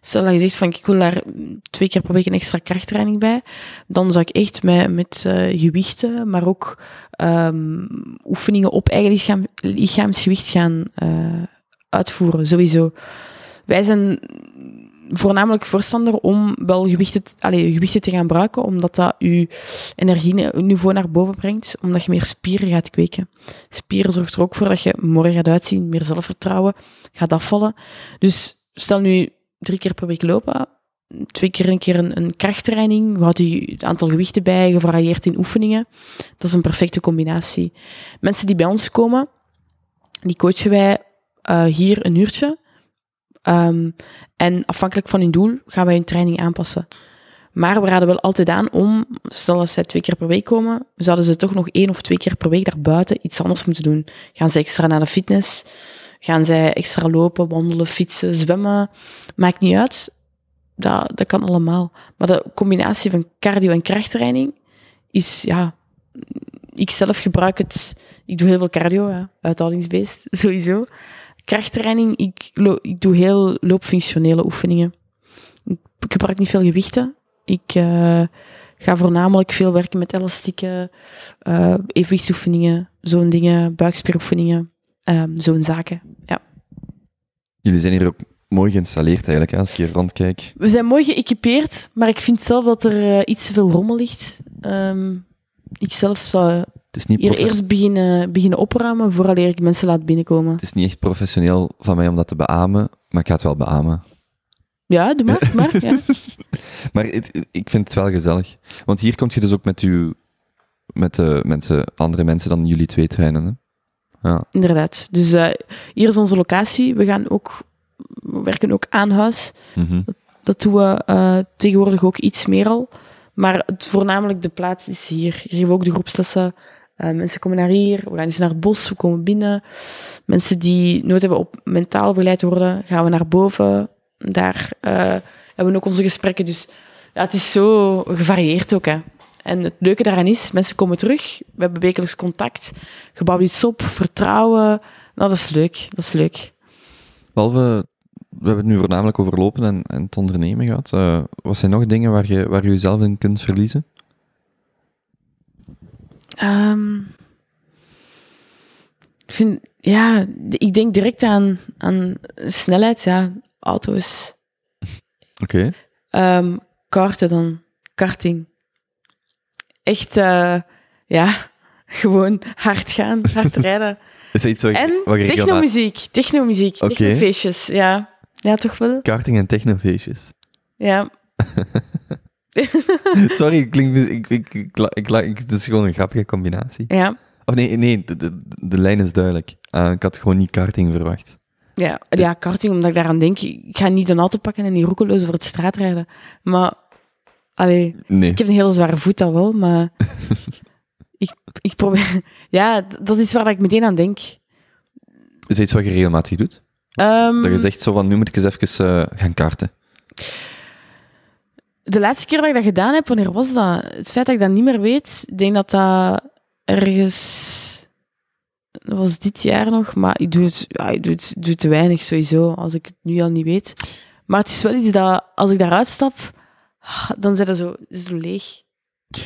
Stel dat je zegt van ik wil daar twee keer per week een extra krachttraining bij, dan zou ik echt met, met eh, gewichten, maar ook ehm, oefeningen op eigen lichaam, lichaamsgewicht gaan eh, uitvoeren, sowieso. Wij zijn voornamelijk voorstander om wel gewichten, te- allee, gewichten te gaan gebruiken, omdat dat je energieniveau naar boven brengt, omdat je meer spieren gaat kweken. Spieren zorgt er ook voor dat je morgen gaat uitzien, meer zelfvertrouwen, gaat afvallen. Dus stel nu drie keer per week lopen, twee keer een keer een, een krachttraining, je houdt je het aantal gewichten bij, je varieert in oefeningen. Dat is een perfecte combinatie. Mensen die bij ons komen, die coachen wij eh, hier een uurtje. Ehm, en afhankelijk van hun doel gaan wij hun training aanpassen. Maar we raden wel altijd aan om, stel dat zij twee keer per week komen, zouden ze toch nog één of twee keer per week daarbuiten iets anders moeten doen. Gaan ze extra naar de fitness? Gaan zij extra lopen, wandelen, fietsen, zwemmen? Maakt niet uit. Dat, dat kan allemaal. Maar de combinatie van cardio en krachttraining is, ja... Ik zelf gebruik het... Ik doe heel veel cardio, ja, uithoudingsbeest, sowieso. Krachttraining, ik, ik doe heel loopfunctionele oefeningen. Ik gebruik niet veel gewichten. Ik eh, ga voornamelijk veel werken met elastieken, eh evenwichtsoefeningen, zo'n dingen, buikspieroefeningen, ehm, zo'n zaken. Ja. Jullie zijn hier ook mooi geïnstalleerd eigenlijk, als ik hier rondkijk. We zijn mooi geëquipeerd, maar ik vind zelf dat er eh, iets te veel rommel ligt. Ehm, ik zelf zou Het is niet, hier eerst beginnen, beginnen opruimen voordat ik mensen laat binnenkomen. het is niet echt professioneel van mij om dat te beamen, maar ik ga het wel beamen. Ja, doe maar, maar. Ja. Maar het- het- ik vind het wel gezellig. Want hier kom je dus ook met, uw, met de mensen, andere mensen dan jullie twee trainen. Hè? Ja. Inderdaad. Dus eh, hier is onze locatie. We gaan ook, we werken ook aan huis. Mhm. Dat doen we eh, tegenwoordig ook iets meer al. Maar het, voornamelijk de plaats is hier. Hier geven we ook de groepslessen. Eh, mensen komen naar hier. We gaan eens naar het bos. We komen binnen. Mensen die nood hebben op mentaal begeleid worden, gaan we naar boven. Daar hebben we ook onze gesprekken. Dus ja, het is zo gevarieerd ook. Hè. En het leuke daaraan is, mensen komen terug. We hebben wekelijks contact. Gebouw iets op. Vertrouwen. Nou, dat is leuk. Dat is leuk. Behalve, we hebben het nu voornamelijk over lopen en, en het ondernemen gehad. Eh, wat zijn nog dingen waar je, waar je jezelf in kunt verliezen? Ehm, ik vind, ja, ik denk direct aan, aan snelheid, ja, auto's, Oké. Ehm karten dan, karting. Echt, eh, ja, Gewoon hard gaan, hard rijden. Is dat iets wat, En technomuziek, technomuziek, Oké. technofeestjes, ja. Ja, toch wel? Karting en technofeestjes. Ja. Sorry, ik klink, ik, ik, ik, het is gewoon een grappige combinatie. Ja. Of nee, nee de, de, de lijn is duidelijk. Ah, ik had gewoon niet karting verwacht. Ja, ja, karting, omdat ik daaraan denk, ik ga niet een auto pakken en die roekeloos over het straat rijden. Maar, allee, Nee. ik heb een hele zware voet, dat wel, maar ik, ik probeer... Ja, dat is iets waar ik meteen aan denk. Is dat iets wat je regelmatig doet? Ehm, Dat je zegt zo van, nu moet ik eens even eh, gaan karten. De laatste keer dat ik dat gedaan heb, wanneer was dat? Het feit dat ik dat niet meer weet, ik denk dat dat ergens... Dat was dit jaar nog, maar ik doe het, ja, ik doe het, doe het te weinig sowieso, als ik het nu al niet weet. Maar het is wel iets dat, als ik daaruit stap, dan zit het zo, leeg.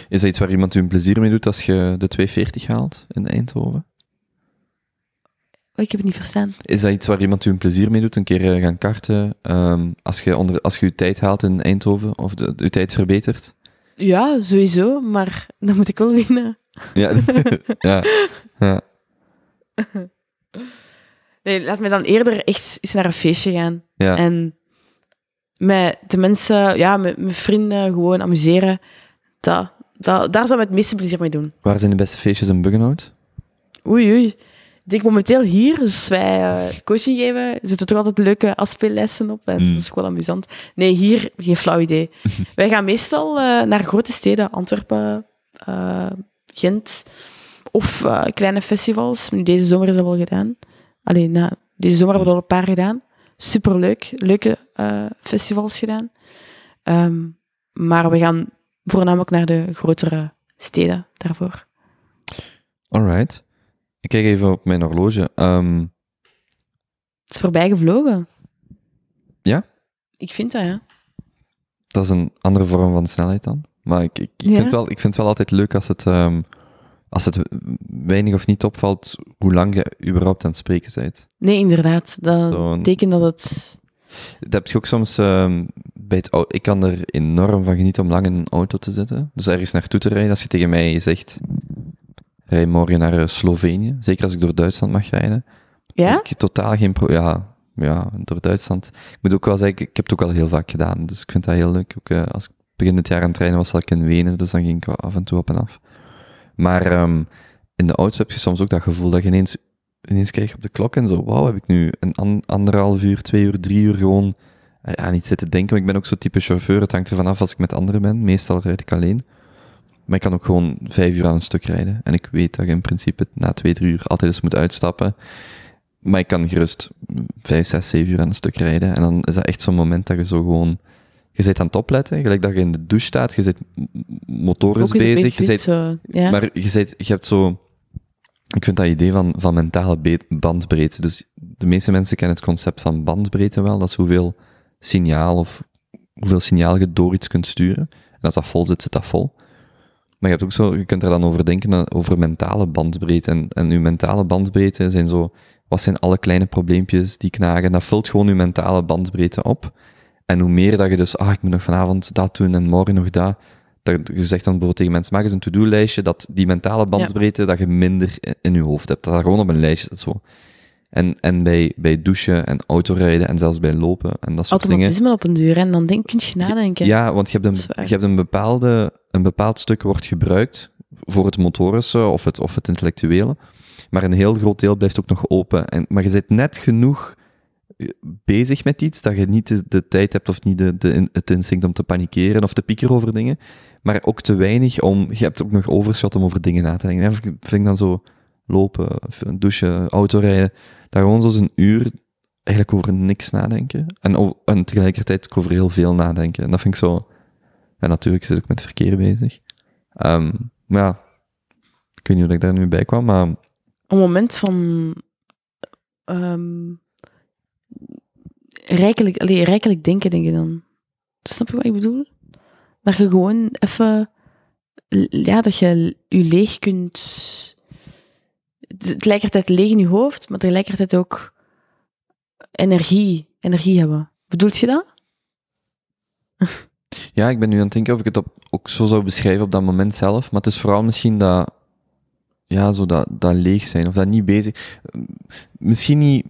Is dat iets waar iemand u een plezier mee doet als je de 240 haalt in Eindhoven? Oh, ik heb het niet verstaan. Is dat iets waar iemand u een plezier mee doet? Een keer eh, gaan karten? ehm, als, je onder, als je uw tijd haalt in Eindhoven? Of de, uw tijd verbetert? Ja, sowieso, maar dan moet ik wel winnen. Ja. ja. ja. Nee, laat mij dan eerder echt eens naar een feestje gaan. Ja. En met de mensen, ja, met, met vrienden gewoon amuseren. Dat, dat, daar zou ik het meeste plezier mee doen. Waar zijn de beste feestjes in Buggenhout? Oei, oei. Ik denk momenteel hier, dus wij eh, coaching geven, zitten toch altijd leuke afspeellessen op. En Mm. dat is gewoon amusant. Nee, hier geen flauw idee. wij gaan meestal eh, naar grote steden, Antwerpen, eh, Gent, of kleine festivals. Nu, deze zomer is dat wel gedaan. Alleen, nou, deze zomer hebben we al een paar gedaan. Superleuk, leuke eh, festivals gedaan. Ehm, maar we gaan voornamelijk naar de grotere steden daarvoor. Alright. Ik kijk even op mijn horloge. Ehm, Het is voorbij gevlogen. Ja? Ik vind dat, ja. dat is een andere vorm van snelheid dan. Maar ik, ik, ik, Ja. vind, wel, ik vind het wel altijd leuk als het, ehm, als het weinig of niet opvalt hoe lang je überhaupt aan het spreken bent. Nee, inderdaad. Dat betekent dat het... Dat heb je ook soms ehm, bij het Ik kan er enorm van genieten om lang in een auto te zitten. Dus ergens naartoe te rijden. Als je tegen mij zegt, rij morgen naar eh, Slovenië. Zeker als ik door Duitsland mag rijden. Ja? Ik totaal geen. Ja, ja, door Duitsland. Ik moet ook wel zeggen, ik heb het ook al heel vaak gedaan. Dus ik vind dat heel leuk. Ook, eh, als ik begin dit jaar aan het rijden was, zat ik in Wenen. Dus dan ging ik af en toe op en af. Maar ehm, in de auto heb je soms ook dat gevoel dat je ineens, ineens krijgt op de klok en zo, wauw, heb ik nu een an- anderhalf uur, twee uur, drie uur gewoon eh, aan iets zitten denken. Want ik ben ook zo'n type chauffeur, het hangt ervan af als ik met anderen ben. Meestal rijd ik alleen. Maar ik kan ook gewoon vijf uur aan een stuk rijden. En ik weet dat je in principe na twee, drie uur altijd eens moet uitstappen. Maar ik kan gerust vijf, zes, zeven uur aan een stuk rijden. En dan is dat echt zo'n moment dat je zo gewoon... Je zit aan het opletten, gelijk dat je in de douche staat, je zit m- motorisch bezig, je zo, ja. maar je, zit, je hebt zo... Ik vind dat idee van, van mentale bandbreedte. Dus de meeste mensen kennen het concept van bandbreedte wel. Dat is hoeveel signaal of hoeveel signaal je door iets kunt sturen. En als dat vol zit, zit dat vol. Maar je, hebt ook zo, je kunt er dan over denken, eh, over mentale bandbreedte. En, en uw mentale bandbreedte zijn zo... Wat zijn alle kleine probleempjes die knagen? Dat vult gewoon uw mentale bandbreedte op. En hoe meer dat je dus... Ah, ik moet nog vanavond dat doen en morgen nog dat dat je zegt dan bijvoorbeeld tegen mensen, maak eens een to-do-lijstje, dat die mentale bandbreedte, dat je minder in, je hoofd hebt. Dat dat gewoon op een lijstje staat zo. En, en bij, bij douchen en autorijden en zelfs bij lopen en dat soort dingen. Automatisme op een duur. En dan denk, kun je nadenken. Ja, want je hebt een, je hebt een, bepaalde, een bepaald stuk wordt gebruikt voor het motorische of het, of het intellectuele. Maar een heel groot deel blijft ook nog open. En, maar je zit net genoeg bezig met iets dat je niet de, tijd hebt of niet de, de, het instinct om te panikeren of te piekeren over dingen. Maar ook te weinig om, je hebt ook nog overschot om over dingen na te denken. En ik vind dan zo lopen, douchen, autorijden, daar gewoon zo'n een uur eigenlijk over niks nadenken. En, en tegelijkertijd ook over heel veel nadenken. En dat vind ik zo... En natuurlijk zit ik met verkeer bezig. Ehm, maar ja, ik weet niet hoe ik daar nu bij kwam, maar Een moment van... ehm rijkelijk, allee, rijkelijk denken, denk je dan. Snap je wat ik bedoel? Dat je gewoon even... Ja, dat je je leeg kunt... Tegelijkertijd leeg in je hoofd, maar tegelijkertijd ook energie, energie hebben. Bedoelt je dat? ja, ik ben nu aan het denken of ik het op, ook zo zou beschrijven op dat moment zelf. Maar het is vooral misschien dat ja, zo dat, dat leeg zijn, of dat niet bezig. Misschien niet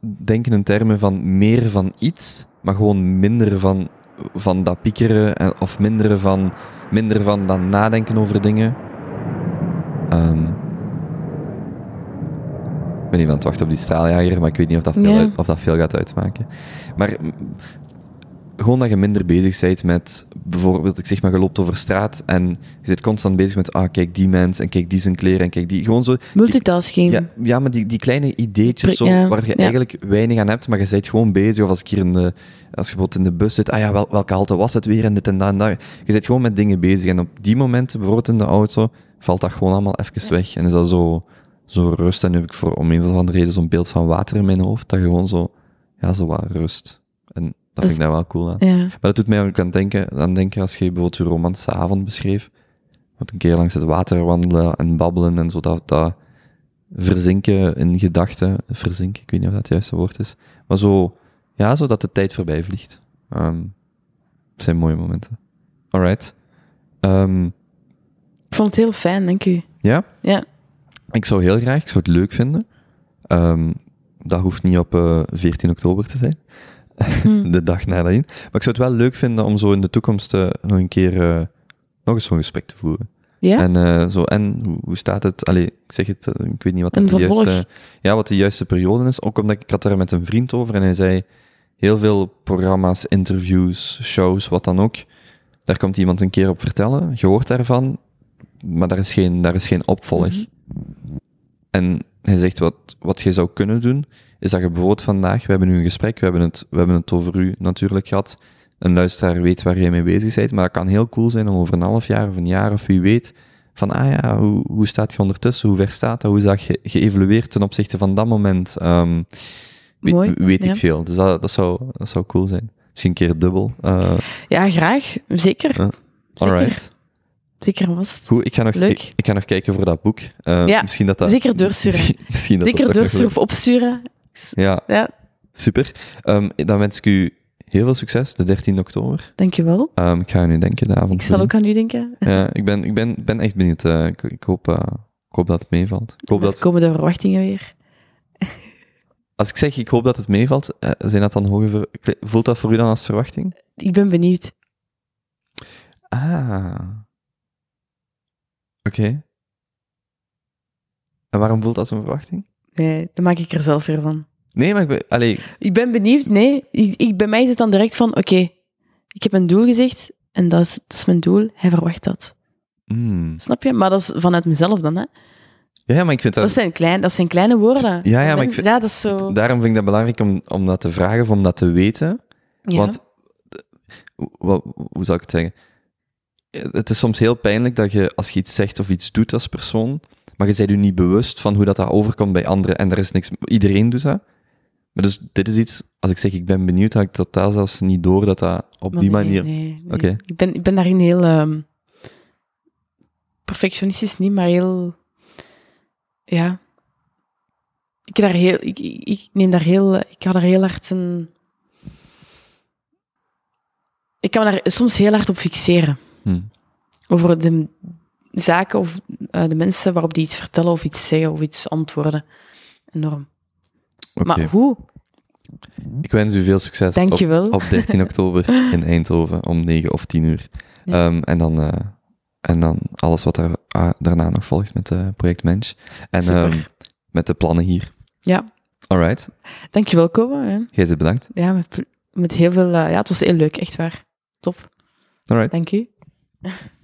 denken in termen van meer van iets, maar gewoon minder van, van dat piekeren, en- of minder van, minder van dat nadenken over dingen. Ehm, ik ben even aan het wachten op die straaljager, maar ik weet niet of dat veel, Ja. uit- of dat veel gaat uitmaken. Maar gewoon dat je minder bezig bent met, bijvoorbeeld, ik zeg maar, je loopt over straat en je zit constant bezig met, ah, kijk die mens en kijk die zijn kleren en kijk die, gewoon zo, Multitasking. ja, ja, maar die, die kleine ideetjes zo, Ja, waar je ja. eigenlijk weinig aan hebt, maar je bent gewoon bezig. Of als ik hier in de, als je bijvoorbeeld in de bus zit, ah ja, wel, welke halte was het weer en dit en dat en dat. Je bent gewoon met dingen bezig. En op die momenten, bijvoorbeeld in de auto, valt dat gewoon allemaal even weg. En is dat zo, zo rust. En nu heb ik voor, om een of andere reden zo'n beeld van water in mijn hoofd, dat je gewoon zo, ja, zo wat rust. Dat, Dat vind is- ik daar wel cool aan. Ja. Maar dat doet mij ook aan denken, aan denken als je bijvoorbeeld je romantische avond beschreef. Wat een keer langs het water wandelen en babbelen en zo dat, dat verzinken in gedachten. Verzinken, ik weet niet of dat het juiste woord is. Maar zo, ja, zo dat de tijd voorbij vliegt. Ehm zijn mooie momenten. Alright. Ehm Ik vond het heel fijn, dank u. ja? Ja. Ik zou heel graag, ik zou het leuk vinden. Ehm, dat hoeft niet op eh 14 oktober te zijn. Hm. de dag nadien. Maar ik zou het wel leuk vinden om zo in de toekomst eh, nog een keer eh, nog eens zo'n gesprek te voeren. Ja? En, eh, zo, en hoe, hoe staat het? Allee, ik zeg het, ik weet niet wat de juiste, ja, wat de juiste periode is. Ook omdat ik, ik had daar met een vriend over en hij zei, heel veel programma's, interviews, shows, wat dan ook, daar komt iemand een keer op vertellen, je hoort daarvan, maar daar is geen, daar is geen opvolg. Mhm. En hij zegt, wat, wat je zou kunnen doen, is dat je bijvoorbeeld vandaag, we hebben nu een gesprek, we hebben het, we hebben het over u natuurlijk gehad, een luisteraar weet waar jij mee bezig bent, maar het kan heel cool zijn om over een half jaar of een jaar of wie weet, van ah ja, hoe, hoe staat je ondertussen, hoe ver staat dat, hoe is dat ge, geëvolueerd ten opzichte van dat moment, Ehm, weet, Mooi, weet ja. ik veel. Dus dat, dat, zou, dat zou cool zijn. Misschien een keer dubbel. eh Ja, graag. Zeker. Zeker. alright. Zeker vast. Goed, ik ga nog, Leuk. ik, ik ga nog kijken voor dat boek. Eh, Ja, misschien dat dat, zeker doorsturen. Misschien, misschien dat Zeker dat doorsturen of opsturen. Ja, Ja, Super. Ehm, dan wens ik u heel veel succes, de 13 oktober. dankjewel. Ehm, ik ga aan u denken, de avond. Ik zal ook aan u denken. Ja, ik ben, ik ben, ben echt benieuwd. eh, ik, ik, hoop, eh, ik hoop dat het meevalt. Ik hoop dat, komen de verwachtingen weer. als ik zeg ik hoop dat het meevalt, eh, zijn dat dan hoge ver- voelt dat voor u dan als verwachting? Ik ben benieuwd. Ah. Oké. En waarom voelt dat als een verwachting? Nee, dan maak ik er zelf weer van. Nee, maar ik ben, allee, Ik ben benieuwd. Nee, ik, ik- bij mij is het dan direct van, oké, ik heb een doel gezegd en dat is, dat is mijn doel. Hij verwacht dat. mm. Snap je? Maar dat is vanuit mezelf dan, hè. ja, maar ik vind dat, Dat zijn, klein, dat zijn kleine woorden. Ja, ja, maar ik vind- Ja, dat is zo... daarom vind ik dat belangrijk om, om dat te vragen of om dat te weten. Ja. Want, hoe, wat- hoe zou ik het zeggen? Het is soms heel pijnlijk dat je, als je iets zegt of iets doet als persoon, maar je bent je niet bewust van hoe dat, dat overkomt bij anderen en er is niks, iedereen doet dat. Maar dus dit is iets, als ik zeg ik ben benieuwd, had ik totaal zelfs niet door dat dat op Maar die nee, manier... nee, nee. Ik, ben, ik ben daarin heel... ehm, perfectionistisch niet, maar heel... Ja. Ik, daar heel, ik, ik, ik neem daar heel... Ik ga daar heel hard een... Ik kan me daar soms heel hard op fixeren. Hm. Over de zaken of eh, de mensen waarop die iets vertellen of iets zeggen of iets antwoorden. Enorm. Maar hoe? Ik wens u veel succes op, Dankjewel. op 13 oktober in Eindhoven om 9 of 10 uur. Ja. Ehm, en, dan, eh, en dan alles wat daar, ah, daarna nog volgt met eh project Mensch. En ehm, met de plannen hier. Ja. Alright, Dankjewel, Kobe. jij zit bedankt. Ja, met, met heel veel... ja, het was heel leuk, echt waar. Top. Alright. Dank u.